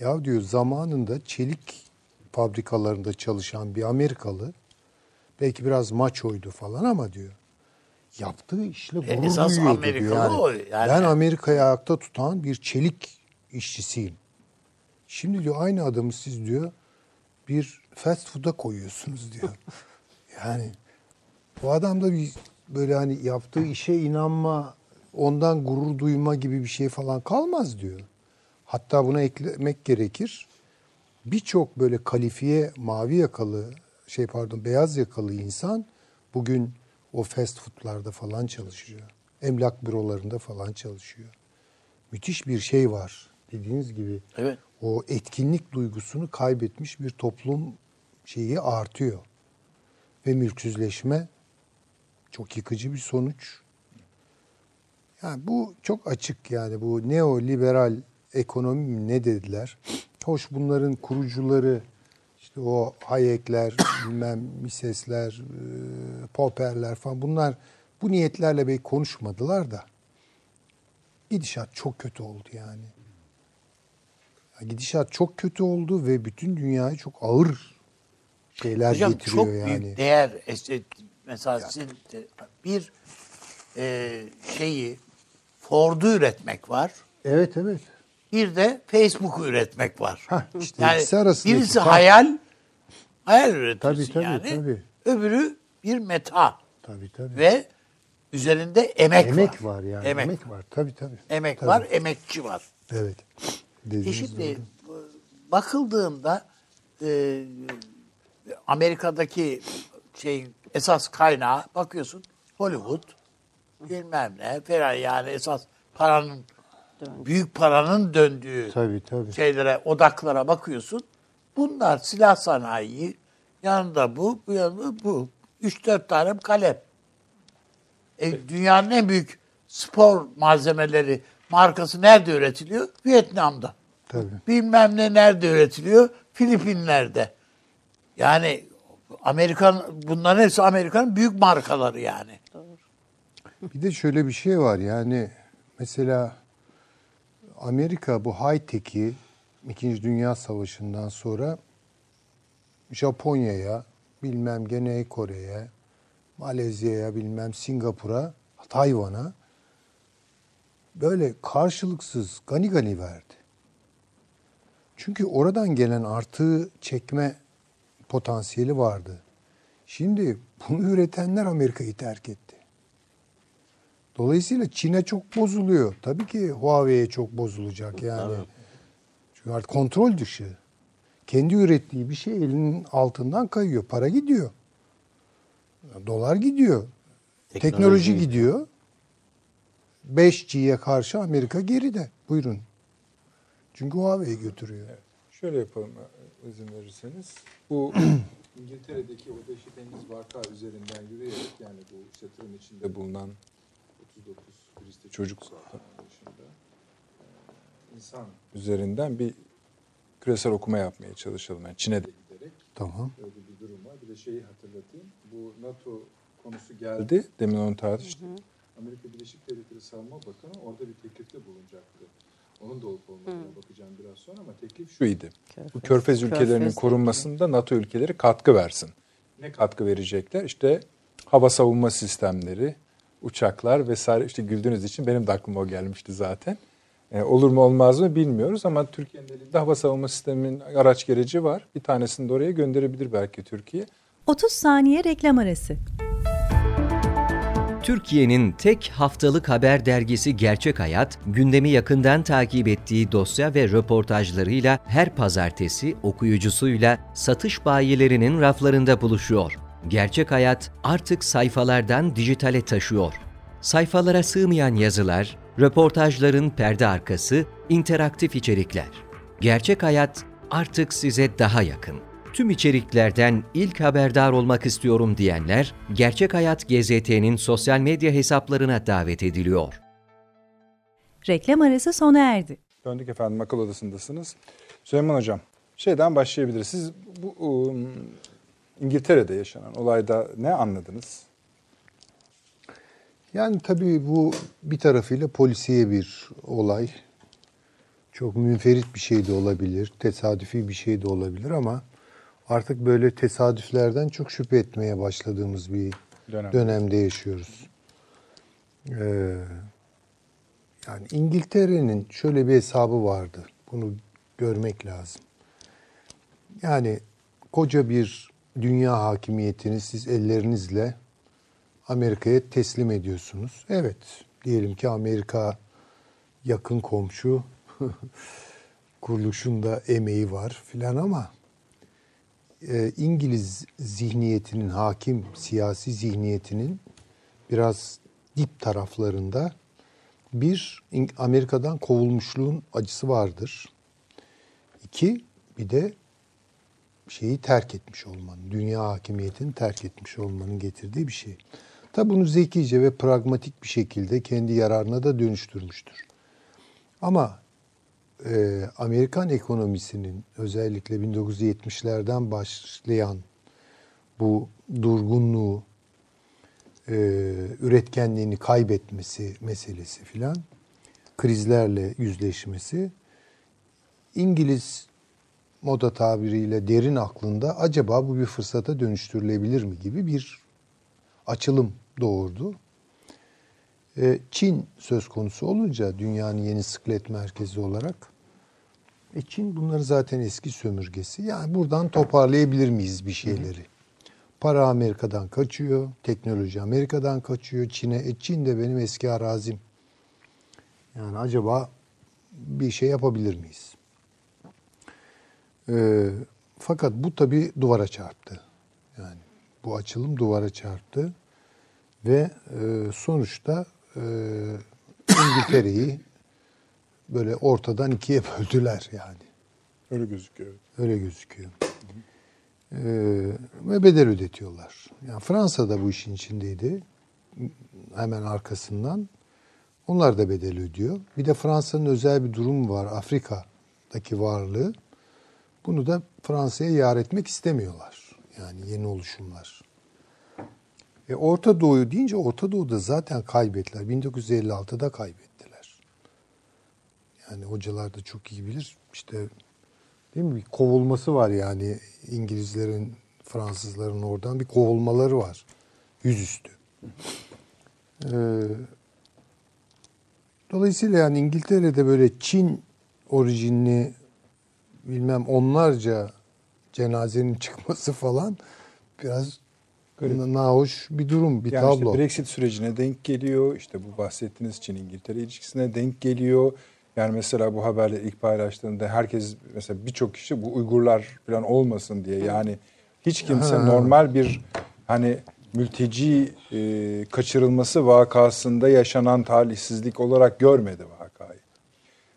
Ya diyor zamanında çelik fabrikalarında çalışan bir Amerikalı belki biraz maçoydu falan ama diyor yaptığı işle gurur E, esas duyuyordu Amerikalı diyor. Yani, o yani. Ben Amerika'yı ayakta tutan bir çelik işçisiyim. Şimdi diyor aynı adamı siz diyor bir fast food'a koyuyorsunuz diyor. (laughs) yani bu adamda bir böyle hani yaptığı işe inanma, ondan gurur duyma gibi bir şey falan kalmaz diyor. Hatta buna eklemek gerekir. Birçok böyle kalifiye mavi yakalı şey pardon beyaz yakalı insan bugün o fast food'larda falan çalışıyor. Emlak bürolarında falan çalışıyor. Müthiş bir şey var. Dediğiniz gibi Evet. o etkinlik duygusunu kaybetmiş bir toplum şeyi artıyor. Ve mülksüzleşme çok yıkıcı bir sonuç. Yani bu çok açık yani bu neoliberal ekonomi mi ne dediler? Hoş bunların kurucuları işte o Hayek'ler, (coughs) bilmem Mises'ler, e, Popper'ler falan bunlar bu niyetlerle belki konuşmadılar da gidişat çok kötü oldu yani. Ya Gidişat çok kötü oldu ve bütün dünyayı çok ağır şeyler Hocam getiriyor çok yani. büyük değer işte mesela sizin bir e, şeyi Ford'u üretmek var. Evet evet. Bir de Facebook'u üretmek var. Hah, işte yani ikisi arasındaki birisi fark. hayal hayal üretiyorsun Tabii, tabii, yani. tabii. Öbürü bir meta Tabii tabii. ve üzerinde emek, emek var yani. Emek, Emek, var. Tabii tabii. Emek Tabii. var, emekçi var. Evet. Doğru. bakıldığında e, Amerika'daki şeyin esas kaynağı bakıyorsun Hollywood bilmem ne falan yani esas paranın büyük paranın döndüğü Tabii tabii. şeylere odaklara bakıyorsun. Bunlar silah sanayi yanında bu bu yanında bu. 3-4 tane kalem. E, dünyanın en büyük spor malzemeleri markası nerede üretiliyor? Vietnam'da. Tabii. Bilmem ne nerede üretiliyor? Filipinler'de. Yani Amerikan bunların hepsi Amerika'nın büyük markaları yani. Bir de şöyle bir şey var yani mesela Amerika bu high tech'i İkinci Dünya Savaşı'ndan sonra Japonya'ya, bilmem Güney Kore'ye, Malezya'ya, bilmem Singapur'a, Tayvan'a böyle karşılıksız gani gani verdi. Çünkü oradan gelen artığı çekme potansiyeli vardı. Çünkü bunu üretenler Amerika'yı terk etti. Dolayısıyla Çin'e çok bozuluyor. Tabii ki Huawei'ye çok bozulacak yani. Çünkü artık kontrol dışı. Kendi ürettiği bir şey elinin altından kayıyor. Para gidiyor. Dolar gidiyor. Teknoloji, Teknoloji gidiyor. 5G'ye karşı Amerika geride. Buyurun. Çünkü Huawei götürüyor. Şöyle yapalım e, izin verirseniz. Bu (clears throat) İngiltere'deki o Dehşet Deniz vaka üzerinden yürüyerek yani bu çatırın içinde bulunan 39 birisi de çocuk zaten e, insan üzerinden bir küresel okuma yapmaya çalışalım. Yani Çin'e de giderek Tamam. öyle bir durum var. Bir de şeyi hatırlatayım. Bu NATO konusu geldi. Demin onu tartıştık. Amerika Birleşik Devletleri Savunma Bakanı orada bir teklifte bulunacaktı. Onun da olup olmadığına bakacağım biraz sonra ama teklif şuydu. Bu körfez ülkelerinin Körfez korunmasında NATO ülkeleri katkı versin. Ne katkı verecekler? İşte hava savunma sistemleri, uçaklar vesaire. İşte güldüğünüz için benim de aklıma o gelmişti zaten. E, olur mu olmaz mı bilmiyoruz ama Türkiye'nin elinde hava savunma sisteminin araç gereci var. Bir tanesini de oraya gönderebilir belki Türkiye. 30 saniye reklam arası. Türkiye'nin tek haftalık haber dergisi Gerçek Hayat, gündemi yakından takip ettiği dosya ve röportajlarıyla her pazartesi okuyucusuyla satış bayilerinin raflarında buluşuyor. Gerçek Hayat artık sayfalardan dijitale taşıyor. Sayfalara sığmayan yazılar, röportajların perde arkası, interaktif içerikler. Gerçek Hayat artık size daha yakın. Tüm içeriklerden ilk haberdar olmak istiyorum diyenler Gerçek Hayat GZT'nin sosyal medya hesaplarına davet ediliyor. Reklam arası sona erdi. Döndük efendim akıl odasındasınız. Süleyman Hocam şeyden başlayabiliriz. Siz bu um, İngiltere'de yaşanan olayda ne anladınız? Yani tabii bu bir tarafıyla polisiye bir olay. Çok münferit bir şey de olabilir, tesadüfi bir şey de olabilir ama artık böyle tesadüflerden çok şüphe etmeye başladığımız bir Dönem. dönemde yaşıyoruz. Ee, yani İngiltere'nin şöyle bir hesabı vardı. Bunu görmek lazım. Yani koca bir dünya hakimiyetini siz ellerinizle Amerika'ya teslim ediyorsunuz. Evet, diyelim ki Amerika yakın komşu, (laughs) kuruluşunda emeği var filan ama e, İngiliz zihniyetinin, hakim siyasi zihniyetinin biraz dip taraflarında bir Amerika'dan kovulmuşluğun acısı vardır. İki, bir de şeyi terk etmiş olmanın, dünya hakimiyetini terk etmiş olmanın getirdiği bir şey. Tabi bunu zekice ve pragmatik bir şekilde kendi yararına da dönüştürmüştür. Ama e, Amerikan ekonomisinin özellikle 1970'lerden başlayan bu durgunluğu, e, üretkenliğini kaybetmesi meselesi filan, krizlerle yüzleşmesi, İngiliz moda tabiriyle derin aklında acaba bu bir fırsata dönüştürülebilir mi gibi bir açılım doğurdu. E, Çin söz konusu olunca dünyanın yeni sıklet merkezi olarak e Çin bunların zaten eski sömürgesi. Yani buradan toparlayabilir miyiz bir şeyleri? Para Amerika'dan kaçıyor, teknoloji Amerika'dan kaçıyor Çin'e. E Çin de benim eski arazim. Yani acaba bir şey yapabilir miyiz? E, fakat bu tabii duvara çarptı. Yani bu açılım duvara çarptı ve e, sonuçta e, İngiltere'yi böyle ortadan ikiye böldüler yani. Öyle gözüküyor. Öyle gözüküyor. Ee, ve bedel ödetiyorlar. Yani Fransa da bu işin içindeydi. Hemen arkasından. Onlar da bedel ödüyor. Bir de Fransa'nın özel bir durumu var. Afrika'daki varlığı. Bunu da Fransa'ya yar etmek istemiyorlar. Yani yeni oluşumlar. E Orta Doğu'yu deyince Orta Doğu'da zaten kaybettiler. 1956'da kaybettiler. Yani hocalar da çok iyi bilir. İşte değil mi? Bir kovulması var yani İngilizlerin, Fransızların oradan bir kovulmaları var. Yüzüstü. Ee, dolayısıyla yani İngiltere'de böyle Çin orijinli bilmem onlarca cenazenin (laughs) çıkması falan biraz nahoş bir durum, bir Yani tablo. işte Brexit sürecine denk geliyor. İşte bu bahsettiğiniz Çin İngiltere ilişkisine denk geliyor. Yani mesela bu haberle ilk paylaştığında herkes mesela birçok kişi bu Uygurlar falan olmasın diye yani hiç kimse normal bir hani mülteci e, kaçırılması vakasında yaşanan talihsizlik olarak görmedi vakayı.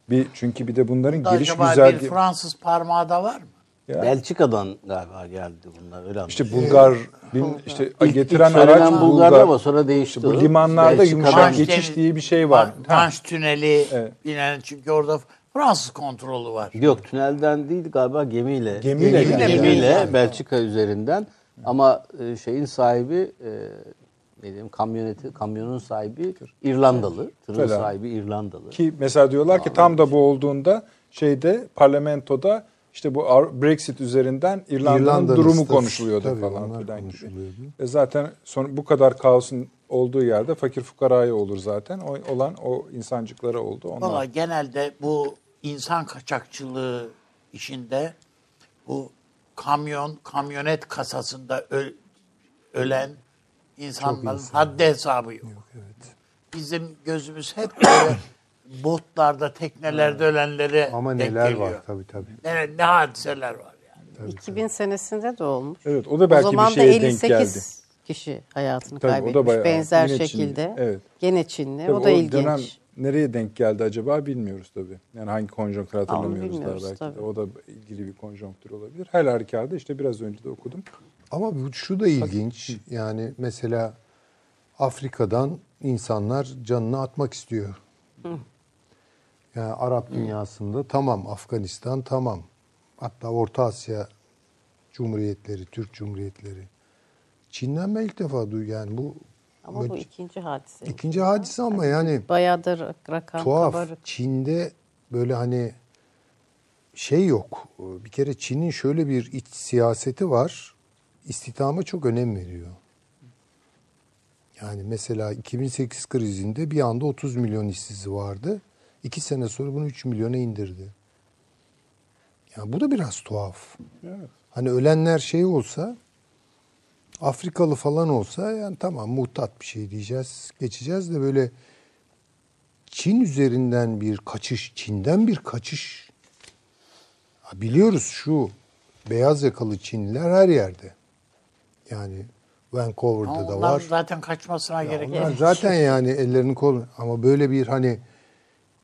Bir çünkü bir de bunların geliş Acaba güzel bir Fransız parmağı da var mı? Ya. Belçika'dan galiba geldi bunlar öyle işte anlaşılıyor. Bulgar bin, işte İlk- getiren ilk araç Bulgar'da Bulgar. ama sonra değişti. İşte bu limanlarda yumuşak geçiş diye bir şey var. Manş tüneli Evet. bilinen çünkü orada Fransız kontrolü var. Yok tünelden değil galiba gemiyle. Gemiyle gemiyle, geliyor. Belçika üzerinden. Ama e, şeyin sahibi e, ne diyeyim kamyoneti kamyonun sahibi İrlandalı. Tırın Falan. sahibi İrlandalı. Ki mesela diyorlar ki tam da bu olduğunda şeyde parlamentoda işte bu Brexit üzerinden İrlanda'nın İrlanda'nın durumu konuşuluyordu tabii falan filan gibi. E zaten son, bu kadar kaosun olduğu yerde fakir fukaraya olur zaten. O, olan o insancıklara oldu. Onlar. Valla genelde bu insan kaçakçılığı işinde bu kamyon, kamyonet kasasında ö- ölen insanların haddi hesabı yok. Bizim gözümüz hep böyle (coughs) botlarda, teknelerde ölenlere Ama denk neler geliyor. var tabii tabii. Ne, ne hadiseler var yani. 2000 senesinde de olmuş. Evet o da belki o zaman bir şeye da denk 58 geldi. kişi hayatını Tabii, o da kaybetmiş bayağı- benzer Çinli, şekilde. evet. Gene Çinli. Tabii o da ilginç. dönem nereye denk geldi acaba bilmiyoruz tabii. Yani hangi konjonktür hatırlamıyoruz daha belki de. tabii. O da ilgili bir konjonktür olabilir. Her halükarda işte biraz önce de okudum. Ama bu şu da ilginç. Yani mesela Afrika'dan insanlar canını atmak istiyor. Yani Arap dünyasında tamam Afganistan tamam. Hatta Orta Asya Cumhuriyetleri, Türk Cumhuriyetleri. Çin'den ben ilk defa duy yani bu Ama bu ikinci hadise. İkinci hadise ama yani Bayağı da rak- rakam tuhaf. kabarık. Çin'de böyle hani şey yok. Bir kere Çin'in şöyle bir iç siyaseti var. İstihdama çok önem veriyor. Yani mesela 2008 krizinde bir anda 30 milyon işsizi vardı. İki sene sonra bunu 3 milyona indirdi. Yani bu da biraz tuhaf. Hani ölenler şey olsa Afrikalı falan olsa yani tamam muhtat bir şey diyeceğiz. Geçeceğiz de böyle Çin üzerinden bir kaçış, Çin'den bir kaçış. Ha, biliyoruz şu beyaz yakalı Çinliler her yerde. Yani Vancouver'da Ama da var. zaten kaçmasına Ya gerek yok. zaten yani ellerini kol ama böyle bir hani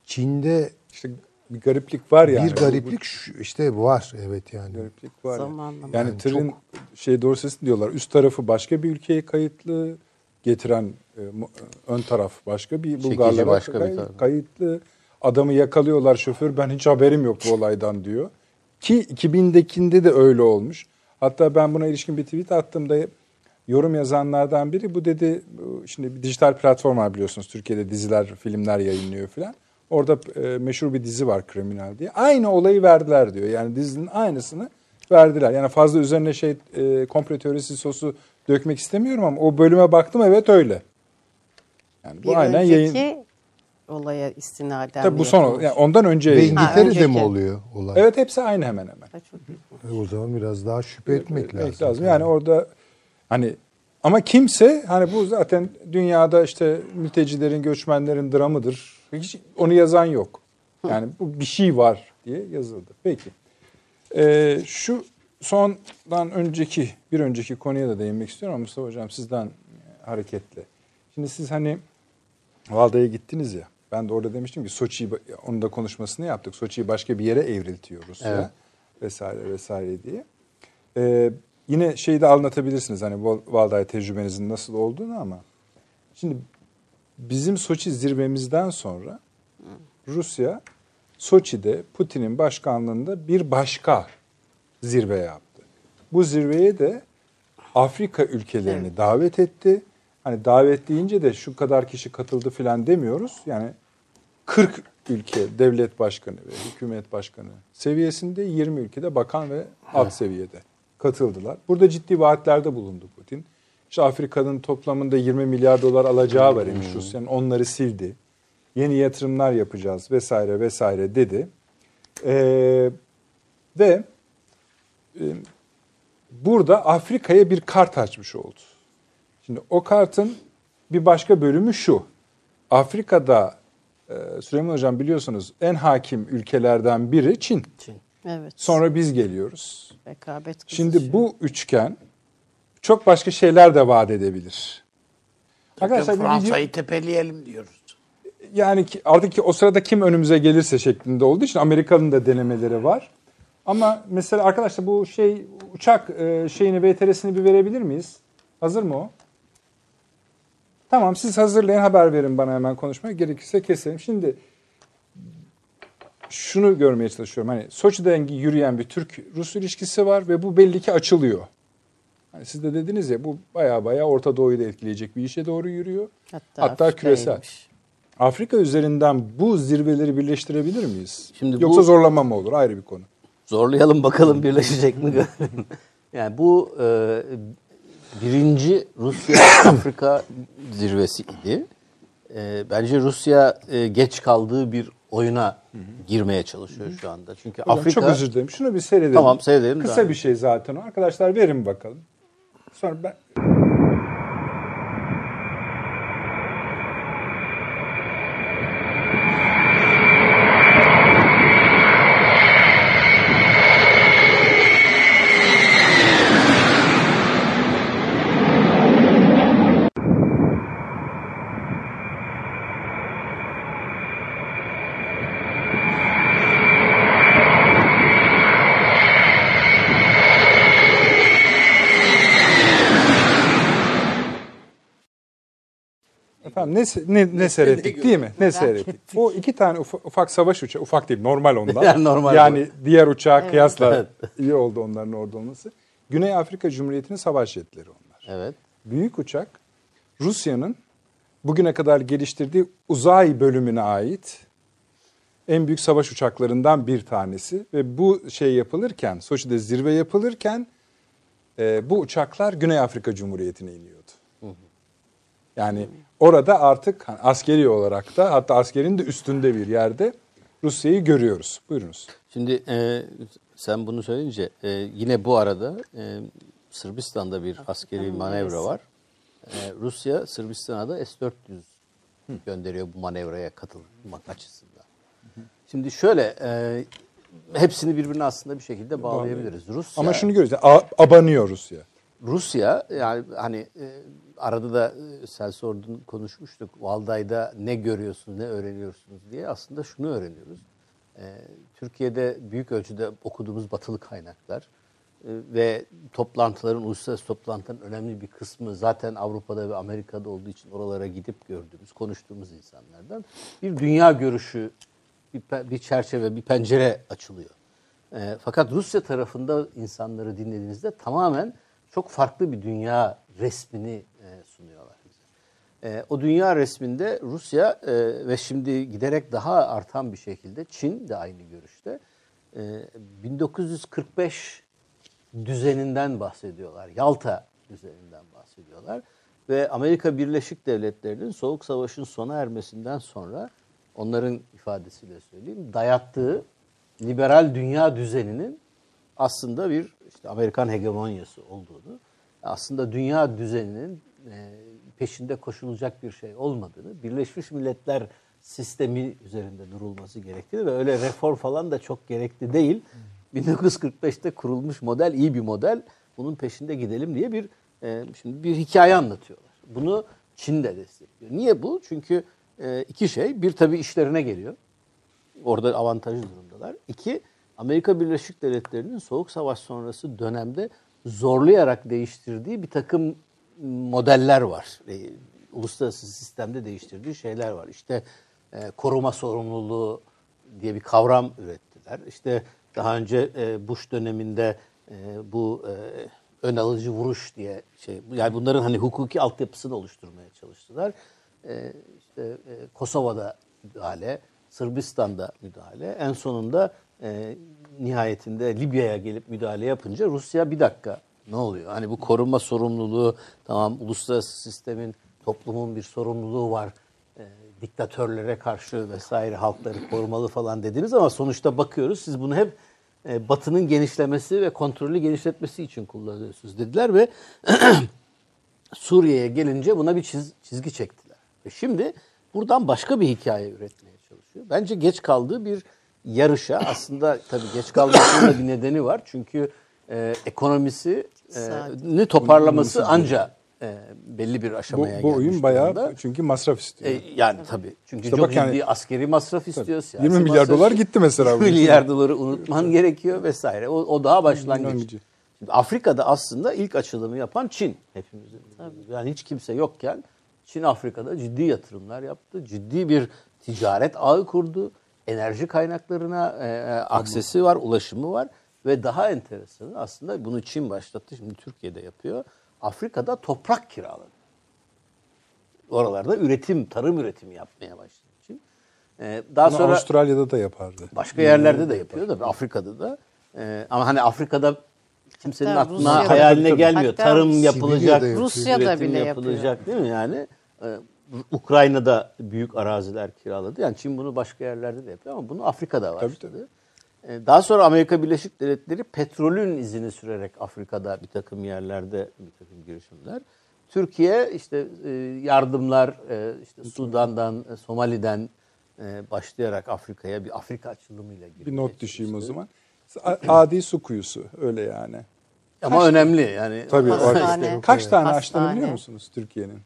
Çin'de İşte bir gariplik var yani. bir gariplik şu- işte var evet yani. Bu gariplik var. Zamanlama. Yani Yani tırın çok- şey dorsesi diyorlar. Üst tarafı başka bir ülkeye kayıtlı, getiren e, mu- ön taraf başka bir Bulgarlara başka bir kay- taraf. kayıtlı. Adamı yakalıyorlar şoför ben hiç haberim yok bu olaydan diyor. Ki 2000'dekinde de öyle olmuş. Hatta ben buna ilişkin bir tweet attığımda yorum yazanlardan biri bu dedi şimdi bir dijital platform var biliyorsunuz Türkiye'de diziler, filmler yayınlıyor filan. Orada e, meşhur bir dizi var Kriminal diye. Aynı olayı verdiler diyor. Yani dizinin aynısını verdiler. Yani fazla üzerine şey e, komplo teorisi sosu dökmek istemiyorum ama o bölüme baktım evet öyle. Yani bu Bir aynen önceki yayın. olaya istinaden Tabii bu son yani ondan önce Ve. Ha, İngiltere'de mi oluyor olay? Evet hepsi aynı hemen hemen. Ha, çok. E, O zaman biraz daha şüphe etmek Etmek lazım. Yani orada hani ama kimse hani bu zaten dünyada işte mültecilerin, göçmenlerin dramıdır. Hiç onu yazan yok. Yani bu bir şey var diye yazıldı. Peki. Ee, şu sondan önceki bir önceki konuya da değinmek istiyorum ama Mustafa Hocam sizden hareketle. Şimdi siz hani Valda'ya gittiniz ya. Ben de orada demiştim ki Soçi'yi onun da konuşmasını yaptık. Soçi'yi başka bir yere evriltiyoruz Evet. ya vesaire vesaire diye. Ee, yine şeyi de anlatabilirsiniz hani Val- Valda'ya tecrübenizin nasıl olduğunu ama şimdi bizim Soçi zirvemizden sonra Rusya Soçi'de Putin'in başkanlığında bir başka zirve yaptı. Bu zirveye de Afrika ülkelerini davet etti. Hani davet deyince de şu kadar kişi katıldı falan demiyoruz. Yani 40 ülke devlet başkanı ve hükümet başkanı seviyesinde 20 ülkede bakan ve alt seviyede katıldılar. Burada ciddi vaatlerde bulundu Putin. İşte Afrika'nın toplamında 20 milyar dolar alacağı var imiş Rusya'nın. Onları sildi. Yeni yatırımlar yapacağız vesaire vesaire dedi. Ee, ve e, burada Afrika'ya bir kart açmış oldu. Şimdi o kartın bir başka bölümü şu. Afrika'da Süleyman Hocam biliyorsunuz en hakim ülkelerden biri Çin. Çin. Evet. Sonra biz geliyoruz. rekabet Şimdi kızışıyor. bu üçgen çok başka şeyler de vaat edebilir. Arkadaşlar Fransa'yı tepeleyelim diyoruz. yani ki, artık ki o sırada kim önümüze gelirse şeklinde olduğu için Amerika'nın da denemeleri var. Ama mesela arkadaşlar bu şey uçak e, şeyini VTR'sini bir verebilir miyiz? Hazır mı o? Tamam siz hazırlayın haber verin bana hemen konuşmaya. Gerekirse keselim. Şimdi şunu görmeye çalışıyorum. Hani Soçi'den yürüyen bir Türk-Rus ilişkisi var ve bu belli ki açılıyor. Hani siz de dediniz ya bu baya baya Orta Doğu'yu da etkileyecek bir işe doğru yürüyor. hatta, hatta küresel. Afrika üzerinden bu zirveleri birleştirebilir miyiz? Şimdi Yoksa bu- zorlama mı olur? Ayrı bir konu. Zorlayalım bakalım birleşecek mi görelim. (laughs) Yani bu e, birinci Rusya-Afrika (coughs) zirvesiydi. E, bence Rusya e, geç kaldığı bir oyuna girmeye çalışıyor şu anda. Çünkü Hocam Afrika... çok özür dilerim. Şunu bir seyredelim. Tamam, seyredelim. Kısa bir şey zaten o. Arkadaşlar verin bakalım. Sonra ben... ne, ne, ne seyrettik değil mi? Ne seyrettik? O iki tane ufak, ufak savaş uçağı, ufak değil normal onlar. (laughs) Yani normal yani diğer uçağa kıyasla iyi oldu onların orada olması. Güney Afrika Cumhuriyeti'nin savaş jetleri onlar. Evet. Büyük uçak Rusya'nın bugüne kadar geliştirdiği uzay bölümüne ait en büyük savaş uçaklarından bir tanesi ve bu şey yapılırken Soçi'de zirve yapılırken e, bu uçaklar Güney Afrika Cumhuriyeti'ne iniyordu. Yani orada artık hani askeri olarak da hatta askerin de üstünde bir yerde Rusya'yı görüyoruz. Buyurunuz. Şimdi e, sen bunu söyleyince e, yine bu arada e, Sırbistan'da bir askeri manevra var. E, Rusya Sırbistan'a da S-400 gönderiyor bu manevraya katılmak açısından. Şimdi şöyle e, hepsini birbirine aslında bir şekilde bağlayabiliriz. Rusya Ama şunu görüyoruz. a- abanıyor Rusya. Rusya yani hani e, arada da e, sen sordun konuşmuştuk. Valday'da ne görüyorsunuz, ne öğreniyorsunuz diye aslında şunu öğreniyoruz. E, Türkiye'de büyük ölçüde okuduğumuz batılı kaynaklar e, ve toplantıların, uluslararası toplantıların önemli bir kısmı zaten Avrupa'da ve Amerika'da olduğu için oralara gidip gördüğümüz, konuştuğumuz insanlardan bir dünya görüşü, bir, bir çerçeve, bir pencere açılıyor. E, fakat Rusya tarafında insanları dinlediğinizde tamamen çok farklı bir dünya resmini. E, o dünya resminde Rusya e, ve şimdi giderek daha artan bir şekilde Çin de aynı görüşte. E, 1945 düzeninden bahsediyorlar. Yalta düzeninden bahsediyorlar. Ve Amerika Birleşik Devletleri'nin Soğuk Savaş'ın sona ermesinden sonra onların ifadesiyle söyleyeyim dayattığı liberal dünya düzeninin aslında bir işte Amerikan hegemonyası olduğunu, aslında dünya düzeninin e, peşinde koşulacak bir şey olmadığını, Birleşmiş Milletler sistemi üzerinde durulması gerektiğini ve öyle reform falan da çok gerekli değil. 1945'te kurulmuş model iyi bir model. Bunun peşinde gidelim diye bir e, şimdi bir hikaye anlatıyorlar. Bunu Çin de destekliyor. Niye bu? Çünkü e, iki şey. Bir tabii işlerine geliyor. Orada avantajlı durumdalar. İki, Amerika Birleşik Devletleri'nin Soğuk Savaş sonrası dönemde zorlayarak değiştirdiği bir takım modeller var. E, uluslararası sistemde değiştirdiği şeyler var. İşte e, koruma sorumluluğu diye bir kavram ürettiler. İşte daha önce e, Bush döneminde e, bu e, ön alıcı vuruş diye şey yani bunların hani hukuki altyapısını oluşturmaya çalıştılar. E, işte e, Kosova'da müdahale, Sırbistan'da müdahale. En sonunda e, nihayetinde Libya'ya gelip müdahale yapınca Rusya bir dakika ne oluyor? Hani bu koruma sorumluluğu tamam uluslararası sistemin toplumun bir sorumluluğu var. E, diktatörlere karşı vesaire halkları korumalı falan dediniz ama sonuçta bakıyoruz siz bunu hep e, Batı'nın genişlemesi ve kontrolü genişletmesi için kullanıyorsunuz dediler ve (clears throat) Suriye'ye gelince buna bir çiz- çizgi çektiler. Ve şimdi buradan başka bir hikaye üretmeye çalışıyor. Bence geç kaldığı bir yarışa aslında tabii geç kalmasının bir nedeni var. Çünkü e, ekonomisi e, ni toparlaması anca e, belli bir Bu, aşamaya bu gelmiş oyun bayağı durumda. çünkü masraf istiyor. E, yani tabii. Çünkü İşte çok bak yani- ciddi askeri masraf istiyor. siyasi 20 milyar masraf dolar gitti mesela. 20 milyar doları unutman gerekiyor vesaire. O, o daha başlangıç. Önemli. Afrika'da aslında ilk açılımı yapan Çin hepimizin. Yani hiç kimse yokken Çin Afrika'da ciddi yatırımlar yaptı. Ciddi bir ticaret ağı kurdu. Enerji kaynaklarına e, e, aksesi var, ulaşımı var. Ve daha enteresanı aslında bunu Çin başlattı. Şimdi Türkiye'de yapıyor. Afrika'da toprak kiraladı. Oralarda üretim, tarım üretimi yapmaya başladı Çin. E, daha Bunu sonra Avustralya'da da yapardı. Başka yerlerde de yapıyor da Afrika'da da. Ee, ama hani Afrika'da kimsenin Hatta aklına Rusya'da- hayaline Tabii. gelmiyor. Hatta Tarım yapılacak, Rusya'da bile yapılacak değil mi yani? Ee, Ukrayna'da büyük araziler kiraladı. Yani Çin bunu başka yerlerde de yapıyor ama bunu Afrika'da Tabii, başladı. Ee, Daha sonra Amerika Birleşik Devletleri petrolün izini sürerek Afrika'da bir takım yerlerde bir takım girişimler. Türkiye işte e, yardımlar e, işte Sudan'dan, e, Somali'den e, başlayarak Afrika'ya bir Afrika açılımıyla girmeye Bir not düşeyim o zaman. Adi su kuyusu öyle yani. Ama önemli yani. Tabii. Hastane. orada- Kaç tane Hastane. açtığını biliyor musunuz Türkiye'nin?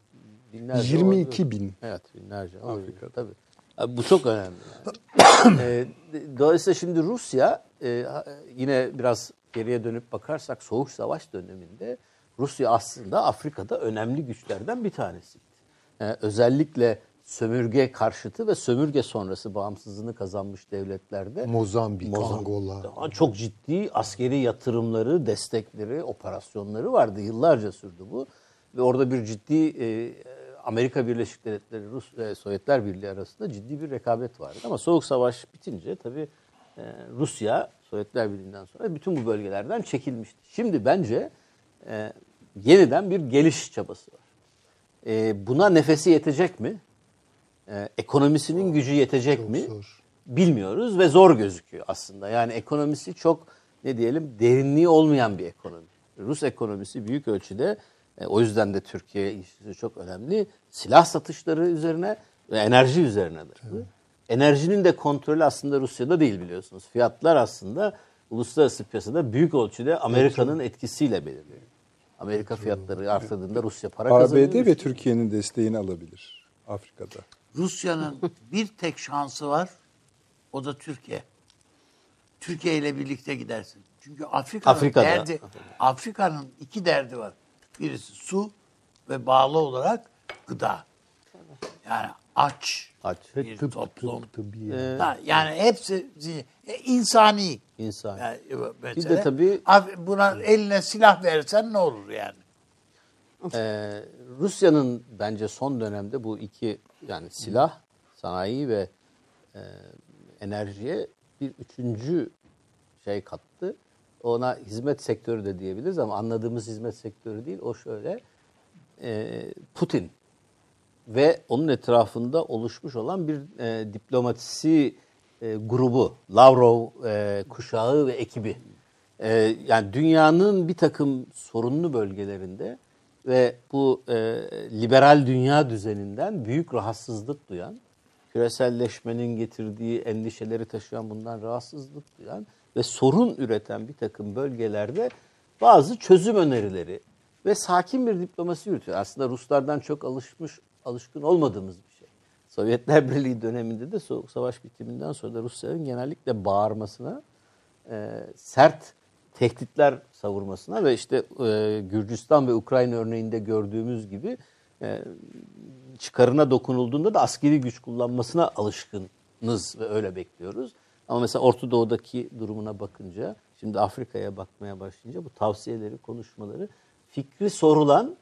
Binlerce 22 oldu. bin. Evet binlerce. Afrika'da. Tabii. Abi Bu çok önemli. Yani. (coughs) Ee, dolayısıyla şimdi Rusya e, yine biraz geriye dönüp bakarsak Soğuk Savaş döneminde Rusya aslında Afrika'da önemli güçlerden bir tanesiydi. Ee, özellikle sömürge karşıtı ve sömürge sonrası bağımsızlığını kazanmış devletlerde Mozambik, Mozambik- Angola. Çok ciddi askeri yatırımları, destekleri, operasyonları vardı. Yıllarca sürdü bu. Ve orada bir ciddi e, Amerika Birleşik Devletleri, Rus ve Sovyetler Birliği arasında ciddi bir rekabet vardı. Ama Soğuk Savaş bitince tabii e, Rusya Sovyetler Birliği'nden sonra bütün bu bölgelerden çekilmişti. Şimdi bence e, yeniden bir geliş çabası var. E, buna nefesi yetecek mi? E, ekonomisinin gücü yetecek Çok mi? zor. Bilmiyoruz ve zor gözüküyor aslında. Yani ekonomisi çok ne diyelim derinliği olmayan bir ekonomi. Rus ekonomisi büyük ölçüde e, o yüzden de Türkiye ilişkisi çok önemli. Silah satışları üzerine ve enerji üzerine dayalı. Enerjinin de kontrolü aslında Rusya'da değil biliyorsunuz. Fiyatlar aslında uluslararası piyasada büyük ölçüde Amerika'nın etkisiyle belirleniyor. Amerika fiyatları artırdığında Rusya para kazanıyor. ABD ve Türkiye'nin desteğini alabilir Afrika'da. Rusya'nın (laughs) bir tek şansı var. O da Türkiye. Türkiye ile birlikte gidersin. Çünkü Afrika'nın Afrika'da. derdi Afrika'nın iki derdi var. Birisi su ve bağlı olarak gıda. Yani aç Aç. bir Tıp, toplum. tıp, tıbbi yani. Ha, yani hepsi e, insani. İnsan. Yani, e, Bir de tabii buna eline silah versen ne olur yani? Ee, Rusya'nın bence son dönemde bu iki yani silah, sanayi ve e, enerjiye bir üçüncü şey kattı. Ona hizmet sektörü de diyebiliriz ama anladığımız hizmet sektörü değil. O şöyle e, Putin ve onun etrafında oluşmuş olan bir e, diplomatisi e, grubu, Lavrov e, kuşağı ve ekibi. E, yani dünyanın bir takım sorunlu bölgelerinde ve bu e, liberal dünya düzeninden büyük rahatsızlık duyan, küreselleşmenin getirdiği endişeleri taşıyan bundan rahatsızlık duyan ve sorun üreten bir takım bölgelerde bazı çözüm önerileri ve sakin bir diplomasi yürütüyor. Aslında Ruslardan çok alışmış, alışkın olmadığımız bir şey. Sovyetler (laughs) Birliği döneminde de Soğuk Savaş bitiminden sonra da Rusya'nın genellikle bağırmasına, e, sert tehditler savurmasına ve işte e, Gürcistan ve Ukrayna örneğinde gördüğümüz gibi e, çıkarına dokunulduğunda da askeri güç kullanmasına alışkınız ve öyle bekliyoruz. Ama mesela Orta Doğu'daki durumuna bakınca, şimdi Afrika'ya bakmaya başlayınca bu tavsiyeleri, konuşmaları fikri sorulan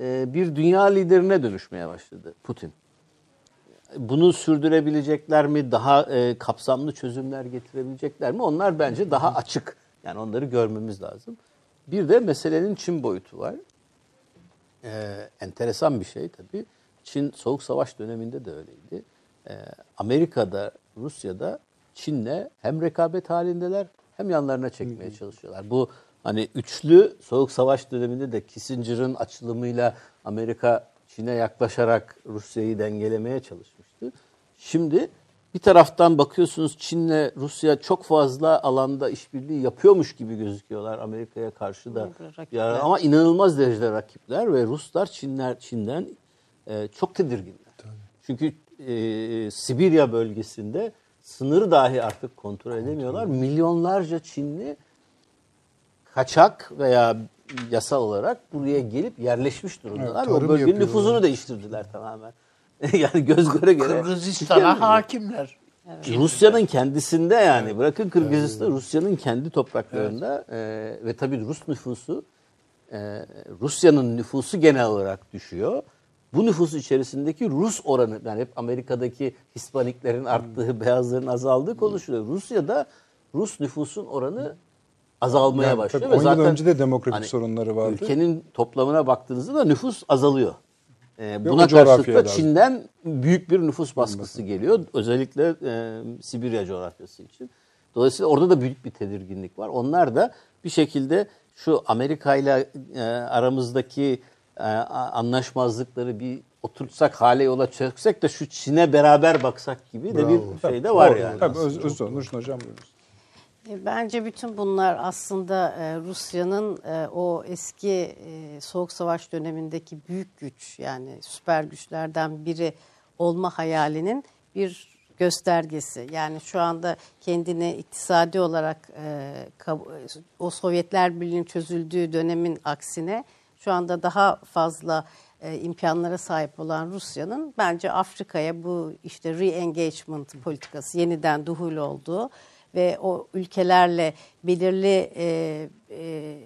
e, bir dünya liderine dönüşmeye başladı Putin. Bunu sürdürebilecekler mi? Daha e, kapsamlı çözümler getirebilecekler mi? Onlar bence daha açık. Yani onları görmemiz lazım. Bir de meselenin Çin boyutu var. Ee, enteresan bir şey tabii. Çin Soğuk Savaş döneminde de öyleydi. Ee, Amerika'da, Rusya'da Çin'le hem rekabet halindeler hem yanlarına çekmeye çalışıyorlar. Bu hani üçlü Soğuk Savaş döneminde de Kissinger'ın açılımıyla Amerika Çin'e yaklaşarak Rusya'yı dengelemeye çalışmıştı. Şimdi bir taraftan bakıyorsunuz Çin'le Rusya çok fazla alanda işbirliği yapıyormuş gibi gözüküyorlar Amerika'ya karşı da. Rakipler. Ya, ama inanılmaz derecede rakipler ve Ruslar Çinler Çin'den e, çok tedirginler. Çünkü e, Sibirya bölgesinde sınırı dahi artık kontrol edemiyorlar. Milyonlarca Çinli kaçak veya yasal olarak buraya gelip yerleşmiş durumdalar. Evet, ve o bölgenin nüfuzunu değiştirdiler tamamen. (laughs) yani göz göre göre. Kırgızistan'a hakimler. Rusya'nın kendisinde yani bırakın Kırgızistan Rusya'nın kendi topraklarında e, ve tabii Rus nüfusu e, Rusya'nın nüfusu genel olarak düşüyor. Bu nüfus içerisindeki Rus oranı yani hep Amerika'daki Hispaniklerin arttığı, beyazların azaldığı konuşuluyor. Rusya'da Rus nüfusun oranı azalmaya Yani başlıyor. tabii ve 10 yıl zaten önce de demografik hani sorunları vardı. Ülkenin toplamına baktığınızda da nüfus azalıyor. Ee, buna karşılık da- Çin'den büyük bir nüfus baskısı geliyor. Özellikle e, Sibirya coğrafyası için. Dolayısıyla orada da büyük bir tedirginlik var. Onlar da bir şekilde şu Amerika ile e, aramızdaki e, anlaşmazlıkları bir oturtsak hale yola çöksek de şu Çin'e beraber baksak gibi de Bravo. bir şey de var Doğru. yani. Tabii öz, öz, Nurşin Hocam. E, Bence bütün bunlar aslında e, Rusya'nın o eski Soğuk Savaş dönemindeki büyük güç yani süper güçlerden biri olma hayalinin bir göstergesi. Yani şu anda kendini iktisadi olarak o Sovyetler Birliği'nin çözüldüğü dönemin aksine şu anda daha fazla e, imkanlara sahip olan Rusya'nın bence Afrika'ya bu işte re-engagement politikası yeniden duhul olduğu ve o ülkelerle belirli e, e,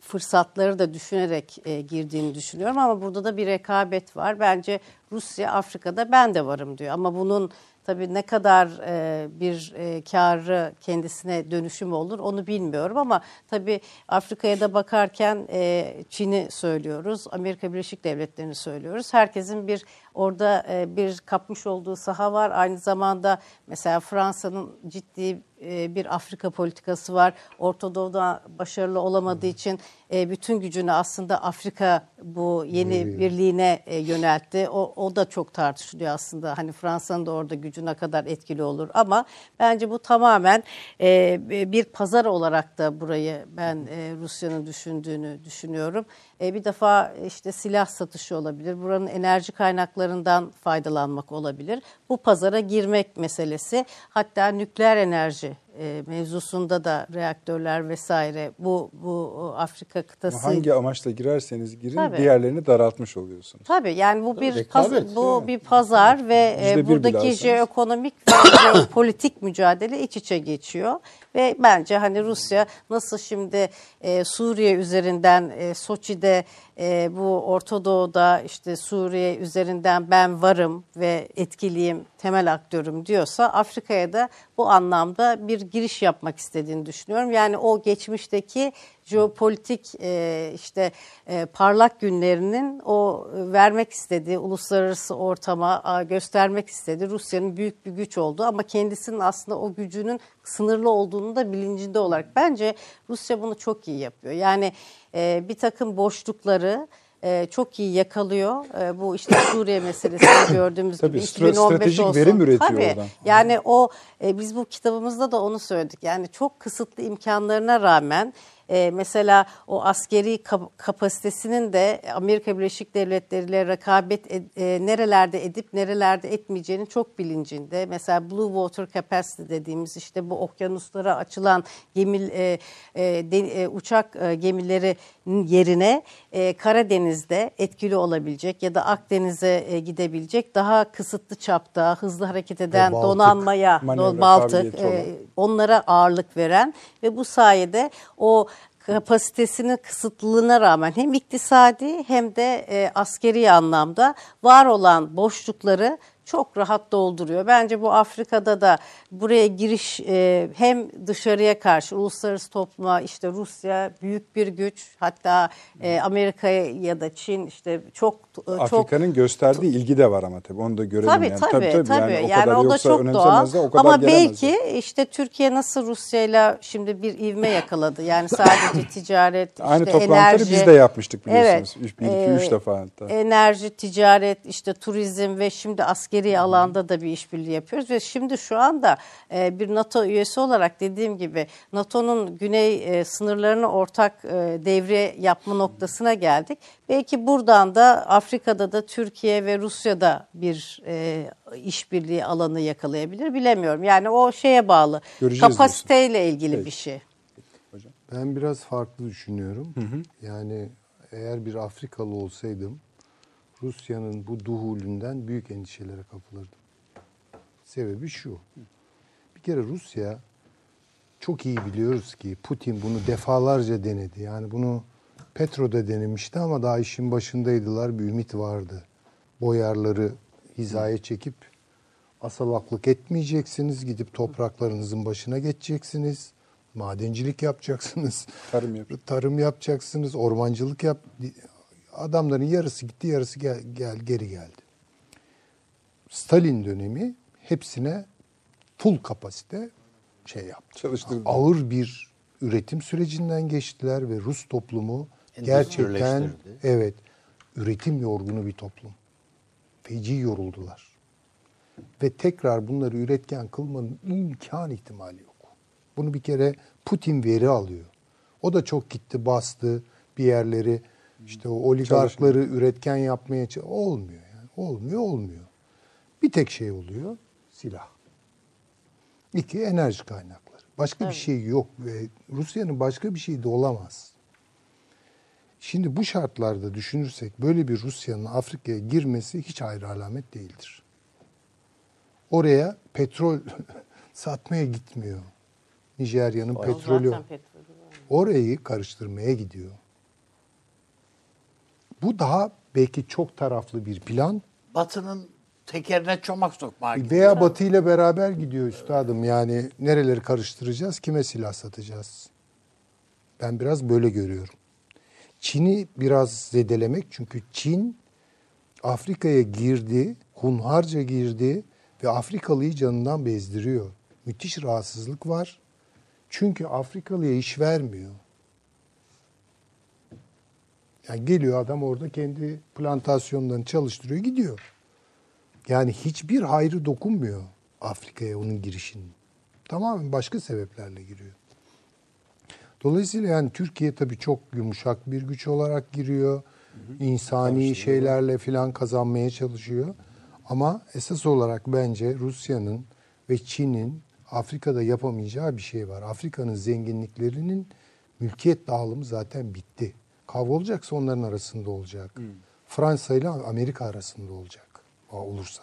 fırsatları da düşünerek e, girdiğini düşünüyorum ama burada da bir rekabet var. Bence Rusya Afrika'da ben de varım diyor ama bunun tabii ne kadar e, bir e, karı kendisine dönüşüm olur onu bilmiyorum ama tabii Afrika'ya da bakarken e, Çin'i söylüyoruz, Amerika Birleşik Devletleri'ni söylüyoruz. Herkesin bir orada e, bir kapmış olduğu saha var. Aynı zamanda mesela Fransa'nın ciddi e, bir Afrika politikası var. Orta Doğu'da başarılı olamadığı için e, bütün gücünü aslında Afrika bu yeni birliğine e, yöneltti. O, o da çok tartışılıyor aslında. Hani Fransa'nın da orada gücü ne kadar etkili olur ama bence bu tamamen bir pazar olarak da burayı ben Rusya'nın düşündüğünü düşünüyorum. Bir defa işte silah satışı olabilir. Buranın enerji kaynaklarından faydalanmak olabilir. Bu pazara girmek meselesi. Hatta nükleer enerji e, mevzusunda da reaktörler vesaire bu bu Afrika kıtası Hangi amaçla girerseniz girin Tabii. diğerlerini daraltmış oluyorsunuz. Tabii yani bu bir paz- bu yani. bir pazar ve e, buradaki jeoekonomik ve (coughs) jeopolitik mücadele iç içe geçiyor ve bence hani Rusya nasıl şimdi e, Suriye üzerinden e, Soçi'de e, bu Orta Doğu'da işte Suriye üzerinden ben varım ve etkiliyim temel aktörüm diyorsa Afrika'ya da bu anlamda bir giriş yapmak istediğini düşünüyorum. Yani o geçmişteki jeopolitik e, işte e, parlak günlerinin o vermek istediği uluslararası ortama a, göstermek istediği Rusya'nın büyük bir güç olduğu ama kendisinin aslında o gücünün sınırlı olduğunu da bilincinde olarak bence Rusya bunu çok iyi yapıyor. Yani e, bir takım boşlukları e, çok iyi yakalıyor. E, bu işte (coughs) Suriye meselesini (coughs) gördüğümüz Tabii, gibi stra- 2015 stratejik olsun. verim üretiyor Tabii. oradan. Yani o e, biz bu kitabımızda da onu söyledik. Yani çok kısıtlı imkanlarına rağmen e, mesela o askeri kap- kapasitesinin de Amerika Birleşik Devletleri ile rekabet ed- e, nerelerde edip nerelerde etmeyeceğinin çok bilincinde. Mesela Blue Water Capacity dediğimiz işte bu okyanuslara açılan gemi e, e, de- e, uçak e, gemilerinin yerine e, Karadeniz'de etkili olabilecek ya da Akdeniz'e e, gidebilecek daha kısıtlı çapta hızlı hareket eden Baltık, donanmaya, Baltık, e, onlara ağırlık veren ve bu sayede o kapasitesinin kısıtlılığına rağmen hem iktisadi hem de e, askeri anlamda var olan boşlukları çok rahat dolduruyor. Bence bu Afrika'da da buraya giriş e, hem dışarıya karşı uluslararası topluma işte Rusya büyük bir güç hatta e, Amerika ya da Çin işte çok e, çok Afrika'nın gösterdiği ilgi de var ama tabii onu da görelim. Tabii yani. tabii tabii. Yani, Yani, o kadar o da yoksa çok doğal. o kadar Ama belki işte Türkiye nasıl Rusya'yla şimdi bir ivme yakaladı. Yani sadece (laughs) ticaret, Aynı işte toplantıları enerji. biz de yapmıştık biliyorsunuz. Evet. Üç- bir, iki, üç Ee, defa hatta. Enerji, ticaret, işte turizm ve şimdi askeri alanda da bir işbirliği yapıyoruz ve şimdi şu anda e, bir NATO üyesi olarak dediğim gibi NATO'nun güney e, sınırlarını ortak e, devre yapma noktasına geldik. Belki buradan da Afrika'da da Türkiye ve Rusya'da bir e, işbirliği alanı yakalayabilir bilemiyorum. Yani o şeye bağlı. Göreceğiz Kapasiteyle ilgili Peki. bir şey. Ben biraz farklı düşünüyorum. Yani eğer bir Afrikalı olsaydım Rusya'nın bu duhulünden büyük endişelere kapılırdım. Sebebi şu. Bir kere Rusya çok iyi biliyoruz ki Putin bunu defalarca denedi. Yani bunu Petro'da denemişti ama daha işin başındaydılar. Bir ümit vardı. Boyarları hizaya çekip asalaklık etmeyeceksiniz. Gidip topraklarınızın başına geçeceksiniz. Madencilik yapacaksınız. Tarım yap- Tarım yapacaksınız. Ormancılık yap. Adamların yarısı gitti, yarısı gel, gel geri geldi. Stalin dönemi hepsine full kapasite şey yaptı. Çalıştırdı. Ağır bir üretim sürecinden geçtiler ve Rus toplumu gerçekten evet üretim yorgunu bir toplum. Feci yoruldular. Ve tekrar bunları üretken kılmanın imkan ihtimali yok. Bunu bir kere Putin veri alıyor. O da çok gitti bastı bir yerleri işte o oligarkları üretken yapmaya olmuyor yani. Olmuyor olmuyor. Bir tek şey oluyor silah. İki enerji kaynakları. Başka bir şey yok ve Rusya'nın başka bir şeyi de olamaz. Şimdi bu şartlarda düşünürsek böyle bir Rusya'nın Afrika'ya girmesi hiç ayrı alamet değildir. Oraya petrol (laughs) satmaya gitmiyor. Nijerya'nın petrolü. Petrolü. Orayı karıştırmaya gidiyor. Bu daha belki çok taraflı bir plan. Batı'nın tekerine çomak sokmaya gidiyor. Veya Batı ile beraber gidiyor üstadım. Yani nereleri karıştıracağız, kime silah satacağız? Ben biraz böyle görüyorum. Çin'i biraz zedelemek çünkü Çin Afrika'ya girdi, hunharca girdi ve Afrikalıyı canından bezdiriyor. Müthiş rahatsızlık var. Çünkü Afrikalıya iş vermiyor. Yani geliyor adam orada kendi plantasyonlarını çalıştırıyor gidiyor. Yani hiçbir hayrı dokunmuyor Afrika'ya onun girişinin. Tamamen başka sebeplerle giriyor. Dolayısıyla yani Türkiye tabii çok yumuşak bir güç olarak giriyor. İnsani şeylerle filan kazanmaya çalışıyor. Ama esas olarak bence Rusya'nın ve Çin'in Afrika'da yapamayacağı bir şey var. Afrika'nın zenginliklerinin mülkiyet dağılımı zaten bitti. Kavga olacaksa onların arasında olacak. Fransa ile Amerika arasında olacak. Olursa.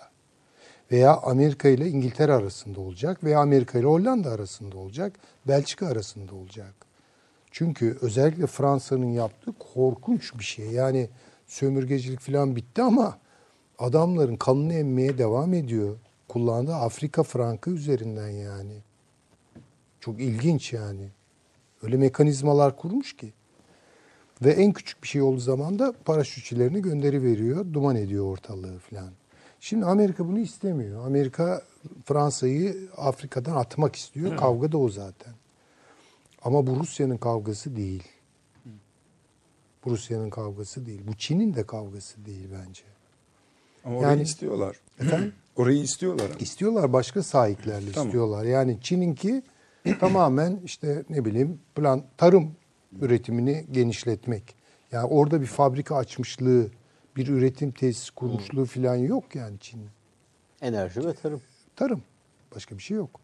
Veya Amerika ile İngiltere arasında olacak veya Amerika ile Hollanda arasında olacak. Belçika arasında olacak. Çünkü özellikle Fransa'nın yaptığı korkunç bir şey. Yani sömürgecilik falan bitti ama adamların kanını emmeye devam ediyor. Kullandığı Afrika frankı üzerinden yani. Çok ilginç yani. Öyle mekanizmalar kurmuş ki. Ve en küçük bir şey olduğu zaman da paraşütçülerini gönderi veriyor, duman ediyor ortalığı falan. Şimdi Amerika bunu istemiyor. Amerika Fransa'yı Afrika'dan atmak istiyor. Kavga da o zaten. Ama bu Rusya'nın kavgası değil. Bu Rusya'nın kavgası değil. Bu Çin'in de kavgası değil bence. Ama orayı Yani- istiyorlar. Efendim? (clears throat) Orayı istiyorlar. ama. İstiyorlar başka sahiplerle Tamam. istiyorlar. Yani Çin'inki (clears throat) tamamen işte ne bileyim plan tarım üretimini genişletmek. Yani orada bir fabrika açmışlığı, bir üretim tesisi kurmuşluğu falan yok yani Çin'in. Enerji ve tarım. Tarım. Başka bir şey yok.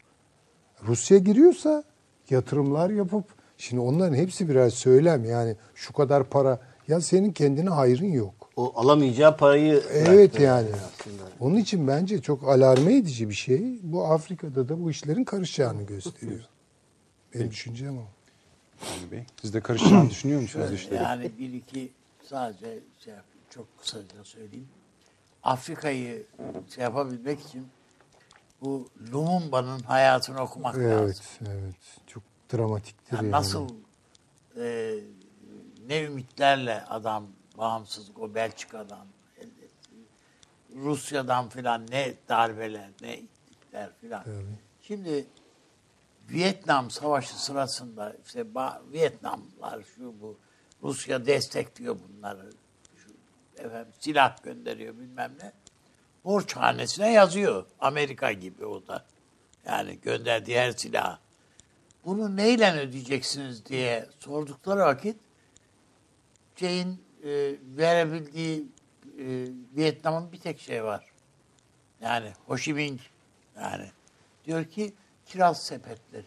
Rusya giriyorsa yatırımlar yapıp şimdi onların hepsi birer söylem yani şu kadar para ya senin kendine hayrın yok. O alamayacağı parayı Evet yani. aslında. Onun için bence çok alarme edici bir şey. Bu Afrika'da da bu işlerin karışacağını gösteriyor. (laughs) Benim düşüncem o. Ali Bey, siz de karışacağını düşünüyor musunuz işleri? Yani bir iki sadece şey çok kısaca söyleyeyim. Afrika'yı şey yapabilmek için bu Lumumba'nın hayatını okumak lazım. Evet, evet. Çok dramatiktir Yani yani. nasıl e, ne ümitlerle adam bağımsızlık o Belçika'dan elde etti. Rusya'dan filan ne darbeler ne ittikler filan. Şimdi Vietnam Savaşı sırasında işte Vietnamlar şu bu Rusya destekliyor bunları. Şu, efendim, silah gönderiyor bilmem ne. Borçhanesine yazıyor. Amerika gibi o da. Yani gönderdiği her silah. Bunu neyle ödeyeceksiniz diye sordukları vakit şeyin e, verebildiği e, Vietnam'ın bir tek şey var. Yani Ho Chi Minh yani diyor ki kiraz sepetleri.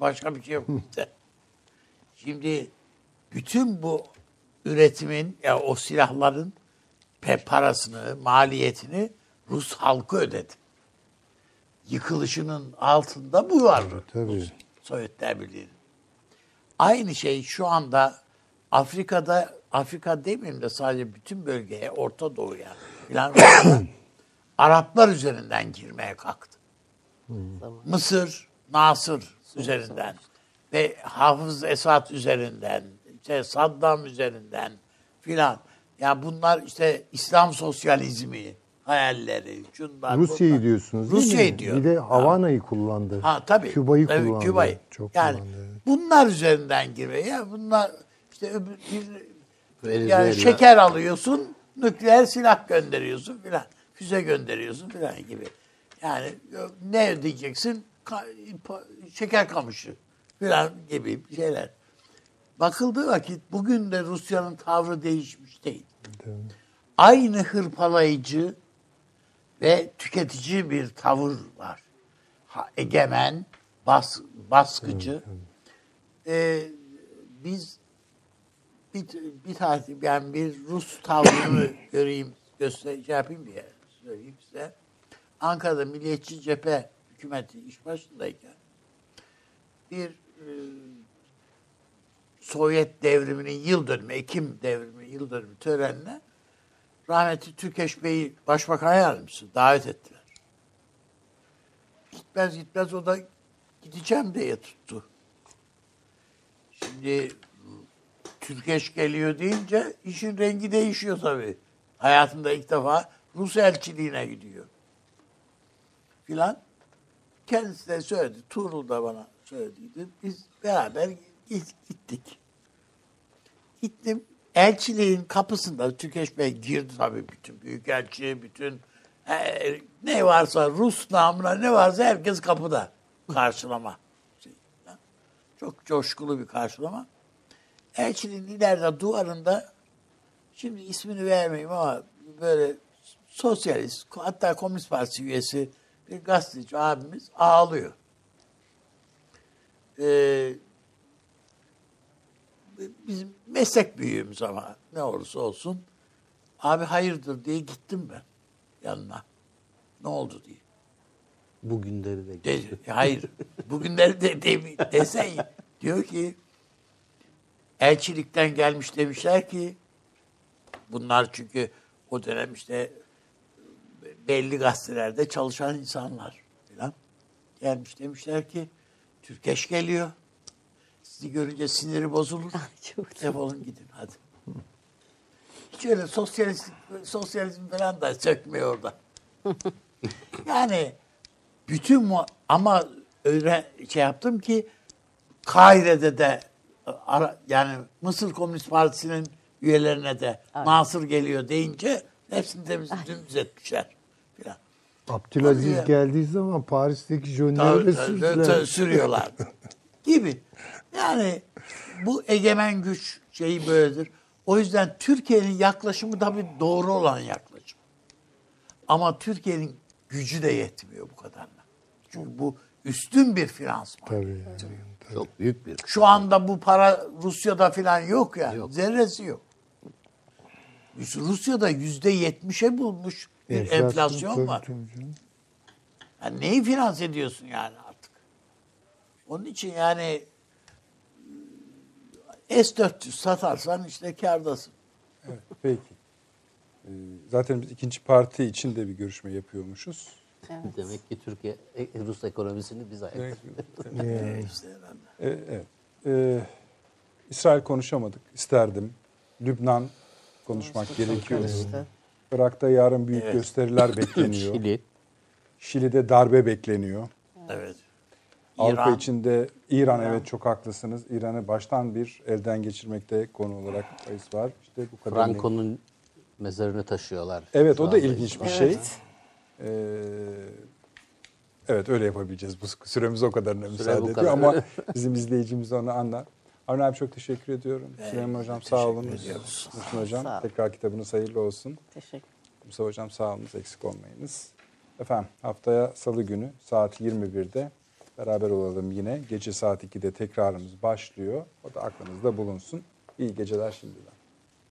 Başka bir şey yok bizde. Şimdi bütün bu üretimin ya o silahların pe parasını, maliyetini Rus halkı ödedi. Yıkılışının altında bu var. Tabii. Sovyetler Birliği'nin. Aynı şey şu anda Afrika'da, Afrika demeyeyim de sadece bütün bölgeye, Orta Doğu'ya filan (coughs) Araplar üzerinden girmeye kalktı. Mısır, Nasır üzerinden ve Hafız Esad üzerinden, işte Saddam üzerinden filan. Yani bunlar işte İslam sosyalizmi, hayalleri, şunlar Rusya'yı bunlar. diyorsunuz değil Rusya'yı mi? diyor. Bir de Ha. Havana'yı kullandı. Ha tabii. Küba'yı Tabii, kullandı. Küba'yı. Çok yani kullandı. evet. bunlar üzerinden girmeye. Ya bunlar işte öbür, bir, yani şeker alıyorsun, nükleer silah gönderiyorsun filan. Füze gönderiyorsun filan gibi. Yani ne? Ka- pa- şeker kamışı filan gibi şeyler. Bakıldığı vakit bugün de Rusya'nın tavrı değişmiş değil. Aynı hırpalayıcı ve tüketici bir tavır var. Ha, egemen, bas, baskıcı. Ee, biz bir, bir tarih yani bir Rus tavrını göreyim, göster, şey yapayım diye söyleyeyim size. Ankara'da Milliyetçi Cephe hükümeti iş başındayken bir e, Sovyet devriminin yıl dönümü, Ekim devriminin yıl dönümü törenine rahmetli Türkeş Bey'i başbakan yardımcısı davet ettiler. Gitmez gitmez o da gideceğim diye tuttu. Şimdi Türkeş geliyor deyince işin rengi değişiyor tabii. Hayatında ilk defa Rus elçiliğine gidiyor. Filan. Kendisi de söyledi. Tuğrul da bana söylediydi. Biz beraber git- gittik. Gittim. Elçiliğin kapısında Türkeş Bey girdi tabii bütün büyükelçi, bütün e, ne varsa Rus namına ne varsa herkes kapıda karşılama. Çok coşkulu bir karşılama. Elçiliğin ileride duvarında şimdi ismini vermeyeyim ama böyle sosyalist hatta Komünist Partisi üyesi bir gazeteci abimiz ağlıyor. Ee, bizim meslek büyüğümüz ama ne olursa olsun abi hayırdır diye gittim ben yanına. Ne oldu diye. Bugünleri de Dedi, hayır. Bugünleri de, de desen diyor ki elçilikten gelmiş demişler ki bunlar çünkü o dönem işte belli gazetelerde çalışan insanlar filan gelmiş demişler ki Türkeş geliyor. Sizi görünce siniri bozulur. (laughs) Çok Defolun gidin hadi. Hiç öyle sosyalist, sosyalizm falan da sökmüyor orada. (laughs) yani bütün mu ama öyle şey yaptım ki Kahire'de de ara, yani Mısır Komünist Partisi'nin üyelerine de Nasır geliyor deyince hepsini temiz dümdüz etmişler. Abdülaziz Tabii. geldiği zaman Paris'teki Tabii, jönleri tabii, tabii, sürdüler. sürüyorlar. (laughs) gibi. Yani bu egemen güç şeyi böyledir. O yüzden Türkiye'nin yaklaşımı tabii doğru olan yaklaşım. Ama Türkiye'nin gücü de yetmiyor bu kadarla. Çünkü bu üstün bir finansman. Tabii yani. çok büyük bir Şu anda bu para Rusya'da falan yok yani. Yok. Zerresi yok. Rusya'da yüzde yetmişe bulmuş bir enflasyon, tabii, var. Yani neyi finanse ediyorsun yani artık? Onun için yani S-400 satarsan işte kârdasın. Evet, peki. Ee, Zaten biz ikinci parti için de bir görüşme yapıyormuşuz. Demek ki Türkiye e, Rus ekonomisini biz ayakta. İşte herhalde. Ee, evet. Ee, İsrail konuşamadık. İsterdim. Lübnan konuşmak gerekiyor. karıştı. Irak'ta yarın büyük Evet. gösteriler (laughs) bekleniyor. Şili Şili'de darbe bekleniyor. Evet. Avrupa İran, içinde İran evet çok haklısınız. İran'ı baştan bir elden geçirmekte konu olarak bahis var. İşte bu kadar. Franco'nun mezarını taşıyorlar. Evet o da ilginç bir şey. Ee, evet öyle yapabileceğiz. Bu süremiz o kadarına müsaade bu ediyor kadar. ama (laughs) bizim izleyicimiz onu anlar. Avni abi çok teşekkür ediyorum. Süleyman Hocam sağ olun. Muhsin Hocam Sağ tekrar kitabınız hayırlı olsun. Teşekkür Musa Hocam sağ olunuz eksik olmayınız. Efendim haftaya salı günü saat 21'de beraber olalım yine. Gece saat 2'de tekrarımız başlıyor. O da aklınızda bulunsun. İyi geceler şimdiden.